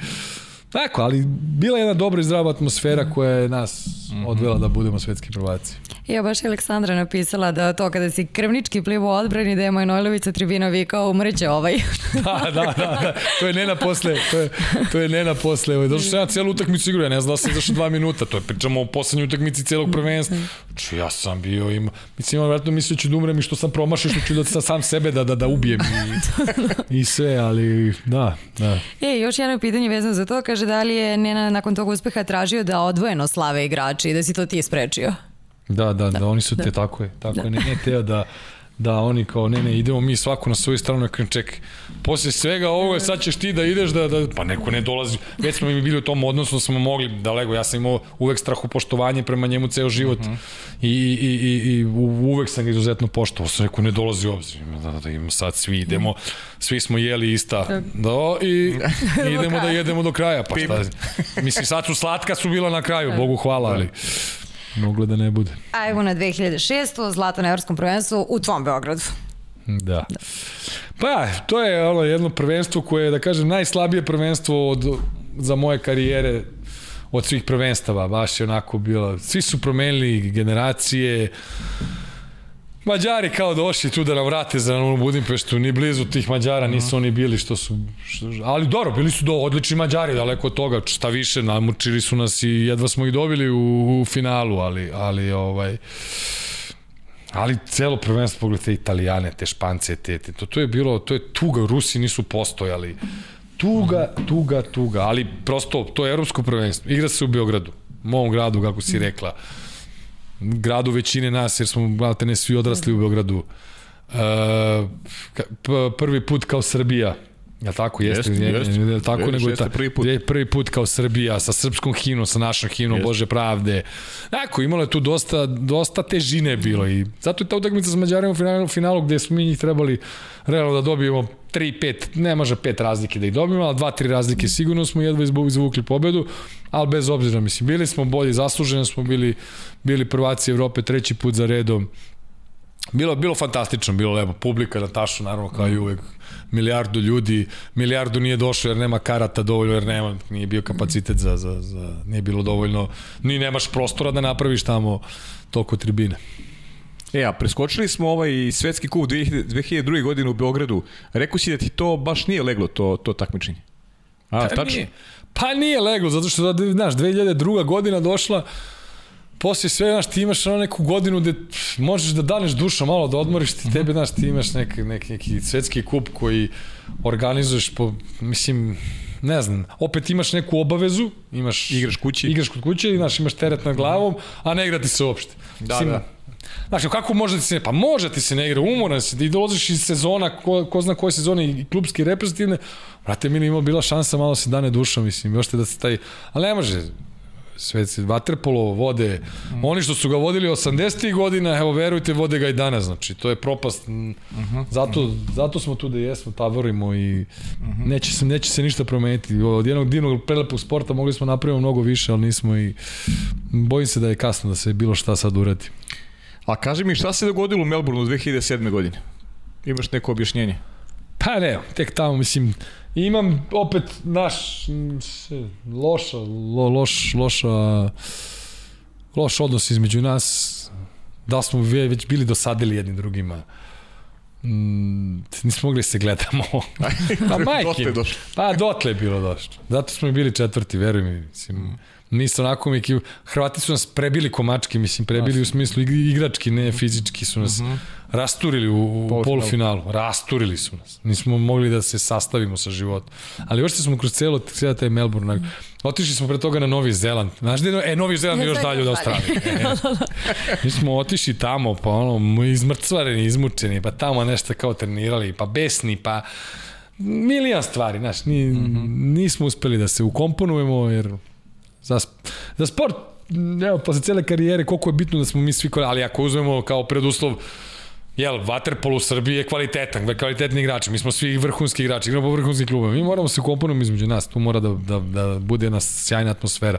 Tako, ali bila je jedna dobra i zdrava atmosfera koja je nas odvela da budemo svetski prvaci. Ja baš je Aleksandra napisala da to kada si krvnički plivo odbrani da je Manojlović sa tribina vikao umreće ovaj. da, da, da, da, to je Nena posle, to je, to je Nena posle, ovaj, došao sam ja celu utakmicu igrao, ja ne znam da sam izašao dva minuta, to je pričamo o poslednjoj utakmici celog prvenstva. Znači, ja sam bio, ima, mislim, ima vratno mislio ću da umrem i što sam promašio, što ću da sa sam sebe da, da, da ubijem i, i sve, ali da, da. E, još jedno pitanje vezano za to, kaže da li je Nena nakon tog uspeha tražio da odvojeno slave igrači i da si to ti sprečio? Da, da, da, da oni su te, tako je, tako da. je, ne, ne teo da, da oni kao ne ne idemo mi svako na svoju stranu na ček posle svega ovoga sad ćeš ti da ideš da, da pa neko ne dolazi već smo mi bili u tom odnosu smo mogli da lego ja sam imao uvek strahopoštovanje prema njemu ceo život uh -huh. I, i, i, i uvek sam ga izuzetno poštovao sam rekao ne dolazi obzir da, da, da im sad svi idemo svi smo jeli ista da, i, i idemo da jedemo do kraja pa šta mislim sad su slatka su bila na kraju Bogu hvala ali Moglo da ne bude. A evo na 2006. zlato na evropskom prvenstvu u tvom Beogradu. Da. da. Pa, to je ono jedno prvenstvo koje je, da kažem, najslabije prvenstvo od, za moje karijere od svih prvenstava. Baš je onako bilo, svi su promenili generacije, Mađari kao došli tu da nam vrate za u Budimpeštu, ni blizu tih Mađara nisu oni bili što su, što, ali dobro, bili su do, odlični Mađari, daleko od toga, šta više, namučili su nas i jedva smo ih dobili u, u finalu, ali, ali ovaj, ali celo prvenstvo pogledajte Italijane, te Špance, te, te, to, to je bilo, to je tuga, Rusi nisu postojali, tuga, tuga, tuga, ali prosto, to je evropsko prvenstvo, igra se u Beogradu, mom gradu, kako si rekla, gradu većine nas, jer smo malte ne svi odrasli u Beogradu. Uh, prvi put kao Srbija, Ja tako jeste, jeste, jeste, jeste tako jeste, nego jeste, prvi put. prvi put kao Srbija sa srpskom himnom, sa našom himnom Bože pravde. Tako imalo je tu dosta dosta težine bilo i zato je ta utakmica sa Mađarima u finalu, finalu gde smo mi njih trebali realno da dobijemo 3 5, ne može 5 razlike da ih dobijemo, al 2 3 razlike sigurno smo jedva izvukli pobedu, al bez obzira mislim bili smo bolji, zasluženi smo bili bili prvaci Evrope treći put za redom. Bilo bilo fantastično, bilo lepo publika na tašu naravno kao i uvek milijardu ljudi, milijardu nije došlo jer nema karata dovoljno, jer nema, nije bio kapacitet za, za, za nije bilo dovoljno, ni nemaš prostora da napraviš tamo toliko tribine. E, a preskočili smo ovaj svetski kup 2002. godine u Beogradu. Rekao si da ti to baš nije leglo, to, to takmičenje. A, pa tačno? Nije, pa nije leglo, zato što, znaš, 2002. godina došla, posle sve, znaš, ti imaš ono neku godinu gde možeš da daneš duša malo, da odmoriš ti tebe, znaš, ti imaš nek, nek, neki svetski kup koji organizuješ po, mislim, ne znam, opet imaš neku obavezu, imaš... Igraš kući. Igraš kod kuće, znaš, imaš teret nad glavom, a ne igra ti se uopšte. Da, mislim, da. Znaš, kako može ti se ne... Pa može ti se ne igra, umoran si, ti dolaziš iz sezona, ko, ko zna koje sezone i klubski reprezentativne, brate, mi imao bila šansa malo se dane duša, mislim, još te da se taj... Ali ne može, svetski vaterpolo vode, mm. oni što su ga vodili 80. godina, evo verujte, vode ga i danas, znači to je propast. Uh -huh. zato, zato smo tu da jesmo, tavorimo i uh -huh. neće, se, neće se ništa promeniti. Od jednog divnog prelepog sporta mogli smo napraviti mnogo više, ali nismo i bojim se da je kasno da se bilo šta sad uradi. A kaži mi šta se dogodilo u Melbourneu 2007. godine? Imaš neko objašnjenje? Pa ne, tek tamo, mislim, imam opet naš loša, lo, loš, loša, loš odnos između nas, da smo već bili dosadili jednim drugima. Mm, nismo mogli da se gledamo. pa majke. Pa dotle je bilo došlo. Zato smo i bili četvrti, veruj mi. Mislim, nisu onako mi. Hrvati su nas prebili komački, mislim, prebili u smislu igrački, ne fizički su nas uh mhm. -huh. Rasturili u, u polufinalu. Rasturili su nas. Nismo mogli da se sastavimo sa životom. Ali još smo kroz celo, celo taj Melbourne, Otišli smo pre toga na Novi Zeland. Znaš gde je, e, Novi Zeland je još dalje od Australije. E, mi smo otišli tamo, pa ono, izmrcvareni, izmučeni, pa tamo nešto kao trenirali, pa besni, pa milijan stvari, znaš, ni, mm -hmm. nismo uspeli da se ukomponujemo, jer za, za sport, evo, posle cele karijere, koliko je bitno da smo mi svi, ali ako uzmemo kao preduslov jel, Waterpolo u Srbiji je kvalitetan, kvalitetni igrači, mi smo svi vrhunski igrači, igramo po vrhunskim mi moramo se komponujemo između nas, tu mora da, da, da bude jedna sjajna atmosfera.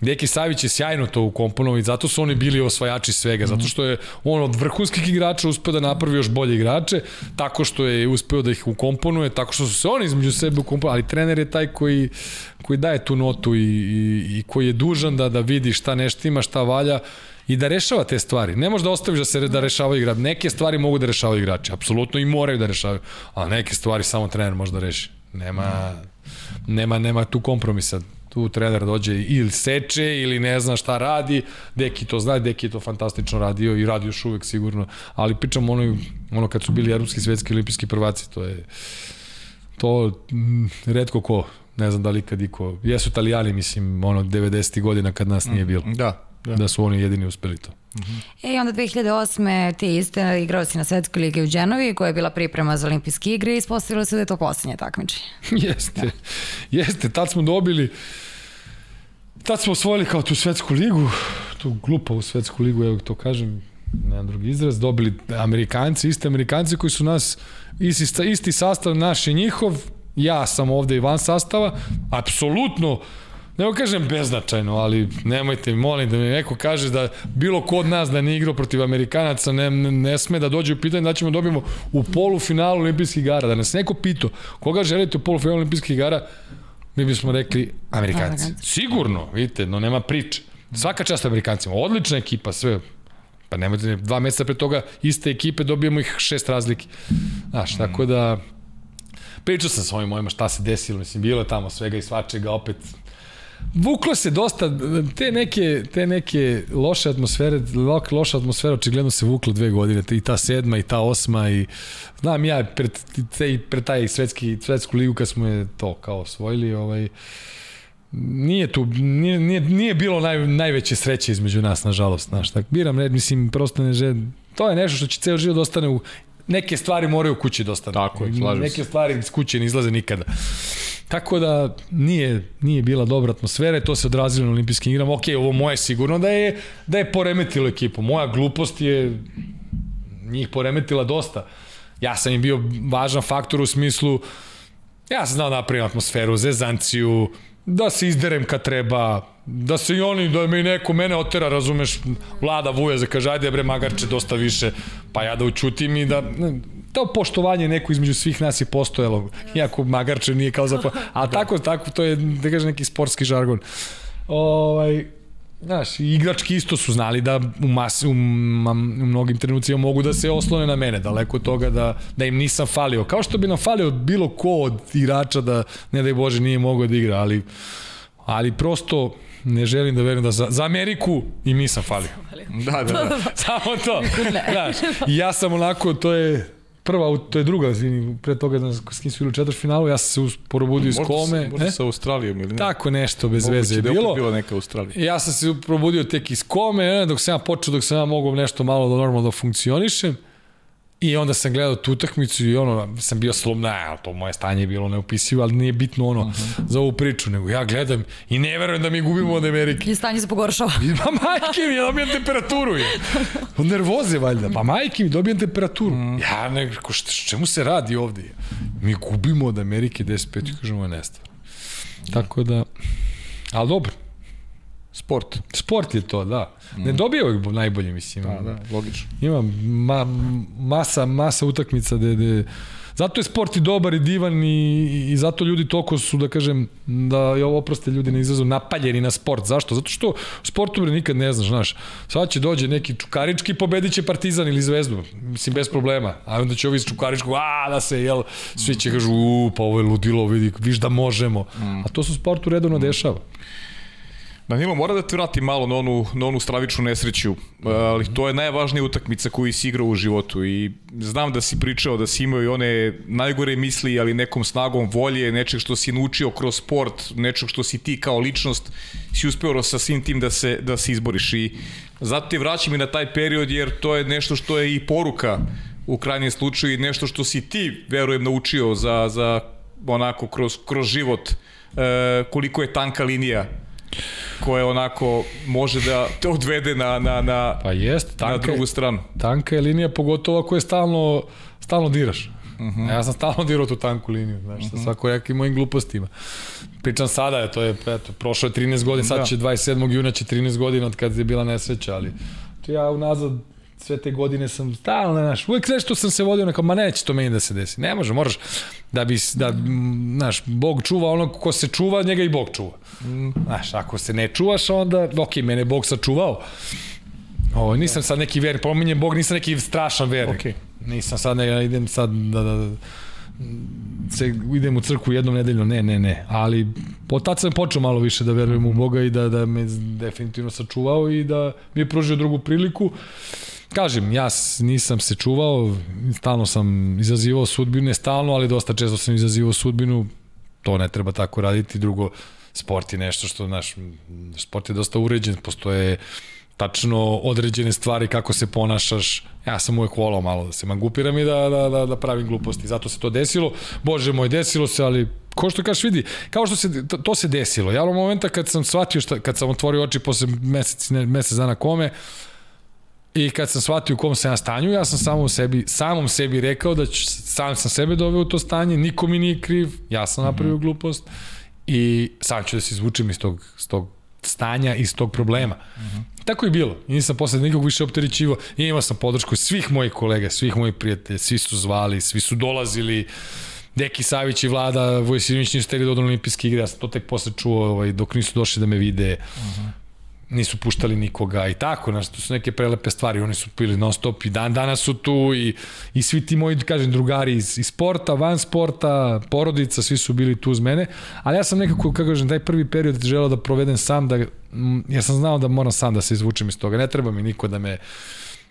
Deki Savić je sjajno to ukomponovao i zato su oni bili osvajači svega, zato što je on od vrhunskih igrača uspeo da napravi još bolje igrače, tako što je uspeo da ih ukomponuje, tako što su se oni između sebe ukomponovali, ali trener je taj koji, koji daje tu notu i, i, i koji je dužan da, da vidi šta nešto ima, šta valja i da rešava te stvari. Ne možeš da ostaviš da se da rešavaju igrači. Neke stvari mogu da rešavaju igrači, apsolutno i moraju da rešavaju, a neke stvari samo trener može da reši. Nema, nema, nema tu kompromisa. Tu trener dođe ili seče ili ne zna šta radi, Deki to zna, Deki to fantastično radio i radi još uvek sigurno, ali pričam ono, ono kad su bili evropski svetski olimpijski prvaci, to je to m, redko ko, ne znam da li kad iko, jesu italijani mislim ono 90. godina kad nas nije bilo. Da, Da. da su oni jedini uspeli to. E i onda 2008. ti iste igrao si na Svetskoj ligi u Dženovi koja je bila priprema za olimpijske igre i ispostavilo se da je to poslednje takmičenje. jeste, da. jeste, tad smo dobili tad smo osvojili kao tu svetsku ligu, tu glupavu svetsku ligu, evo to kažem, nemam drugi izraz, dobili Amerikanci, iste Amerikanci koji su nas, isti, isti sastav naš i njihov, ja sam ovde i van sastava, apsolutno ne kažem beznačajno, ali nemojte, molim da mi neko kaže da bilo ko od nas da ne igrao protiv Amerikanaca ne, ne, ne sme da dođe u pitanje da ćemo da dobijemo u polufinalu olimpijskih igara. Da nas neko pito koga želite u polufinalu olimpijskih igara, mi bismo rekli Amerikanci. Sigurno, vidite, no nema priče. Svaka čast Amerikancima, odlična ekipa, sve. Pa nemojte, dva meseca pre toga iste ekipe dobijemo ih šest razlike. Znaš, tako da pričao sam sa ovim mojima šta se desilo, mislim, bilo je tamo svega i svačega, opet Vuklo se dosta, te neke, te neke loše atmosfere, loša atmosfera očigledno se vuklo dve godine, i ta sedma i ta osma i znam ja pred, te, pred taj svetski, svetsku ligu kad smo je to kao osvojili, ovaj, nije tu, nije, nije, nije bilo naj, najveće sreće između nas, nažalost, znaš, tako, biram red, mislim, prosto ne želim, to je nešto što će ceo život da ostane u, neke stvari moraju u kući da ostane. Tako je, slažem Neke se. stvari iz kuće ne izlaze nikada. Tako da nije, nije bila dobra atmosfera i to se odrazilo na olimpijskim igrama. Ok, ovo moje sigurno da je, da je poremetilo ekipu. Moja glupost je njih poremetila dosta. Ja sam im bio važan faktor u smislu ja sam znao da napravim atmosferu, zezanciju, da se izderem kad treba, da se i oni, da mi neko mene otera, razumeš, vlada vuja za kaže, ajde bre magarče dosta više, pa ja da učutim i da, to poštovanje neko između svih nas je postojalo, iako magarče nije kao zapravo, a tako, tako, to je, da kažem, neki sportski žargon. Ovaj, Znaš, igrački isto su znali da u, masi, u, u mnogim trenucima mogu da se oslone na mene, daleko od toga da, da im nisam falio. Kao što bi nam falio bilo ko od igrača da, ne daj Bože, nije mogao da igra, ali, ali prosto ne želim da verujem da za, za Ameriku i mi sam falio. Da, da, da. Samo to. Znaš, ja sam onako, to je prva, to je druga, izvini, pre toga da s kim su bili u četvrtfinalu, ja sam se probudio iz kome. Možda sa Australijom ili ne? Tako nešto, bez Moguće veze je da bilo. Bila neka Australija. Ja sam se probudio tek iz kome, ne, dok sam ja počeo, dok sam ja mogao nešto malo da normalno da funkcionišem. I onda sam gledao tu utakmicu i ono, sam bio slom, ne, to moje stanje je bilo neopisivo, ali nije bitno ono uh -huh. za ovu priču, nego ja gledam i ne verujem da mi gubimo od Amerike. I stanje se pogoršava. Ma majke mi, ja dobijem temperaturu. Je. Od nervoze valjda, pa majke mi, dobijem temperaturu. Uh Ja nekako, šta, čemu se radi ovde? Mi gubimo od Amerike 10-5, kažemo je nestvarno. Tako da, ali dobro, Sport. Sport je to, da. Ne mm. dobija uvijek najbolje, mislim. Da, da, logično. Ima ma, masa, masa utakmica gde, gde Zato je sport i dobar i divan i, i zato ljudi toliko su, da kažem, da je ovo oproste ljudi ne izrazu napaljeni na sport. Zašto? Zato što sportu bre nikad ne znaš, znaš. Sad će dođe neki čukarički pobedit će Partizan ili Zvezdu. Mislim, bez problema. A onda će ovi iz čukaričkog, a da se, jel, svi će kažu, u, pa ovo je ludilo, vidi, viš da možemo. Mm. A to se u sportu redovno dešava. Danilo, mora da te vrati malo na onu, na onu stravičnu nesreću, ali to je najvažnija utakmica koju si igrao u životu i znam da si pričao da si imao i one najgore misli, ali nekom snagom volje, nečeg što si naučio kroz sport, nečeg što si ti kao ličnost, si uspeo sa svim tim da se, da se izboriš. I zato ti vraćam i na taj period jer to je nešto što je i poruka u krajnjem slučaju i nešto što si ti, verujem, naučio za, za onako kroz, kroz život, e, koliko je tanka linija koja onako može da te odvede na, na, na, Pa jest, na tanka, drugu je, stranu. tanka je linija, pogotovo ako je stalno, stalno diraš. Uh -huh. Ja sam stalno dirao tu tanku liniju, znaš, uh -huh. sa svako jakim mojim glupostima. Pričam sada, to je, eto, prošlo je 13 godina, sad Da. će 27. juna će 13 godina od kad je bila nesreća, ali ja unazad sve te godine sam stalno, znaš, uvijek nešto sam se vodio nekako, ma neće to meni da se desi. Ne može, moraš da bi, da, znaš, Bog čuva onog ko se čuva, njega i Bog čuva. Znaš, ako se ne čuvaš, onda, ok, mene Bog sačuvao, Ovo, nisam sad neki vernik, pominjem Bog, nisam neki strašan vernik. Okej. Nisam sad, ne, idem sad da, da, da se, idem u crkvu jednom nedeljno, ne, ne, ne, ali od tad sam počeo malo više da verujem u Boga i da, da me definitivno sačuvao i da mi je pružio drugu priliku. Kažem, ja nisam se čuvao, stalno sam izazivao sudbinu, ne stalno, ali dosta često sam izazivao sudbinu, to ne treba tako raditi. Drugo, sport je nešto što, znaš, sport je dosta uređen, postoje tačno određene stvari kako se ponašaš. Ja sam uvek volao malo da se mangupiram i da, da, da, da pravim gluposti. Zato se to desilo. Bože moj, desilo se, ali ko što kažeš vidi, kao što se, to, se desilo. Ja u momenta kad sam shvatio, šta, kad sam otvorio oči posle mesec, ne, mesec dana kome, I kad sam shvatio u kom sam ja stanju, ja sam samo sebi, samom sebi rekao da ću, sam sam sebe doveo u to stanje, niko mi nije kriv, ja sam napravio glupost i sam ću da se izvučem iz tog, iz tog stanja, iz tog problema. Tako je bilo. I nisam posle nikog više opterećivo. I imao sam podršku svih mojih kolega, svih mojih prijatelja, svi su zvali, svi su dolazili. Deki Savić i Vlada Vojsinović nisu teli do olimpijske igre, ja sam to tek posle čuo ovaj, dok nisu došli da me vide nisu puštali nikoga i tako, znaš, to su neke prelepe stvari, oni su pili non stop i dan danas su tu i, i svi ti moji, kažem, drugari iz, iz sporta, van sporta, porodica, svi su bili tu uz mene, ali ja sam nekako, kako kažem, taj prvi period želeo da provedem sam, da, jer sam znao da moram sam da se izvučem iz toga, ne treba mi niko da me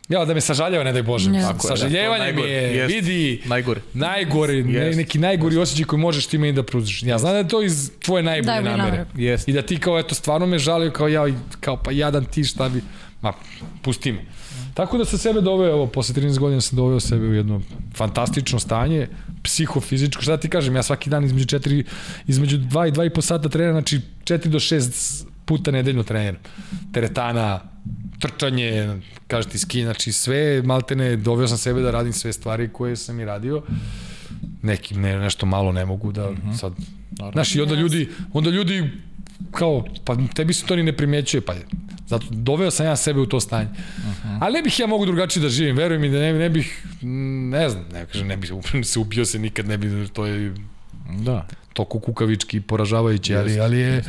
Ja, da me sažaljava, ne daj Bože. Ne. Tako da, Sažaljevanje to mi najgore. je, Jest. vidi, Najgore. najgori, ne, Jest. neki najgori osjećaj koji možeš ti meni da pružiš. Ja znam da je to iz tvoje najbolje Najbolje namere. Jest. I da ti kao, eto, stvarno me žalio kao ja, kao pa jadan ti šta bi, ma, pusti me. Tako da sam sebe doveo, evo, posle 13 godina sam doveo sebe u jedno fantastično stanje, psihofizičko, šta da ti kažem, ja svaki dan između 4, između 2 i 2 i po sata treniram, znači 4 do 6 puta nedeljno treniram. Teretana, trčanje, kaže ti ski, znači sve, maltene, doveo sam sebe da radim sve stvari koje sam i radio. Nekim ne, nešto malo ne mogu da uh -huh. sad... Znaš, i onda ljudi, onda ljudi kao, pa tebi se to ni ne primećuje, pa zato doveo sam ja sebe u to stanje. Uh -huh. Ali ne bih ja mogu drugačije da živim, veruj mi da ne, ne bih, mm, ne znam, ne kažem, ne bih se ubio se nikad, ne bih, to je Da. toliko kukavički i poražavajući, ali, ali je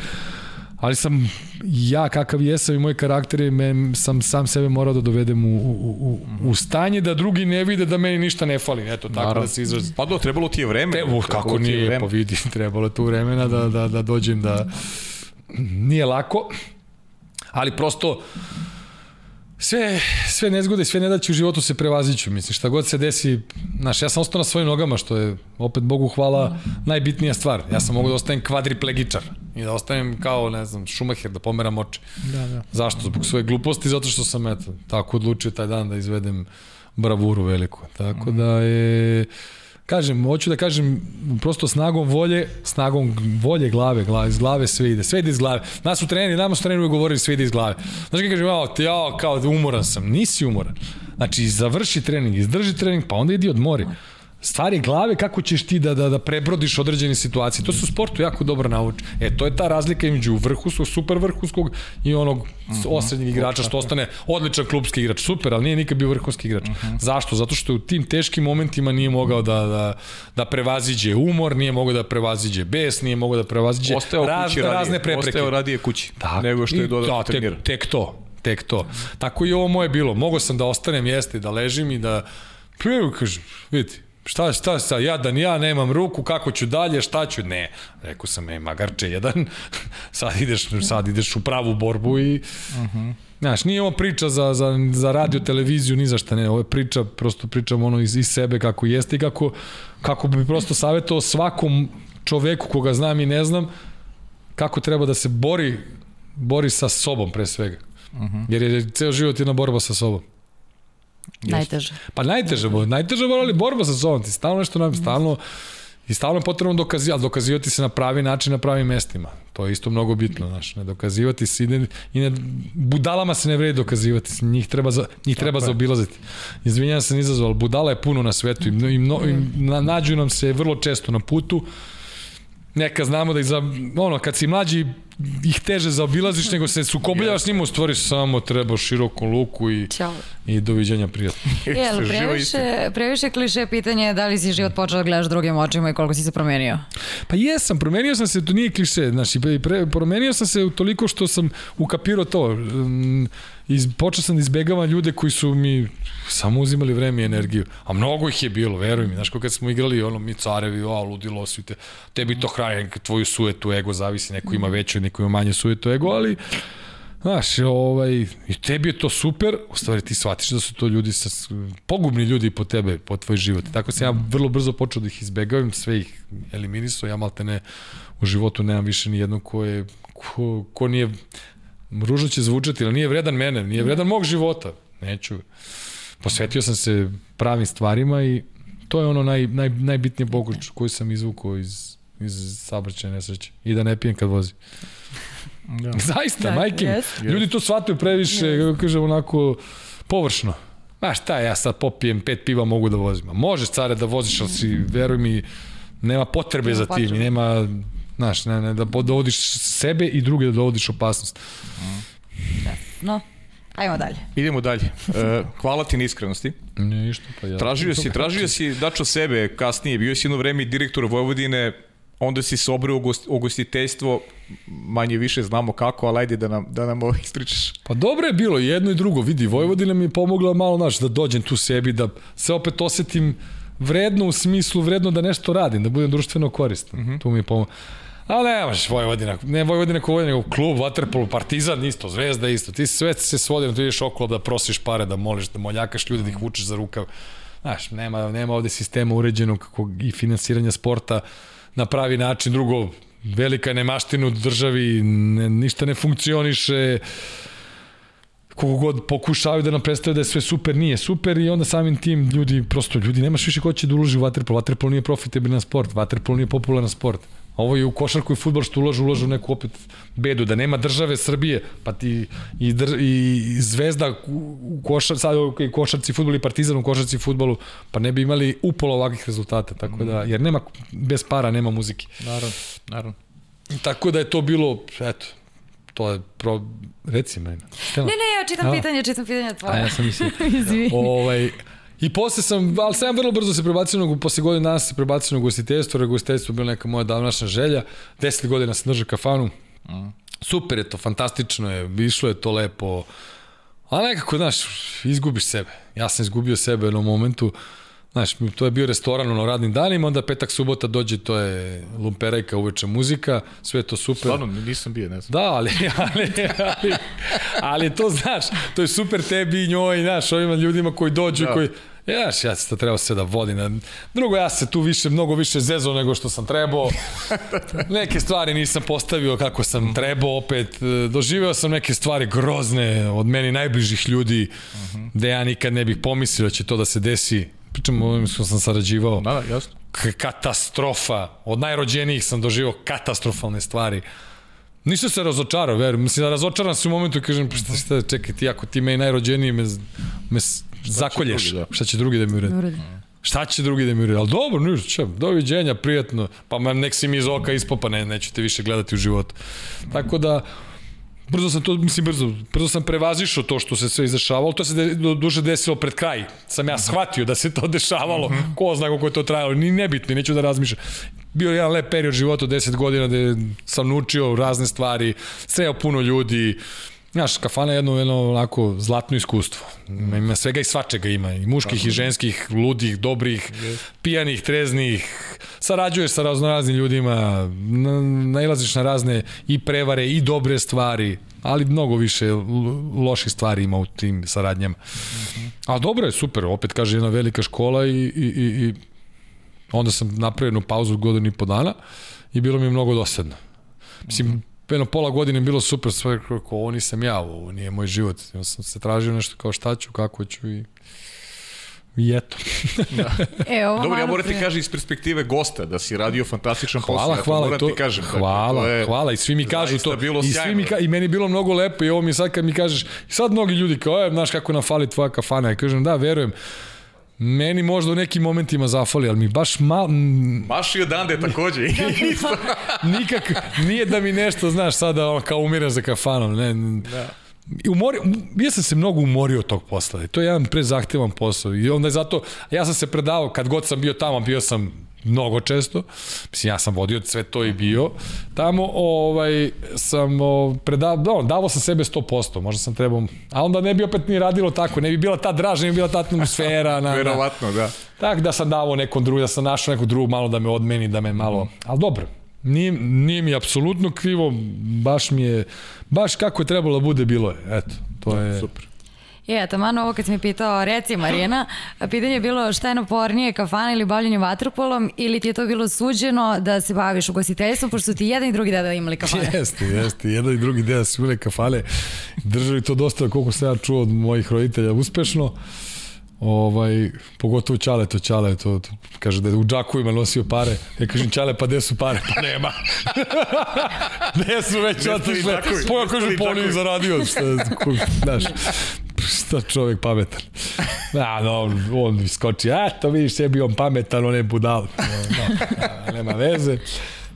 ali sam ja kakav jesam i moj karakter je, me, sam sam sebe morao da dovedem u, u, u, u stanje da drugi ne vide da meni ništa ne fali. Eto, tako Naravno. da se izraz... Pa do, trebalo ti je vreme. Te, o, trebalo kako nije, vreme. pa vidi, trebalo tu vremena da, da, da dođem da... Nije lako, ali prosto sve, sve nezgode, sve nedaće u životu se prevaziću, mislim, šta god se desi, znaš, ja sam ostao na svojim nogama, što je, opet Bogu hvala, najbitnija stvar. Ja sam mogu da ostanem kvadriplegičar i da ostanem kao, ne znam, Schumacher, da pomeram oči. Da, da. Zašto? Zbog svoje gluposti, zato što sam, eto, tako odlučio taj dan da izvedem bravuru veliku. Tako da je... Kažem, hoću da kažem, prosto snagom volje, snagom volje glave, glave, iz glave sve ide, sve ide iz glave. Nas su treneri, nama su treneri govorili sve ide iz glave. Znaš kada kažem, jao, jao, kao da umoran sam, nisi umoran. Znači, završi trening, izdrži trening, pa onda idi odmori. Stvari glave kako ćeš ti da, da, da prebrodiš određene situacije. To se u sportu jako dobro nauči. E, to je ta razlika između vrhunskog, super vrhunskog i onog uh -huh. osrednjeg igrača što ostane odličan klubski igrač. Super, ali nije nikad bio vrhunski igrač. Uh -huh. Zašto? Zato što u tim teškim momentima nije mogao da, da, da prevaziđe umor, nije mogao da prevaziđe bes, nije mogao da prevaziđe Osteo raz, kući radije. razne prepreke. Osteo radije kući. Tako. Nego što je dodatno da, trenirao. tek, tek to, tek to. Tako i ovo moje bilo. Mogao sam da ostanem jeste, da ležim i da... Pa evo, kažem, vidite, šta, šta, šta, jadan ja, nemam ruku, kako ću dalje, šta ću, ne. Rekao sam, e, magarče jedan, sad ideš, sad ideš u pravu borbu i... Uh -huh. Znaš, nije ovo priča za, za, za radio, televiziju, ni za šta ne, ovo je priča, prosto pričam ono iz, iz sebe kako jeste i kako, kako bi prosto savjetovao svakom čoveku koga znam i ne znam, kako treba da se bori bori sa sobom pre svega. Uh -huh. Jer je ceo život jedna borba sa sobom. Najteže. Pa najteže, bo, najteže borba, ali borba sa sobom. Ti stalno nešto nam, stalno I stalno je potrebno dokazivati, dokazivati se na pravi način, na pravim mestima. To je isto mnogo bitno, znaš, ne dokazivati se i ne, i ne budalama se ne vredi dokazivati, njih treba, za, njih treba zaobilaziti. Izvinjam se, izazov, ali budala je puno na svetu i, i, mno, i na, nađu nam se vrlo često na putu. Neka znamo da ih za, ono, kad si mlađi ih teže zaobilaziš nego se sukobljavaš s njima, u stvari samo treba širokom luku i, Ćao. i doviđenja prijatno. Jel, previše, previše kliše pitanje je da li si život počeo da gledaš drugim očima i koliko si se promenio? Pa jesam, promenio sam se, to nije kliše, znači, pre, promenio sam se toliko što sam ukapirao to. Mm, Iz, počeo sam da izbegavam ljude koji su mi samo uzimali vreme i energiju. A mnogo ih je bilo, veruj mi. Znaš, kad smo igrali, ono, mi carevi, o, ludilo si te, tebi to hranje, tvoju sujetu ego zavisi, neko ima veću, neko ima manje sujetu ego, ali Znaš, ovaj, i tebi je to super, u stvari ti shvatiš da su to ljudi, sa, pogubni ljudi po tebe, po tvoj život. Tako sam ja vrlo brzo počeo da ih izbegavam, sve ih eliminisao, ja malte ne, u životu nemam više ni jednog ko je, ko, ko nije, ružno će zvučati, ali nije vredan mene, nije vredan mog života. Neću. Posvetio sam se pravim stvarima i to je ono naj, naj, najbitnije pokuć koju sam izvukao iz, iz saobraćaja nesreće. I da ne pijem kad vozim. Ja. Zaista, da, majke yes. Ljudi to shvataju previše, yes. kako kažem, onako površno. Ma šta, ja sad popijem pet piva, mogu da vozim. Možeš, care, da voziš, ali si, veruj mi, nema potrebe nema za tim i nema, znaš, ne, ne, da dovodiš sebe i druge da dovodiš opasnost. Da. No, Ajmo dalje. Idemo dalje. E, hvala ti na iskrenosti. Ne, ništa, pa ja. Tražio si, tražio si dačo sebe kasnije, bio si jedno vreme i direktor Vojvodine, onda si se obreo u gostiteljstvo, manje više znamo kako, ali ajde da nam, da nam ovo ispričaš. Pa dobro je bilo, jedno i drugo, vidi, Vojvodina mi je pomogla malo, znaš, da dođem tu sebi, da se opet osetim vredno u smislu, vredno da nešto radim, da budem društveno koristan. Mm -hmm. Tu mi je pomogla. Ali ne možeš Vojvodina, ne Vojvodina ko Vojvodina, nego klub, Waterpolo, Partizan isto, Zvezda isto. Ti sve se svodi na to ideš okolo da prosiš pare, da moliš, da moljakaš ljude, da ih vučeš za rukav. Znaš, nema, nema ovde sistema uređenog kako i finansiranja sporta na pravi način. Drugo, velika nemaština u državi, ne, ništa ne funkcioniše kogo god pokušavaju da nam predstavaju da je sve super, nije super i onda samim tim ljudi, prosto ljudi, nemaš više ko će da uloži u vaterpolo. Vaterpolo nije profitabilan sport, vaterpolo nije popularan sport. Ovo je u košarku i futbol što ulažu, ulažu u neku opet bedu, da nema države Srbije, pa ti i, dr, i Zvezda u košar, sad i košarci futbol i Partizan u košarci futbolu, pa ne bi imali upola ovakvih rezultata, tako da, jer nema, bez para nema muzike. Naravno, naravno. Tako da je to bilo, eto, to je pro... Reci meni. Ne, ne, ja čitam A? pitanje, čitam pitanje tvoje. A ja sam mislio. Izvini. ovaj, I posle sam, ali sam vrlo brzo se prebacio, na, posle godina dana se prebacio na gostiteljstvo, jer gostiteljstvo je bila neka moja davnašna želja. 10 godina sam držao kafanu. Mm. Super je to, fantastično je, išlo je to lepo. A nekako, znaš, izgubiš sebe. Ja sam izgubio sebe u jednom momentu. Znaš, to je bio restoran na radnim danima, onda petak, subota dođe, to je lumperajka, uveče muzika, sve to super. Stvarno, nisam bio, ne znam. Da, ali, ali, ali, ali to, znaš, to je super tebi i njoj, znaš, ovima ljudima koji dođu, da. koji, Jaš, ja se to trebao sve da vodi. Na... Drugo, ja se tu više, mnogo više zezo nego što sam trebao. Neke stvari nisam postavio kako sam trebao opet. Doživeo sam neke stvari grozne od meni najbližih ljudi, uh -huh. da ja nikad ne bih pomislio da će to da se desi. Pričam o ovim što sam sarađivao. Da, da, jasno. Katastrofa. Od najrođenijih sam doživao katastrofalne stvari. Nisam se razočarao, verujem. Mislim da razočaram se u momentu kažem, pa šta, šta, čekaj ti, ako ti me najrođeniji me, me zakolješ. Drugi, da. Šta će drugi da mi uredi? uredi. Šta će drugi da mi uredi? Ali dobro, ništa, će, doviđenja, prijatno. Pa nek si mi iz oka ispopa, ne, neću te više gledati u životu. Tako da, brzo sam to, mislim brzo, brzo sam prevazišao to što se sve izdešavalo, to se de, do, duže desilo pred kraj. Sam ja shvatio da se to dešavalo, mm -hmm. ko zna kako je to trajalo, ni nebitno, neću da razmišljam. Bio je jedan lep period života, 10 godina gde sam naučio razne stvari, sreo puno ljudi, Znaš, kafana je jedno, jedno onako zlatno iskustvo. Ima svega i svačega ima. I muških i ženskih, ludih, dobrih, pijanih, treznih. Sarađuješ sa raznoraznim ljudima, nailaziš na razne i prevare i dobre stvari, ali mnogo više loših stvari ima u tim saradnjama. Mm -hmm. Ali dobro je, super. Opet kaže jedna velika škola i, i, i, i onda sam napravio jednu pauzu od godinu i po dana i bilo mi je mnogo dosadno. Mislim, mm -hmm jedno pola godine bilo super, sve kako ovo nisam ja, ovo nije moj život. Ja sam se tražio nešto kao šta ću, kako ću i I eto. E, ovo Dobro, ja moram ti kažem iz perspektive gosta da si radio fantastičan posao. Hvala, ja to hvala. moram to, ti kažem. Dakle, hvala, to je hvala. I svi mi kažu zaista to. bilo I, svi mi, ka, I meni je bilo mnogo lepo i ovo mi sad kad mi kažeš, sad mnogi ljudi kao, e, znaš kako nam fali tvoja kafana. Ja kažem, da, verujem. Meni možda u nekim momentima zafali, ali mi baš mal, m, Maš i odande takođe. Isto. nikak, nije da mi nešto, znaš, sada ono, kao umiram za kafanom. Ne, da. I umori, ja sam se mnogo umorio od tog posla. To je jedan prezahtevan posao. I onda je zato, ja sam se predavao, kad god sam bio tamo, bio sam mnogo često. Mislim, ja sam vodio sve to i bio. Tamo ovaj, sam o, predavao, da, davao sam sebe 100%, možda sam trebao, a onda ne bi opet ni radilo tako, ne bi bila ta draž, ne bi bila ta atmosfera. Na, na, Verovatno, da. Tak da sam davao nekom drugu, da sam našao nekog drugog malo da me odmeni, da me malo... Ali dobro, nije, nije mi apsolutno krivo, baš mi je, baš kako je trebalo da bude, bilo je. Eto, to je... Super. Je, taman ovo kad si mi pitao, reci Marijana, pitanje je bilo šta je napornije, kafana ili bavljanje vaterpolom ili ti je to bilo suđeno da se baviš ugostiteljstvom, pošto su ti jedan i drugi deda imali kafane? Jeste, jeste. Jedan i drugi deo su bile kafane. Držali to dosta, koliko sam ja čuo od mojih roditelja, uspešno. Ovaj, pogotovo Ćale, to Ćale, to, to, kaže da je u džakovima nosio pare. Ja kažem, Ćale, pa gde su pare? Pa nema. gde su već otišle? pa on je džakovi? zaradio. Šta, ko, znaš, šta čovek pametan. Da, no, on, on iskoči, a to vidiš, sebi on pametan, on je budal. No, no, nema veze.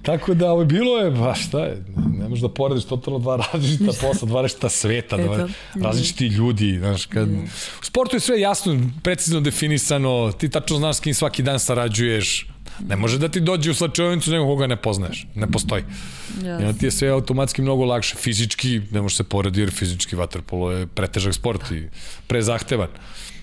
Tako da, ovo bilo je, ba šta je, ne možeš da porediš totalno dva različita posla, dva različita sveta, dva različiti ljudi, znaš, kad... U sportu je sve jasno, precizno definisano, ti tačno znaš s kim svaki dan sarađuješ, ne može da ti dođe u slačionicu nekog koga ne poznaješ, ne postoji. I onda ti je sve automatski mnogo lakše, fizički, ne može se porediti jer fizički vaterpolo je pretežak sport i prezahtevan.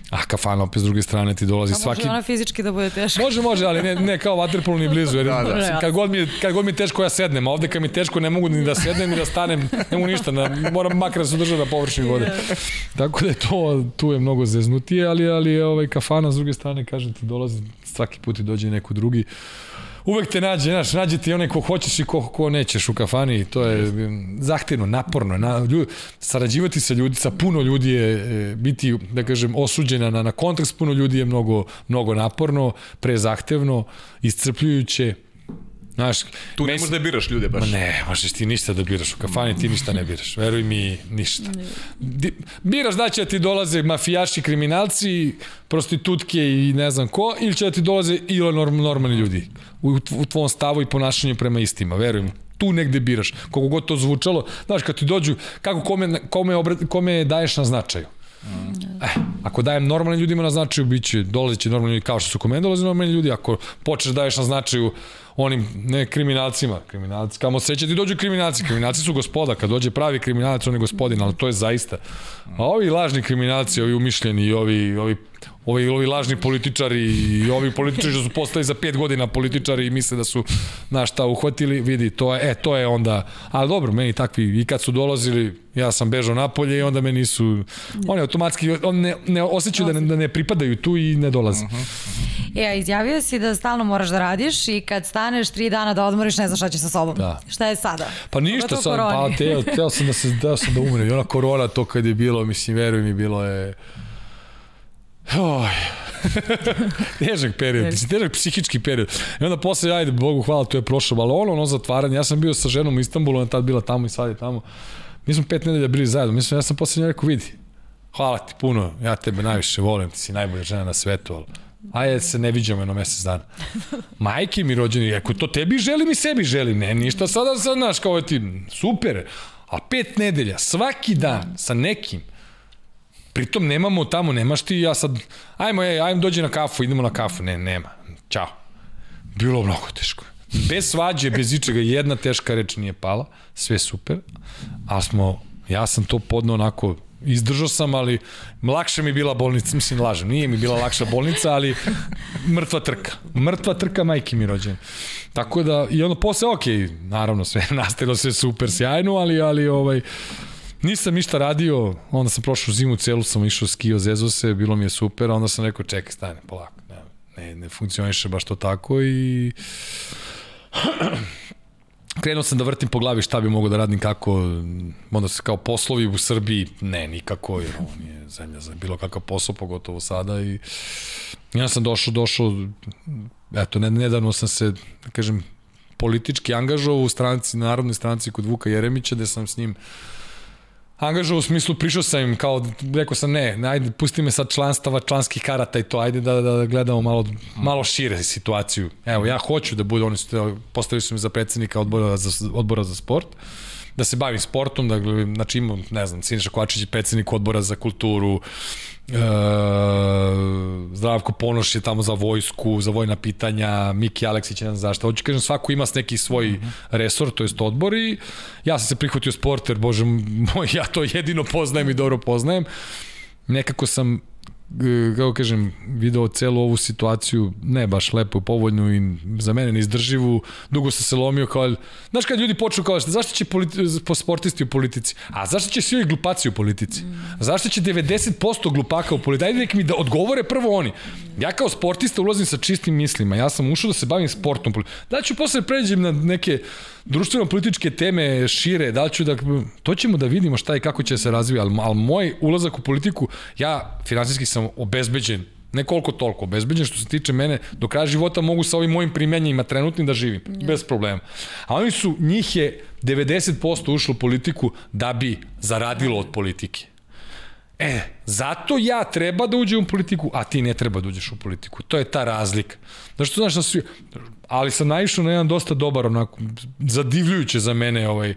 A kafana opet s druge strane ti dolazi A svaki... može ona fizički da bude teška? Može, može, ali ne, ne kao vaterpolo ni blizu. Jer, da, da. Kad, god mi, kad god mi je teško ja sednem, a ovde kad mi je teško ne mogu ni da sednem ni da stanem, ne mogu ništa, na, moram makar da se držam na površini vode. Tako da je to, tu je mnogo zeznutije, ali, ali ovaj kafana s druge strane, kažem ti, dolazi svaki put dođe neko drugi. Uvek te nađe, znaš, nađe ti onaj ko hoćeš i ko, ko nećeš u kafani, to je zahtevno, naporno, na, ljud, sarađivati sa ljudi, sa puno ljudi je, e, biti, da kažem, osuđena na, na kontakt s puno ljudi je mnogo, mnogo naporno, prezahtevno, iscrpljujuće, Znaš, Tu ne možeš da biraš ljude baš. Ma ne, možeš ti ništa da biraš u kafani, ti ništa ne biraš. Veruj mi, ništa. Di, biraš da će ti dolaze mafijaši, kriminalci, prostitutke i ne znam ko, ili će da ti dolaze i norm, normalni ljudi. U, u tvom stavu i ponašanju prema istima, veruj mi. Tu negde biraš, koliko god to zvučalo. Znaš, kad ti dođu, kako kome, kome, obrat, kome daješ na značaju. Eh, ako dajem normalnim ljudima na značaju, bit će, dolazit će normalni ljudi kao što su kod mene dolaze normalni ljudi, ako počneš da daješ na značaju onim, ne kriminalcima, kriminalci, kamo sreće ti dođu kriminalci, kriminalci su gospoda, kad dođe pravi kriminalac, on je gospodin, ali to je zaista. A ovi lažni kriminalci, ovi umišljeni, ovi, ovi ovi, ovi lažni političari i ovi političari što su postali za pet godina političari i misle da su na šta uhvatili, vidi, to je, e, to je onda, ali dobro, meni takvi, i kad su dolazili, ja sam bežao napolje i onda me nisu, oni automatski, on ne, ne osjećaju da ne, da ne pripadaju tu i ne dolaze. E, a izjavio si da stalno moraš da radiš i kad staneš tri dana da odmoriš, ne znaš šta će sa sobom. Da. Šta je sada? Pa ništa sam, pa teo, teo sam da se, teo sam da umrem. I ona korona, to kad je bilo, mislim, veruj mi, bilo je... Oj. težak period, težak psihički period. I onda posle, ajde, Bogu hvala, to je prošlo, ali ono, ono zatvaranje, ja sam bio sa ženom u Istanbulu, ona tad bila tamo i sad je tamo. Mi smo pet nedelja bili zajedno, mislim, ja sam posle njoj rekao, vidi, hvala ti puno, ja tebe najviše volim, ti si najbolja žena na svetu, ali ajde se ne viđamo jedno mesec dana. Majke mi rođeni, ako to tebi želim i sebi želim, ne, ništa sada sad, znaš, kao ti, super, a pet nedelja, svaki dan, sa nekim, pritom nemamo tamo, nemaš ti, ja sad, ajmo, ej, ajmo dođi na kafu, idemo na kafu, ne, nema, ćao. Bilo mnogo teško. Bez svađe, bez ičega, jedna teška reč nije pala, sve super, ali smo, ja sam to podno onako, izdržao sam, ali lakše mi bila bolnica, mislim, lažem, nije mi bila lakša bolnica, ali mrtva trka. Mrtva trka majke mi rođene. Tako da, i onda posle, ok, naravno, sve nastavilo sve super sjajno, ali, ali ovaj, Nisam ništa radio, onda sam prošao zimu celu, sam išao skio, zezo se, bilo mi je super, onda sam rekao, čekaj, stane, polako, ne, ne, ne funkcioniše baš to tako i krenuo sam da vrtim po glavi šta bi mogo da radim, kako, onda se kao poslovi u Srbiji, ne, nikako, jer ovo nije zemlja za bilo kakav posao, pogotovo sada i ja sam došao, došao, eto, nedavno sam se, da kažem, politički angažovao u stranci, narodnoj stranci kod Vuka Jeremića, gde sam s njim angažao u smislu, prišao sam im kao, rekao sam ne, ajde, pusti me sad članstava, članskih karata i to, ajde da, da gledamo malo, malo šire situaciju. Evo, ja hoću da budu, oni su, postavili su me za predsednika odbora za, odbora za sport, da se bavim sportom, da, znači imam, ne znam, Siniša Kovačić je predsednik odbora za kulturu, E, Zdravko Ponoš je tamo za vojsku, za vojna pitanja, Miki Aleksić je ne znam zašto. Hoću kažem, svako ima neki svoj mm -hmm. resor, to jest odbor i ja sam se prihvatio sport, jer bože moj, ja to jedino poznajem i dobro poznajem. Nekako sam kako kažem, video celu ovu situaciju ne baš lepo, povoljnu i za mene neizdrživu. Dugo sam se lomio kao, znaš kad ljudi počnu kao, zašto će politi, po sportisti u politici? A zašto će svi glupaci u politici? Zašto će 90% glupaka u politici? Ajde nek mi da odgovore prvo oni. Ja kao sportista ulazim sa čistim mislima. Ja sam ušao da se bavim sportom. Da ću posle pređem na neke društveno-političke teme šire, da ću da, to ćemo da vidimo šta i kako će se razvija, ali, ali moj ulazak u politiku, ja finansijski sam obezbeđen, ne koliko toliko obezbeđen što se tiče mene, do kraja života mogu sa ovim mojim primenjima trenutnim da živim, ja. bez problema. A oni su, njih je 90% ušlo u politiku da bi zaradilo od politike. E, zato ja treba da uđem u politiku, a ti ne treba da uđeš u politiku. To je ta razlika. Znaš što znaš da svi, ali sam naišao na jedan dosta dobar, onako, zadivljujuće za mene ovaj,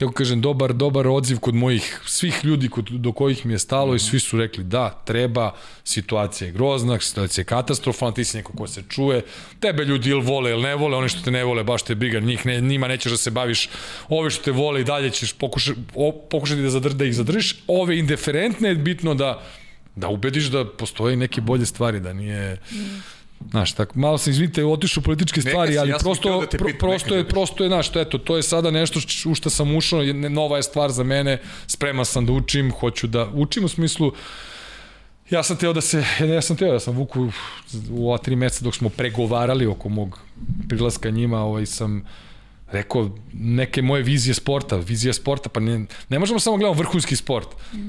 kako kažem, dobar, dobar odziv kod mojih, svih ljudi kod, do kojih mi je stalo i svi su rekli da, treba, situacija je grozna, situacija je katastrofalna, ti si neko ko se čuje, tebe ljudi ili vole ili ne vole, oni što te ne vole, baš te briga, njih ne, njima nećeš da se baviš, ove što te vole i dalje ćeš pokuša, pokušati da, zadr, da ih zadržiš, ove indiferentne je bitno da, da ubediš da postoje neke bolje stvari, da nije... Mm Znaš, tako, malo se izvinite, otišu političke stvari, ali ja prosto, da pro, prosto, je, prosto je, znaš, to, eto, to je sada nešto u što sam ušao, nova je stvar za mene, spreman sam da učim, hoću da učim u smislu, ja sam teo da se, ja sam teo da sam vuku u ova tri meseca dok smo pregovarali oko mog prilaska njima, ovaj, sam, rekao neke moje vizije sporta, vizija sporta, pa ne, ne možemo samo gledamo vrhunski sport.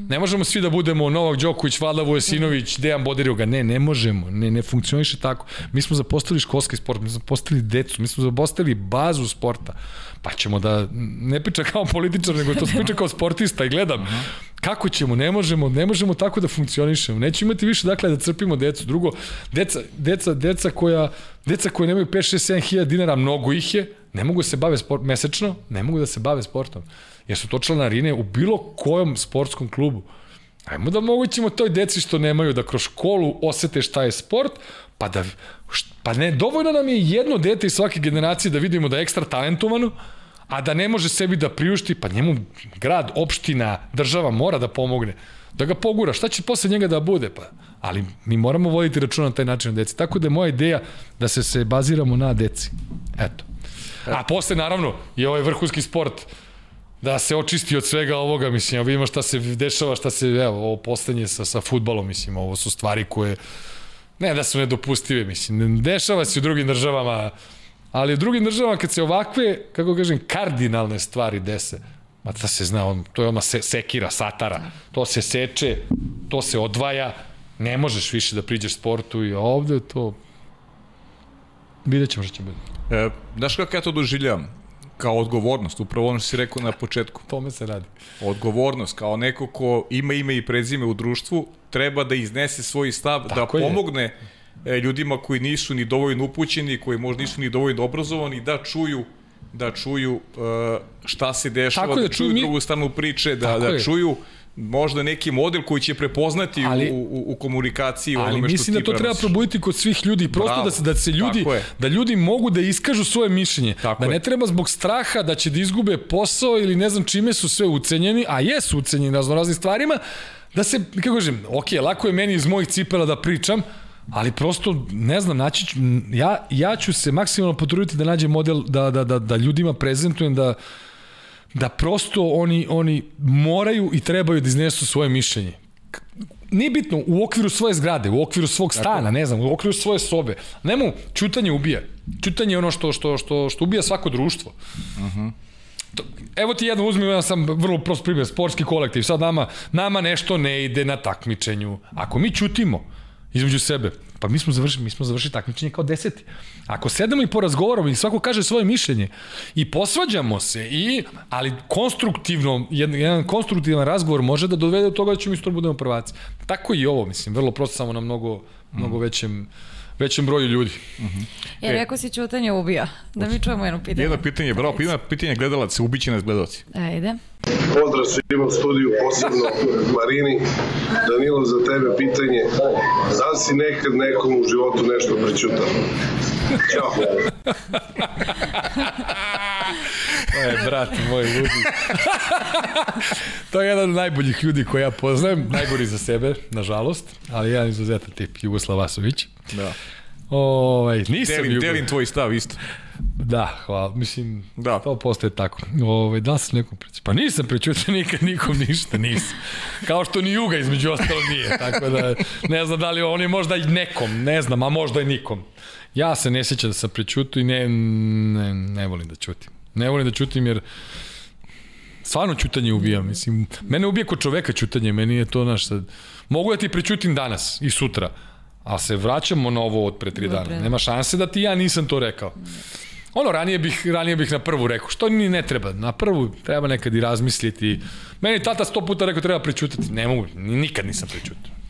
Ne možemo svi da budemo Novak Đoković, Vlada Vujasinović, Dejan Bodirioga. Ne, ne možemo. Ne, ne funkcioniše tako. Mi smo zapostavili školski sport, mi smo zapostavili decu, mi smo zapostavili bazu sporta. Pa ćemo da, ne priča kao političar, nego to priča kao sportista i gledam. Kako ćemo? Ne možemo, ne možemo tako da funkcionišemo. Nećemo imati više dakle da crpimo decu. Drugo, deca, deca, deca koja, deca koja nemaju 5, 6, 7 hiljada dinara, mnogo ih je, ne mogu da se bave sport, mesečno, ne mogu da se bave sportom. Jer su to članarine u bilo kojom sportskom klubu. Ajmo da mogućemo toj deci što nemaju da kroz školu osete šta je sport, pa da, pa ne, dovoljno nam je jedno dete iz svake generacije da vidimo da je ekstra talentovano, a da ne može sebi da priušti, pa njemu grad, opština, država mora da pomogne, da ga pogura. Šta će posle njega da bude? Pa, ali mi moramo voditi računa na taj način na deci. Tako da je moja ideja da se se baziramo na deci. Eto. A posle, naravno, je ovaj vrhunski sport da se očisti od svega ovoga, mislim, ja vidimo šta se dešava, šta se, evo, ovo poslednje sa, sa futbalom, mislim, ovo su stvari koje, ne da su nedopustive, mislim, dešava se u drugim državama, ali u drugim državama kad se ovakve, kako kažem, kardinalne stvari dese, ma da se zna, on, to je odmah se, sekira, satara, to se seče, to se odvaja, ne možeš više da priđeš sportu i ovde to vidjet ćemo što će biti. E, znaš kako ja to doživljavam? Kao odgovornost, upravo ono što si rekao na početku. Tome se radi. Odgovornost, kao neko ko ima ime i prezime u društvu, treba da iznese svoj stav, da Tako da pomogne je. ljudima koji nisu ni dovoljno upućeni, koji možda nisu ni dovoljno obrazovani, da čuju da čuju uh, šta se dešava, Tako da, da čuju mi... drugu stranu priče, da, da čuju možda neki model koji će prepoznati ali, u, u, u komunikaciji ali onome što mislim da to treba probuditi kod svih ljudi prosto Bravo, da se da se ljudi da ljudi mogu da iskažu svoje mišljenje. Tako da ne je. treba zbog straha da će da izgube posao ili ne znam čime su sve ucenjeni a jesu ucenjeni razno raznim stvarima da se kako kažem ok lako je meni iz mojih cipela da pričam ali prosto ne znam naći ću, ja ja ću se maksimalno potruditi da nađem model da da da da ljudima prezentujem da da prosto oni, oni moraju i trebaju da iznesu svoje mišljenje. nije bitno, u okviru svoje zgrade, u okviru svog stana, ne znam, u okviru svoje sobe. Nemu, čutanje ubija. Čutanje je ono što, što, što, što ubija svako društvo. Uh -huh. To, evo ti jedno uzmi, ja sam vrlo prost primjer, sportski kolektiv, sad nama, nama nešto ne ide na takmičenju. Ako mi čutimo između sebe, pa mi smo završili, mi smo završili takmičenje kao deseti. Ako sedemo i porazgovaramo i svako kaže svoje mišljenje i posvađamo se, i, ali konstruktivno, jedan, jedan konstruktivan razgovor može da dovede do toga da ćemo isto da budemo prvaci. Tako i ovo, mislim, vrlo prosto samo na mnogo, mnogo većem većem broju ljudi. Uh -huh. E, rekao si čutanje ubija. Da mi čujemo jedno pitanje. Jedno pitanje, bravo, jedno pitanje gledalaca, ubiće nas gledalci. Ajde. Pozdrav svima u studiju, posebno Marini. Danilo, za tebe pitanje. Da li si nekad nekom u životu nešto prećutao? Ćao. to je brat moj ludi. to je jedan od najboljih ljudi koje ja poznajem, najgori za sebe, nažalost, ali jedan izuzetan tip, Jugoslav Vasović. Da. Ovaj, nisam delim, Jugo... delim tvoj stav isto. Da, hvala. Mislim, da. to postaje tako. Ovaj, da sam nekom prećutio? Pa nisam prećutio nikad nikom ništa, nisam. Kao što ni Juga između ostalog nije. Tako da, ne znam da li on je možda i nekom, ne znam, a možda i nikom. Ja se ne sjećam da sam prećutio i ne, ne, ne volim da ćutim. Ne volim da ćutim jer stvarno ćutanje ubija. Mislim, mene ubija kod čoveka ćutanje, meni je to naš sad. Mogu da ti prećutim danas i sutra, a se vraćamo na ovo od pre tri dana. Nema šanse da ti ja nisam to rekao. Ono, ranije bih, ranije bih na prvu rekao, što ni ne treba, na prvu treba nekad i razmisliti. Meni tata sto puta rekao treba pričutati, ne mogu, nikad nisam pričutao.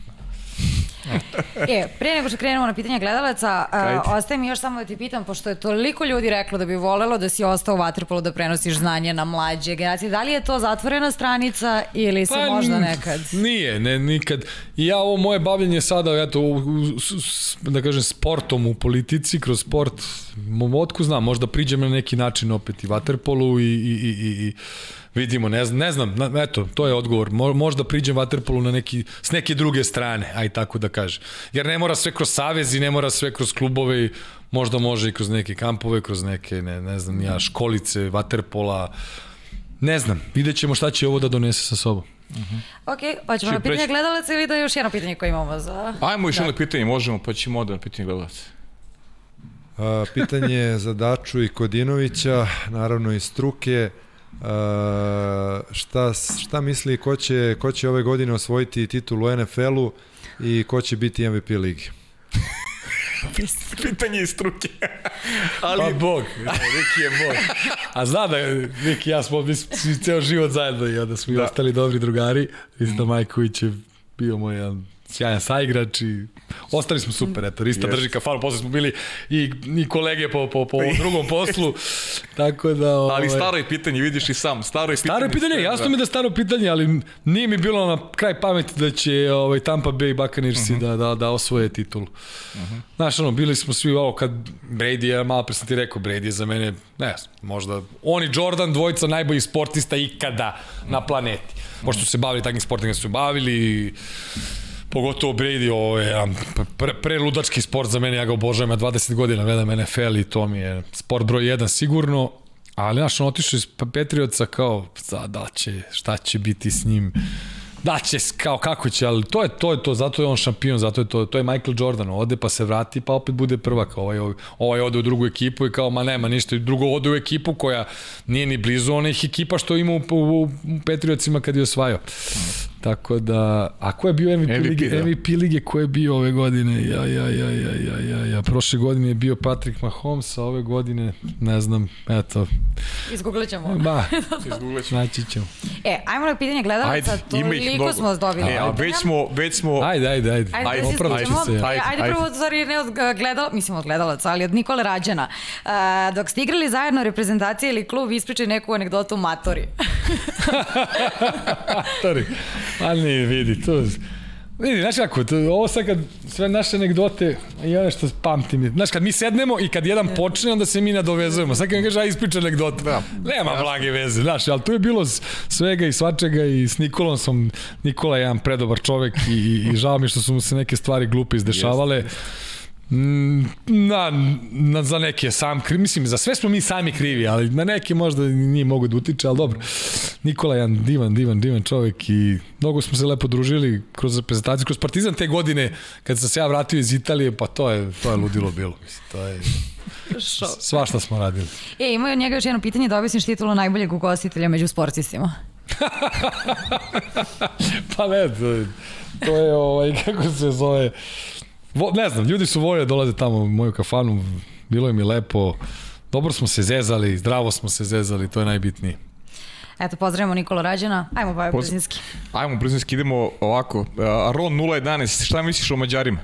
e, pre nego što krenemo na pitanja gledalaca, uh, ostaje mi još samo da ti pitam, pošto je toliko ljudi reklo da bi volelo da si ostao u Waterpolu da prenosiš znanje na mlađe generacije, da li je to zatvorena stranica ili se pa, možda nekad? Nije, ne, nikad. I ja ovo moje bavljenje sada, eto, u, u, da kažem, sportom u politici, kroz sport, otku znam, možda priđem na neki način opet i Waterpolu i, i, i, i, i vidimo, ne znam, ne znam, eto, to je odgovor. Mo, možda priđem Waterpolu na neki, s neke druge strane, aj tako da kaže. Jer ne mora sve kroz savez i ne mora sve kroz klubove, možda može i kroz neke kampove, kroz neke, ne, ne znam, ja, školice, Waterpola, ne znam, vidjet ćemo šta će ovo da donese sa sobom. Uh -huh. Ok, pa ćemo na pitanje preći... gledalaca ili da još jedno pitanje koje imamo za... Ajmo još da. jedno pitanje, možemo, pa ćemo onda na pitanje gledalaca. A, pitanje za Daču i Kodinovića, naravno i struke. Uh, šta, šta misli ko će, ko će ove godine osvojiti titulu u NFL-u i ko će biti MVP ligi? Pitanje iz struke. Ali... Pa Bog, Riki je Bog. A zna da Riki i ja smo mi ceo život zajedno i onda smo da. i ostali dobri drugari. Mislim da Majković je bio moj jedan sjajan saigrač i ostali smo super, eto, Rista yes. drži kafanu, posle smo bili i, i kolege po, po, po drugom poslu, tako da... Ovaj... Ali staro je pitanje, vidiš i sam, staro je pitanje. Staro je pitanje, sve, jasno da. mi da je staro pitanje, ali nije mi bilo na kraj pameti da će ovaj, Tampa Bay Buccaneers uh mhm. -huh. da, da, da osvoje titulu. Uh mhm. -huh. Znaš, ono, bili smo svi ovo, kad Brady je, malo pre sam ti rekao, Brady je za mene, ne možda, oni Jordan, dvojica najboljih sportista ikada na planeti. Pošto su se bavili takvim sportima, su bavili Pogotovo Brady, ovo je pre, ludački sport za mene, ja ga obožavam, ja 20 godina vedam NFL i to mi je sport broj 1 sigurno, ali znaš, on otišao iz Patrioca kao, da će, šta će biti s njim, da će, kao kako će, ali to je to, je to zato je on šampion, zato je to, to je Michael Jordan, ode pa se vrati, pa opet bude prvak, ovaj, ovaj ode u drugu ekipu i kao, ma nema ništa, drugo ode u ekipu koja nije ni blizu onih ekipa što ima u, u, u Patriotsima kad je osvajao. Tako da, a ko je bio MVP, MVP lige, da. MVP lige, ko je bio ove godine? Ja, ja, ja, ja, ja, ja, ja. Prošle godine je bio Patrick Mahomes, a ove godine, ne znam, eto. Izgooglit ćemo. Ba, izgooglit ćemo. Naći ćemo. E, ajmo na pitanje gledalaca, toliko smo dobili. E, a već smo, već smo... Ajde, ajde, ajde. Ajde, ajde, ajde, ajde, se. Ajde, ajde, ajde prvo, stvari, ne od gledala, mislim od gledalaca, ali od Nikole Rađana. Uh, dok ste igrali zajedno reprezentacija ili klub, ispričaj neku anegdotu matori. matori. Ali nije, vidi, to... Vidi, znaš kako, to, ovo sad kad sve naše anegdote, i ono što pamtim, znaš kad mi sednemo i kad jedan počne, onda se mi nadovezujemo. Sad kad mi kaže, aj ispriča anegdote. Da. Nema blage veze, znaš, ali tu je bilo svega i svačega i s Nikolom sam, Nikola je jedan predobar čovek i, i, i žao mi što su mu se neke stvari glupe izdešavale. Yes Mm, Na, na, za neke sam kriv, mislim, za sve smo mi sami krivi, ali na neke možda nije mogu da utiče, ali dobro. Nikola je jedan divan, divan, divan čovjek i mnogo smo se lepo družili kroz reprezentaciju, kroz Partizan te godine, kad sam se ja vratio iz Italije, pa to je, to je ludilo bilo, mislim, to je... Svašta smo radili. E, imaju od njega još jedno pitanje da objasniš titulu najboljeg ugostitelja među sportistima. pa ne, to je, to je ovaj, kako se zove, vo, ne znam, ljudi su voljeli da dolaze tamo u moju kafanu, bilo im je lepo, dobro smo se zezali, zdravo smo se zezali, to je najbitnije. Eto, pozdravimo Nikola Rađana. Ajmo, Bajo Poz- Brzinski. Ajmo, Brzinski, idemo ovako. Aron 011, šta misliš o Mađarima?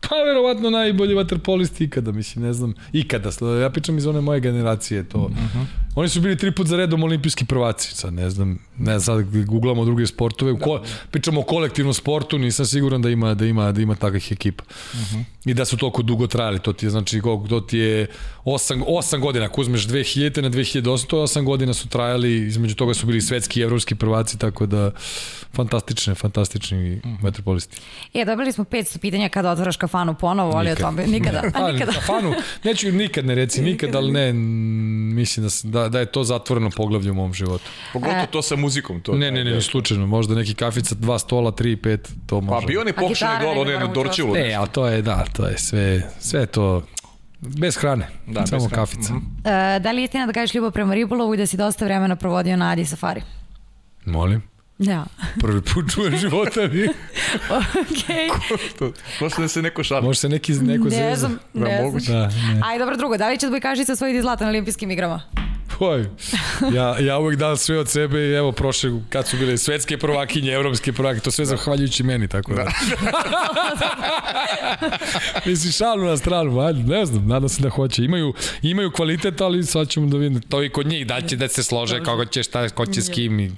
Pa verovatno najbolji vaterpolisti ikada, mislim, ne znam, ikada. Ja pričam iz one moje generacije, to. Uh -huh. Oni su bili tri put za redom olimpijski prvaci, sad ne znam, ne znam, sad googlamo druge sportove, da, ko, pričamo o kolektivnom sportu, nisam siguran da ima da ima da ima takvih ekipa. Uh -huh. I da su toliko dugo trajali, to ti je znači koliko to ti je 8 8 godina, ako uzmeš 2000 na 2008, to je 8 godina su trajali, između toga su bili svetski i evropski prvaci, tako da fantastične, fantastični uh -huh. vaterpolisti. E, dobili smo 500 pitanja kada otvaraš kafanu ponovo, ali Nikad. o tome nikada. A, nikada. Kafanu, neću nikad ne reci nikad, ali ne, mislim da, s- da, da je to zatvoreno poglavlje u mom životu. Pogotovo to sa muzikom. To, Ne, ne, ne, ne, slučajno, možda neki kafica, dva stola, tri, pet, to Pa može. bio ne pokušani gitara gol, ne on je na moramo Dorčilu. E, ali to je, da, to je sve, sve to bez hrane, Da, bez samo hrane. kafica. Mhm. E, da li je istina da kažeš ljubav prema ribolovu i da si dosta vremena provodio na Adi Safari? Molim, Da. prvi put čujem života mi. Okej. To, Posle da se neko šali. Može se neki, neko Ne zeza. znam, Da, ne znam. Da, ne. Ajde, dobro, drugo, da li će odbojkašica osvojiti zlato na olimpijskim igrama? Oj, ja, ja uvek dam sve od sebe i evo prošle, kad su bile svetske prvakinje, evropske prvakinje, to sve zahvaljujući meni, tako da. Mislim, šalu na stranu, ajde, ne znam, nadam se da hoće. Imaju, imaju kvalitet, ali sad ćemo da vidimo. To i kod njih, da će da se slože kako će, šta, ko će s kim. I...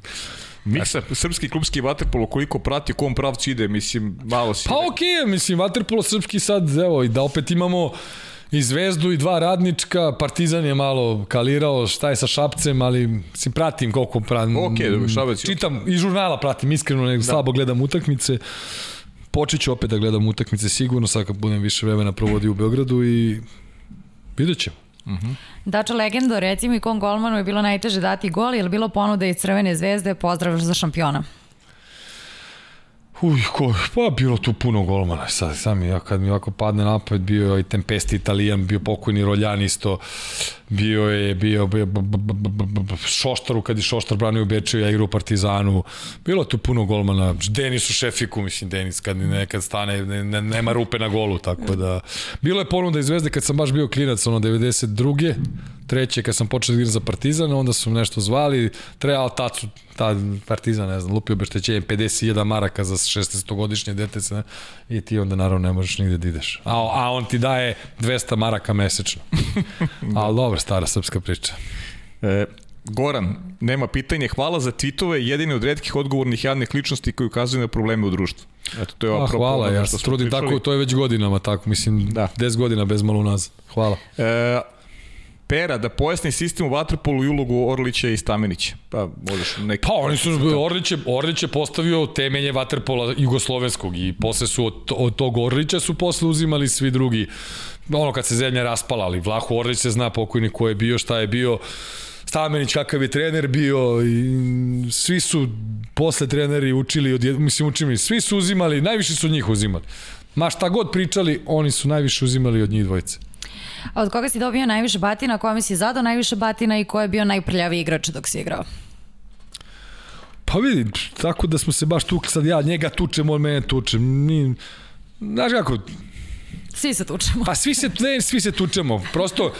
Miksa, srpski klubski vaterpolo, koliko prati, u kom pravcu ide, mislim, malo si... Pa okej, okay, mislim, Waterpolo srpski sad, evo, i da opet imamo i Zvezdu i dva radnička, Partizan je malo kalirao, šta je sa Šapcem, ali mislim, pratim koliko pratim. Okej, dobro, Šabac Čitam, i žurnala pratim, iskreno, nego da. slabo gledam utakmice. Počet ću opet da gledam utakmice sigurno, sad kad budem više vremena provodio u Beogradu i vidjet ćemo. Dača Legendo, reci mi kom golmanu je bilo najteže dati gol, je li bilo ponuda iz Crvene zvezde, pozdrav za šampiona? Uj, ko, pa bilo tu puno golmana. Sad, sam ja, kad mi ovako padne napad, bio je i Tempesti Italijan, bio pokojni Roljan isto, bio je, bio, bio b, b, b, b, b, b, Šoštaru, kad je Šoštar branio u ja igrao u Partizanu. Bilo tu puno golmana. Denis u Šefiku, mislim, Denis kad nekad stane, ne, ne, nema rupe na golu, tako da... Bilo je ponuda iz Zvezde kad sam baš bio klinac, ono, 92 treće kad sam počeo da igram za Partizan, onda su me nešto zvali, treba tad su, tad Partizan, ne znam, lupio obeštećenje 51 maraka za 16-godišnje detece, ne? i ti onda naravno ne možeš nigde da ideš. A, a on ti daje 200 maraka mesečno. Ali dobro, stara srpska priča. E, Goran, nema pitanje. Hvala za tweetove, jedini od redkih odgovornih javnih ličnosti koji ukazuju na probleme u društvu. Eto, to je A, apropo hvala, ja se trudim pričali. tako, to je već godinama tako, mislim, Da. da. 10 godina bez malo unazad. Hvala. E, Pera, da pojasni sistem u Vatrpolu i ulogu Orlića i Stamenića. Pa, možeš neki... Pa oni su, Orlić je, Orlić je postavio temelje vaterpola jugoslovenskog i posle su od, od tog Orlića su posle uzimali svi drugi. Ono kad se zemlja raspala, ali Vlahu Orlić se zna pokojni ko je bio, šta je bio, Stamenić kakav je trener bio i svi su posle treneri učili, od, mislim učili, svi su uzimali, najviše su njih uzimali. Ma šta god pričali, oni su najviše uzimali od njih dvojice. A od koga si dobio najviše batina, kome si zadao najviše batina i ko je bio najprljaviji igrač dok si igrao? Pa vidi, tako da smo se baš tukli, sad ja njega tučem, on mene tuče. Mi, znaš kako, Svi se tučemo. pa svi se, ne, svi se tučemo. Prosto,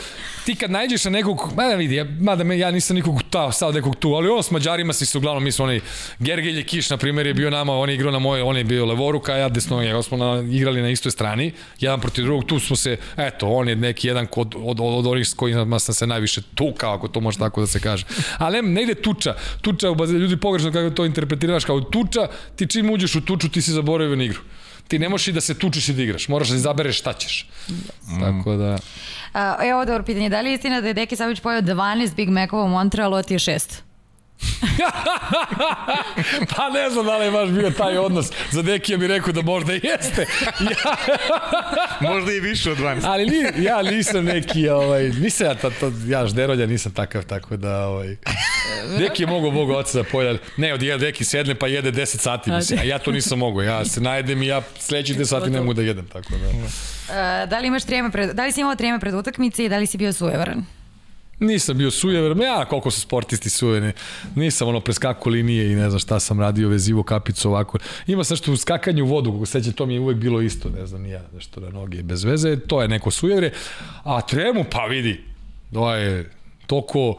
ti kad najđeš na nekog, mada vidi, ja, mada me, ja nisam nikog ta, sad nekog tu, ali ono s Mađarima si se uglavnom, mi smo onaj, Gergelje Kiš, na primjer, je bio nama, on je igrao na moje, on je bio levoruka, ja desno, ja smo na, igrali na istoj strani, jedan protiv drugog, tu smo se, eto, on je neki jedan od, od, od, od onih s kojima sam se najviše tukao, ako to može tako da se kaže. Ali ne, ne ide tuča, tuča, ljudi pogrešno kako to interpretiraš kao tuča, ti čim uđeš u tuču, ti si zaboravio na igru. Ti ne možeš i da se tučeš i da igraš, moraš da izabereš šta ćeš. Mm. Tako da... A, evo dobro pitanje, da li je istina da je Deki Savić pojao 12 Big Macova u Montrealu, a ti je 6? pa ne znam da li je baš bio taj odnos. Za Dekija bi rekao da možda i jeste. Ja, Možda i više od 12. ali ni, ja nisam neki, ovaj, nisam ja, ta, ta, ja žderolja nisam takav, tako da, ovaj, Deki je mogao Boga oca da pojede, ne, od jede Deki sedne pa jede 10 sati, mislim, a ja to nisam mogao, ja se najedem i ja sledećih 10 sati ne mogu da jedem, tako da. Uh, da li imaš treme pred, da li si imao treme pred utakmice i da li si bio sujevaran? Nisam bio sujever, ja koliko su sportisti sujeveni, nisam ono preskaku linije i ne znam šta sam radio, vezivo kapicu ovako. Ima sam što u skakanju u vodu, kako sećam, to mi je uvek bilo isto, ne znam, ja, nešto na noge bez veze, to je neko sujevre. A tremu, pa vidi, to je toliko,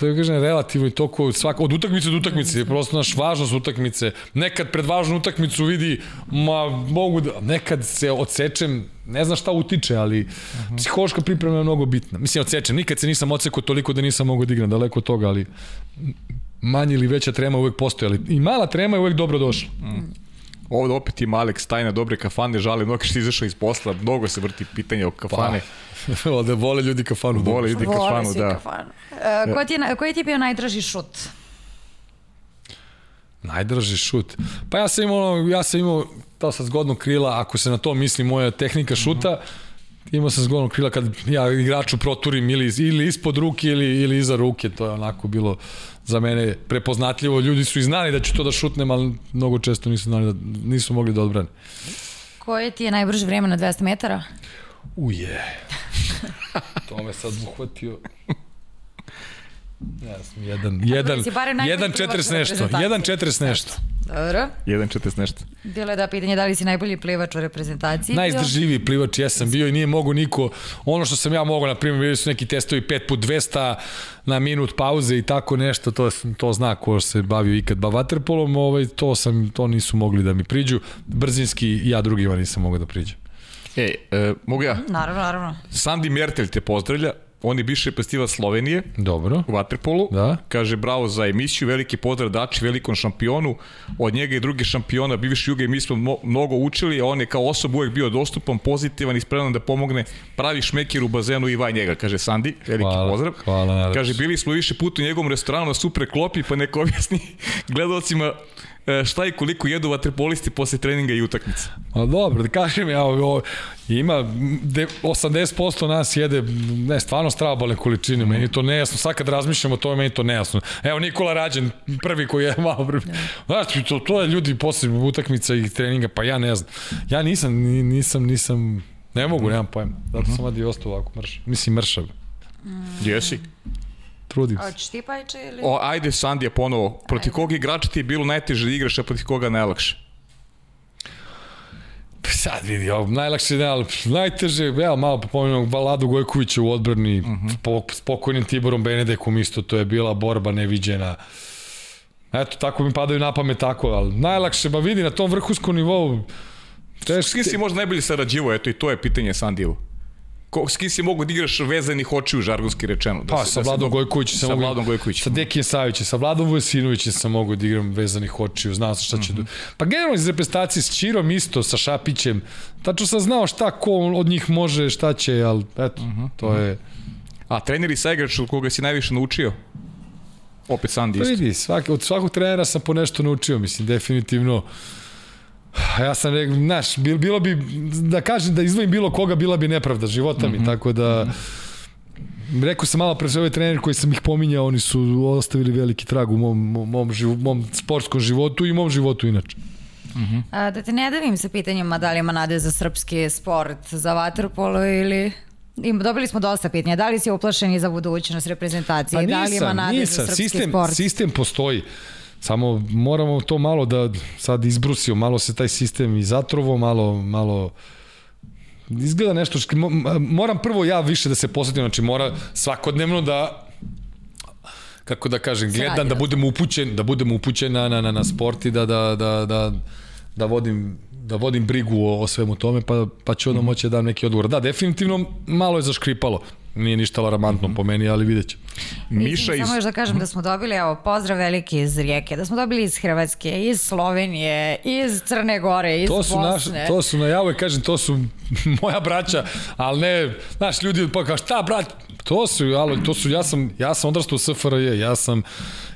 da ga kažem, relativno i toliko svako, od utakmice do utakmice, prosto naš važnost utakmice. Nekad pred važnu utakmicu vidi, ma mogu da, nekad se odsečem, ne znam šta utiče, ali uh -huh. psihološka priprema je mnogo bitna. Mislim, odsečem, nikad se nisam odsekao toliko da nisam mogao da igram, daleko od toga, ali manje ili veća trema uvek postoji, ali i mala trema je uvek dobro došla. Mm. Ovde opet ima Alex Tajna, dobre kafane, žali mnogo što izašao iz posla, mnogo se vrti pitanje o kafane. Pa, da vole ljudi kafanu. Vole ljudi Vole kafanu, da. Kafanu. Uh, koji, ti je, koji ti je bio najdraži šut? Najdraži šut. Pa ja sam imao, ja sam imao to sa zgodnog krila, ako se na to misli moja tehnika šuta, uh -huh. imao sam zgodnog krila kad ja igraču proturim ili, ili ispod ruke ili, ili iza ruke, to je onako bilo za mene prepoznatljivo. Ljudi su i znali da ću to da šutnem, ali mnogo često nisu, znali da, nisu mogli da odbrane. Koje ti je najbrže vreme na 200 metara? Uje. to me sad uhvatio. Ja sam jedan, jedan, jedan četiri nešto, jedan četiri nešto. Dobro. Jedan četiri nešto. Bilo je da pitanje da li si najbolji plivač u reprezentaciji. Najizdržljiviji plivač ja sam bio i nije mogo niko, ono što sam ja mogao, na primjer, bili su neki testovi 5 put 200 na minut pauze i tako nešto, to, to zna ko se bavio ikad bavaterpolom, ovaj, to, sam, to nisu mogli da mi priđu. Brzinski ja drugima nisam mogao da priđem. Ej, e, mogu ja? Naravno, naravno. Sandi Mertelj te pozdravlja, on je bivši festival Slovenije Dobro. u Waterpolu. Da. Kaže bravo za emisiju, veliki pozdrav Dači, velikom šampionu. Od njega i drugi šampiona, bivši Juga i mi smo mnogo učili, a on je kao osoba uvek bio dostupan, pozitivan i spreman da pomogne pravi šmekir u bazenu i vaj njega, kaže Sandi. Veliki hvala, pozdrav. Hvala, naravno. Kaže, bili smo više puta u njegovom restoranu na super klopi, pa neko objasni gledalcima šta i koliko jedu vaterpolisti posle treninga i utakmice. Ma dobro, da kažem ja, ovo, ima 80% nas jede, ne, stvarno strabale količine, mm. meni to nejasno, sad kad razmišljam o tome, meni to nejasno. Evo Nikola Rađen, prvi koji je malo prvi. Znači, to, to je ljudi posle utakmica i treninga, pa ja ne znam. Ja nisam, nisam, nisam, ne mogu, nemam pojma. Zato sam vadi ostao ovako mrš, mislim mršav. Mm. Jesi? Trudim se. Hoćeš ti Pajče ili? O, ajde Sandija ponovo. Proti koga igrača ti je bilo najteže da igraš, a proti koga najlakše? Sad vidi, ovo, najlakše, ne, ali najteže, evo malo popomenuo Baladu Gojkovića u odbrani, uh -huh. po, spokojnim Tiborom Benedekom isto, to je bila borba neviđena. Eto, tako mi padaju na pamet tako, ali najlakše, ba vidi, na tom vrhunskom nivou, Teški... S kim si možda najbolje sarađivo, eto i to je pitanje Sandijevu ko, s kim si mogu da igraš vezanih očiju, žargonski rečeno. Da pa, se, sa da Vladom Gojkovićem sa Vladom Gojkovićem. Sa Dekijem Savićem, sa Vladom Vojsinovićem sam mogu da igram vezanih očiju, znao sam šta će... Mm -hmm. Pa generalno iz reprezentacije s Čirom isto, sa Šapićem, tačno sam znao šta ko od njih može, šta će, ali eto, mm -hmm. to je... A trener i saigrač od koga si najviše naučio? Opet Sandi isto. Pa vidi, svaki, od svakog trenera sam po nešto naučio, mislim, definitivno ja sam rekao, znaš, bilo bi, da kažem da izvojim bilo koga, bila bi nepravda života mi, mm -hmm. tako da... Rekao sam malo pre sve ove trener koji sam ih pominjao, oni su ostavili veliki trag u mom, mom, mom, živo, mom sportskom životu i mom životu inače. Uh -huh. A, da te ne davim sa pitanjima da li ima nade za srpski sport, za vaterpolo ili... Im, dobili smo dosta pitanja. Da li si uplašen i za budućnost reprezentacije? Pa nisam, da li ima nade nisam. za srpski sistem, sport? Sistem postoji. Samo moramo to malo da sad izbrusio, malo se taj sistem i zatrovo, malo, malo izgleda nešto što, moram prvo ja više da se posvetim, znači mora svakodnevno da kako da kažem, gledam da budem upućen, da budem upućen na, na, na, na sport i da, da, da, da, da vodim da vodim brigu o, o svemu tome, pa, pa ću onda moći da dam neki odgovor. Da, definitivno malo je zaškripalo. Nije ništa alarmantno mm -hmm. po meni, ali vidjet ćemo. Miša Mislim, iz... Samo još da kažem da smo dobili, evo, pozdrav veliki iz Rijeke, da smo dobili iz Hrvatske, iz Slovenije, iz Crne Gore, iz to su naš, Bosne. to su na ja uvek kažem to su moja braća, ali ne, znaš ljudi pa kao šta brat, to su ali to su ja sam ja sam odrastao u SFRJ, ja sam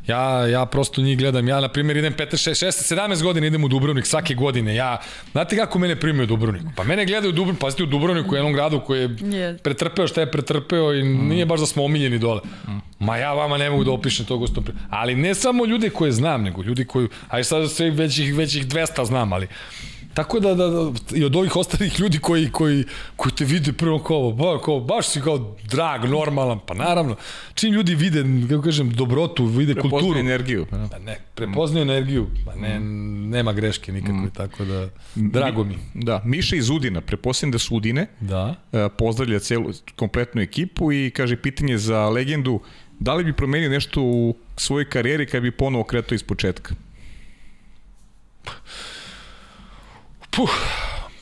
Ja, ja prosto njih gledam. Ja, na primjer, idem 15, 6, 6, 17 godina idem u Dubrovnik svake godine. Ja, znate kako mene primaju u Dubrovniku? Pa mene gledaju u Dubrovniku, pazite u Dubrovniku, u jednom gradu koji je Yes. pretrpeo šta je pretrpeo i nije baš da smo omiljeni dole. Ma ja vama ne mogu da opišem to gostom. Ali ne samo ljude koje znam, nego ljudi koji, aj sad sve većih, većih 200 znam, ali Tako da, da, da, i od ovih ostalih ljudi koji, koji, koji te vide prvo kao, ba, kao, baš si kao drag, normalan, pa naravno, čim ljudi vide, kako kažem, dobrotu, vide Prepoznaju kulturu, energiju. Pa ne, prepoznaju energiju, pa ne, nema greške nikakve, tako da, drago mi. Da, Miša iz Udina, prepostavljam da su Udine, Da. e, pozdravlja celu, kompletnu ekipu i kaže pitanje za legendu, da li bi promenio nešto u svojoj karijeri kad bi ponovo kretao iz početka? Puh,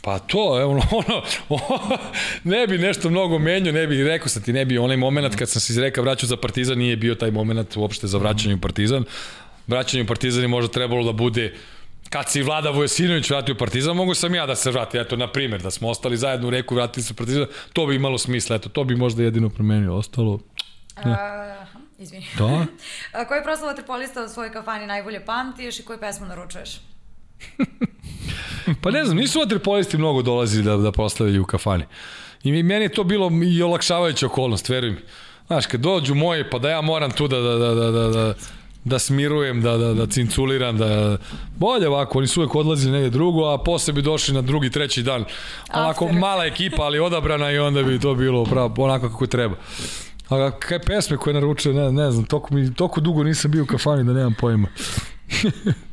pa to, evo, ono, ono, ne bi nešto mnogo menio, ne bi, rekao sam ti, ne bi onaj moment kad sam se izrekao vraćao za Partizan, nije bio taj moment uopšte za vraćanje u Partizan. Vraćanje u Partizan je možda trebalo da bude kad se i Vlada Vojasinović vratio u Partizan, mogu sam ja da se vratim, eto, na primjer, da smo ostali zajedno u reku, vratili se u Partizan, to bi imalo smisla, eto, to bi možda jedino promenio, ostalo, Aha, izvini. da. A, koji proslav vaterpolista u svojoj kafani najbolje pamtiš i koju pesmu naručuješ? Pa ne znam, nisu vaterpolisti mnogo dolazili da, da proslavljaju u kafani. I meni je to bilo i olakšavajuća okolnost, veruj mi. Znaš, kad dođu moji, pa da ja moram tu da, da, da, da, da, da, da smirujem, da, da, da cinculiram, da... Bolje ovako, oni su uvek odlazili negde drugo, a posle bi došli na drugi, treći dan. Onako After. mala ekipa, ali odabrana i onda bi to bilo pravo, onako kako treba. A kaj pesme koje naručuje, ne, ne znam, toliko, mi, toliko dugo nisam bio u kafani da nemam pojma.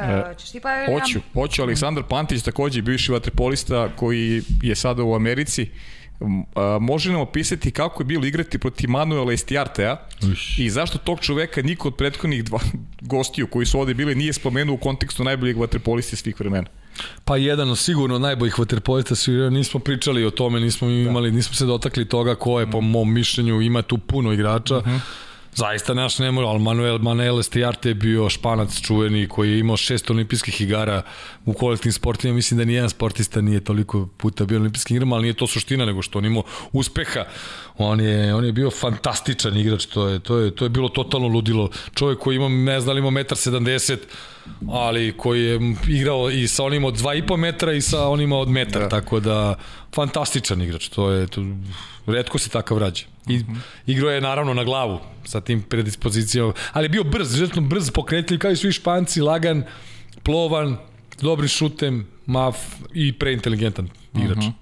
E, ćeš ti pa... ja- Hoću, hoću. Aleksandar Pantić takođe bivši vaterpolista koji je sada u Americi. A, može nam opisati kako je bilo igrati protiv Manuela Estiartea i zašto tog čoveka niko od prethodnih dva gostiju koji su ovde bili nije spomenuo u kontekstu najboljeg vaterpoliste svih vremena. Pa jedan od sigurno najboljih vaterpolista su nismo pričali o tome, nismo imali, nismo se dotakli toga ko je po mom mišljenju ima tu puno igrača. Zaista naš ne može, ali Manuel, Manuel Estijarte je bio španac čuveni koji je imao šest olimpijskih igara u kolektivnim sportima. Mislim da nijedan sportista nije toliko puta bio olimpijskim igrama, ali nije to suština, nego što on imao uspeha. On je, on je bio fantastičan igrač, to je, to je, to je bilo totalno ludilo. Čovjek koji ima, ne znam, li ima 1,70 ali koji je igrao i sa onima od 2,5 metra i sa onima od metar, da. tako da fantastičan igrač, to je to, redko se takav rađe. I -huh. igrao je naravno na glavu sa tim predispozicijama, ali je bio brz, izuzetno brz, pokretljiv kao i svi španci, lagan, plovan, dobri šutem, maf i preinteligentan igrač. Uh -huh.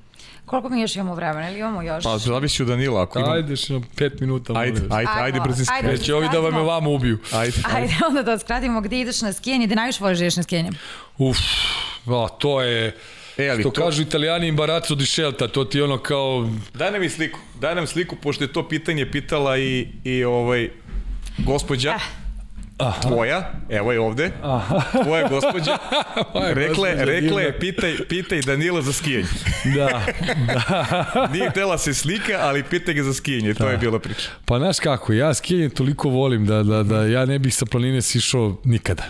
Koliko mi još imamo vremena ili imamo još? Pa zavisi od Danila. Ako imam... Ajde, još na 5 minuta. Ajde, ajde, ajde, Ajmo, brzi ajde. Neće ovi da vam me vama ubiju. Ajde, Ajde, onda da skratimo gde ideš na skijanje, gde najviše voliš da ideš na skijanje? Uf, a, to je... E, ali što to- kažu italijani imbarazzo di scelta, to ti ono kao Daj nam i sliku. Daj nam sliku, pošto je to pitanje pitala i, i ovaj, gospođa. Aha. Tvoja, evo je ovde. Aha. Tvoja gospođa. Rekle, gospođa rekle divna. je, pitaj, pitaj Danila za skijanje. Da, da. Nije htela se slika, ali pitaj ga za skijanje. To je bila priča. Pa znaš kako, ja skijanje toliko volim da, da, da ja ne bih sa planine sišao nikada.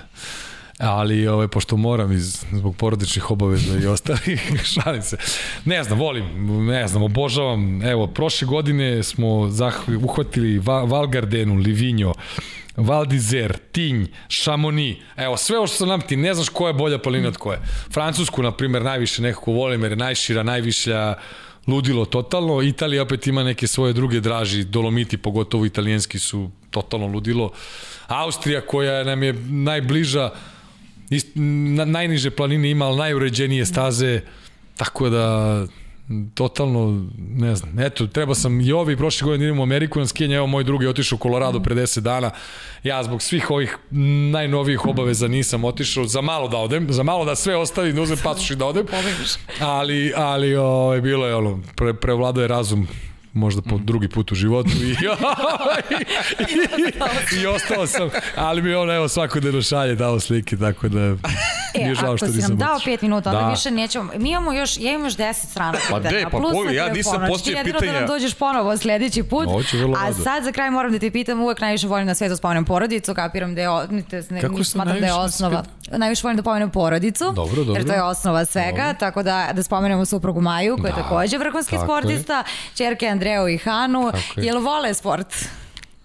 Ali, ovaj, pošto moram iz, zbog porodičnih obaveza i ostalih, šalim se. Ne znam, volim, ne znam, obožavam. Evo, prošle godine smo zah, uhvatili Va, Valgardenu, Livinjo, Val d'Isère, Tinj, Chamonix, evo sve ovo što sam nam ti, ne znaš koja je bolja planina od koje. Francusku, na primjer, najviše nekako volim jer je najšira, najvišlja, ludilo totalno. Italija opet ima neke svoje druge draži, Dolomiti, pogotovo italijanski su totalno ludilo. Austrija koja nam je najbliža, ist, na, najniže planine ima, ali najuređenije staze, tako da totalno, ne znam, eto, treba sam i ovi prošle godine idem u Ameriku na skijanje, evo moj drugi je otišao u Colorado pre 10 dana, ja zbog svih ovih najnovijih obaveza nisam otišao, za malo da odem, za malo da sve ostavim, da uzmem pasoš i da odem, ali, ali o, bilo je ono, pre, prevladao je razum, možda po drugi put u životu i, i, i, ostao sam, ali mi on evo svakodnevno šalje dao slike, tako da E, mi je žao ako što si nisam nam dao moći. pet minuta, onda Da. više nećemo. Mi imamo još, ja imam još deset strana Pa pitanja. de, pa plus poli, na ja nisam telefonu. postavio Znači, jedino da pitanja. nam dođeš ponovo sledeći put. Vrlo A rado. sad za kraj moram da te pitam, uvek najviše volim na svetu spomenem porodicu, kapiram da je, ne, ne, Kako smatram da je osnova. Najviše volim da pomenem porodicu, Dobro, jer dobro. to je osnova svega, tako da, da spomenemo suprugu Maju, koja je Da, takođe vrhunski je. sportista, čerke Andreu i Hanu, je. jel vole sport?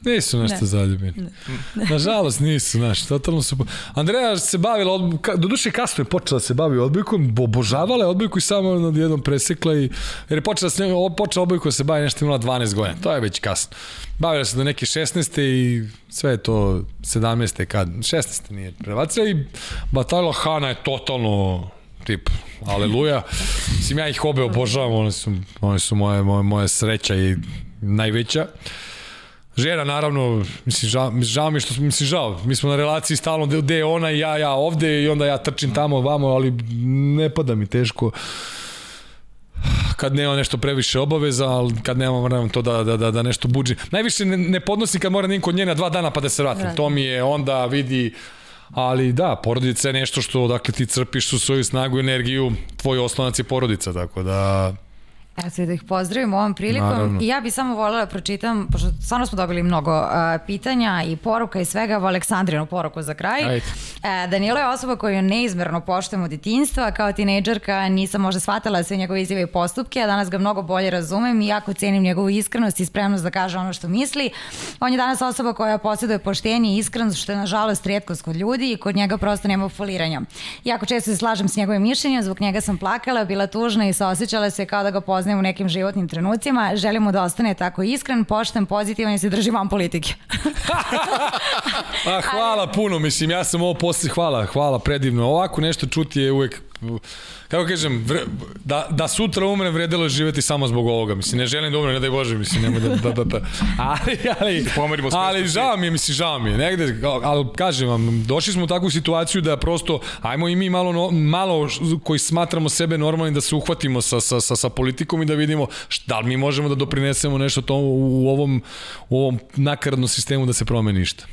Nisu nešto Ne. zaljubljeni. Nažalost nisu, znaš, totalno su... Andreja se bavila, odb... ka- doduše kasno je počela da se bavi odbojkom, bo- obožavala je odbojku i samo odjednom presekla i... Jer je počela, s njom, počela odbojku da se bavi nešto imala 12 godina, to je već kasno. Bavila se do neke 16. i sve je to 17. kad, 16. nije prebacila i Batalila Hana je totalno tip, aleluja. Mislim, ja ih obe obožavam, one su, one su moje, moje, moje sreća i najveća. Žena, naravno, mislim, žao, žao mi što mislim, žao, mi smo na relaciji stalno gde- je ona i ja, ja ovde i onda ja trčim tamo, vamo, ali ne pada mi teško kad nema nešto previše obaveza, ali kad nemam vremena to da, da, da, da nešto buđi. Najviše ne, ne podnosi kad mora da kod njena dva dana pa da se vratim. Vratim. To mi je onda vidi Ali da, porodica je nešto što dakle ti crpiš u svoju snagu i energiju, tvoj oslonac je porodica, tako da Se da ih pozdravim ovom prilikom Naravno. i ja bi samo voljela da pročitam, pošto stvarno smo dobili mnogo uh, pitanja i poruka i svega, u Aleksandrinu poruku za kraj. Ajde. E, Danilo je osoba koju neizmerno poštujem od detinjstva, kao tinejdžerka nisam možda shvatala sve njegove izjave i postupke, a danas ga mnogo bolje razumem i jako cenim njegovu iskrenost i spremnost da kaže ono što misli. On je danas osoba koja posjeduje poštenje i iskrenost, što je nažalost rijetkost kod ljudi i kod njega prosto nema foliranja. Jako često se slažem s njegovim mišljenjem, zbog njega sam plakala, bila tužna i saosećala se kao da ga poznajem u nekim životnim trenucima. Želim mu da ostane tako iskren, pošten, pozitivan i se drži van politike. A, hvala puno, mislim, ja sam ovo posle, hvala, hvala, predivno. Ovako nešto čuti je uvek, kako kažem, vre, da, da sutra umrem vredelo je živeti samo zbog ovoga, mislim, ne želim da umrem, ne daj Bože, mislim, nemoj da, da, da, da. Ali, ali, Pomerimo ali mesta žao mi je, mislim, žao mi je, negde, ali kažem vam, došli smo u takvu situaciju da prosto, ajmo i mi malo, no, malo koji smatramo sebe normalni da se uhvatimo sa, sa, sa, sa politikom i da vidimo šta, da li mi možemo da doprinesemo nešto to u, u ovom, u ovom nakaradnom sistemu da se promeni ništa.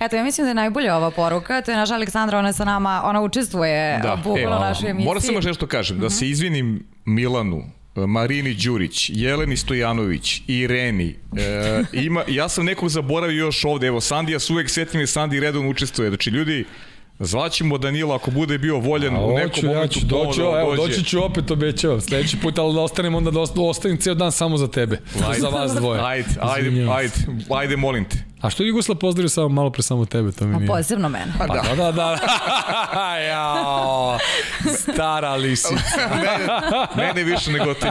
Eto, ja mislim da je najbolja ova poruka. To je naša Aleksandra, ona je sa nama, ona učestvuje da, bukvalno u našoj emisiji. Moram samo nešto kažem, da se izvinim Milanu, Marini Đurić, Jeleni Stojanović, Ireni. E, ima, ja sam nekog zaboravio još ovde. Evo, Sandija se uvek setim jer Sandi redovno učestvuje. Znači, ljudi, zvaćemo Danila ako bude bio voljen A u nekom hoću, ja momentu ću doći, ponovo evo, dođe. doći ću opet, obećavam. Sledeći put, ali da ostanem onda da osta- ostavim ceo dan samo za tebe. Ajde. za vas dvoje. Ajde, ajde, ajde, ajde, molim te. A što je Jugoslav pozdravio samo malo pre samo tebe, to mi Ma, nije. posebno mene. Pa da, da, da. Jao, stara lisica. Mene više nego ti.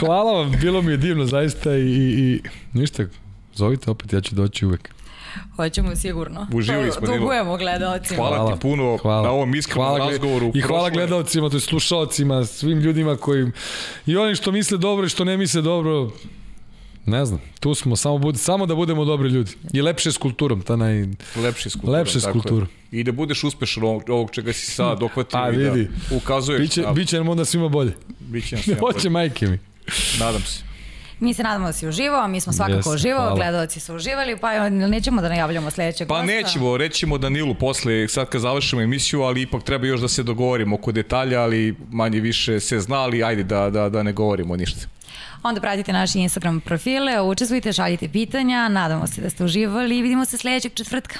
Hvala vam, bilo mi je divno zaista i, i, i ništa, zovite opet, ja ću doći uvek. Hoćemo sigurno. Uživali smo. Dugujemo gledalcima. Hvala, ti puno na ovom iskrenom hvala, razgovoru. I hvala gledalcima, to je slušalcima, svim ljudima koji i oni što misle dobro i što ne misle dobro, ne znam, tu smo, samo, bud, samo da budemo dobri ljudi. I lepše s kulturom, ta naj... Lepše s kulturom. Lepše s kulturom. I da budeš uspešan ovog, ovog čega si sad dohvatio Pa i da vidi. ukazuješ. Biće, na- biće nam onda svima bolje. biće nam svima Hoće bolje. majke mi. Nadam se. Mi se nadamo da si uživao, mi smo svakako Jeste, uživao, gledalci su uživali, pa nećemo da najavljamo sledećeg Pa gosta. nećemo, rećemo Danilu posle, sad kad završimo emisiju, ali ipak treba još da se dogovorimo oko detalja, ali manje više se zna, ali ajde da, da, da ne govorimo ništa. Onda pratite naše Instagram profile, učestvujte, šaljite pitanja, nadamo se da ste uživali i vidimo se sledećeg četvrtka.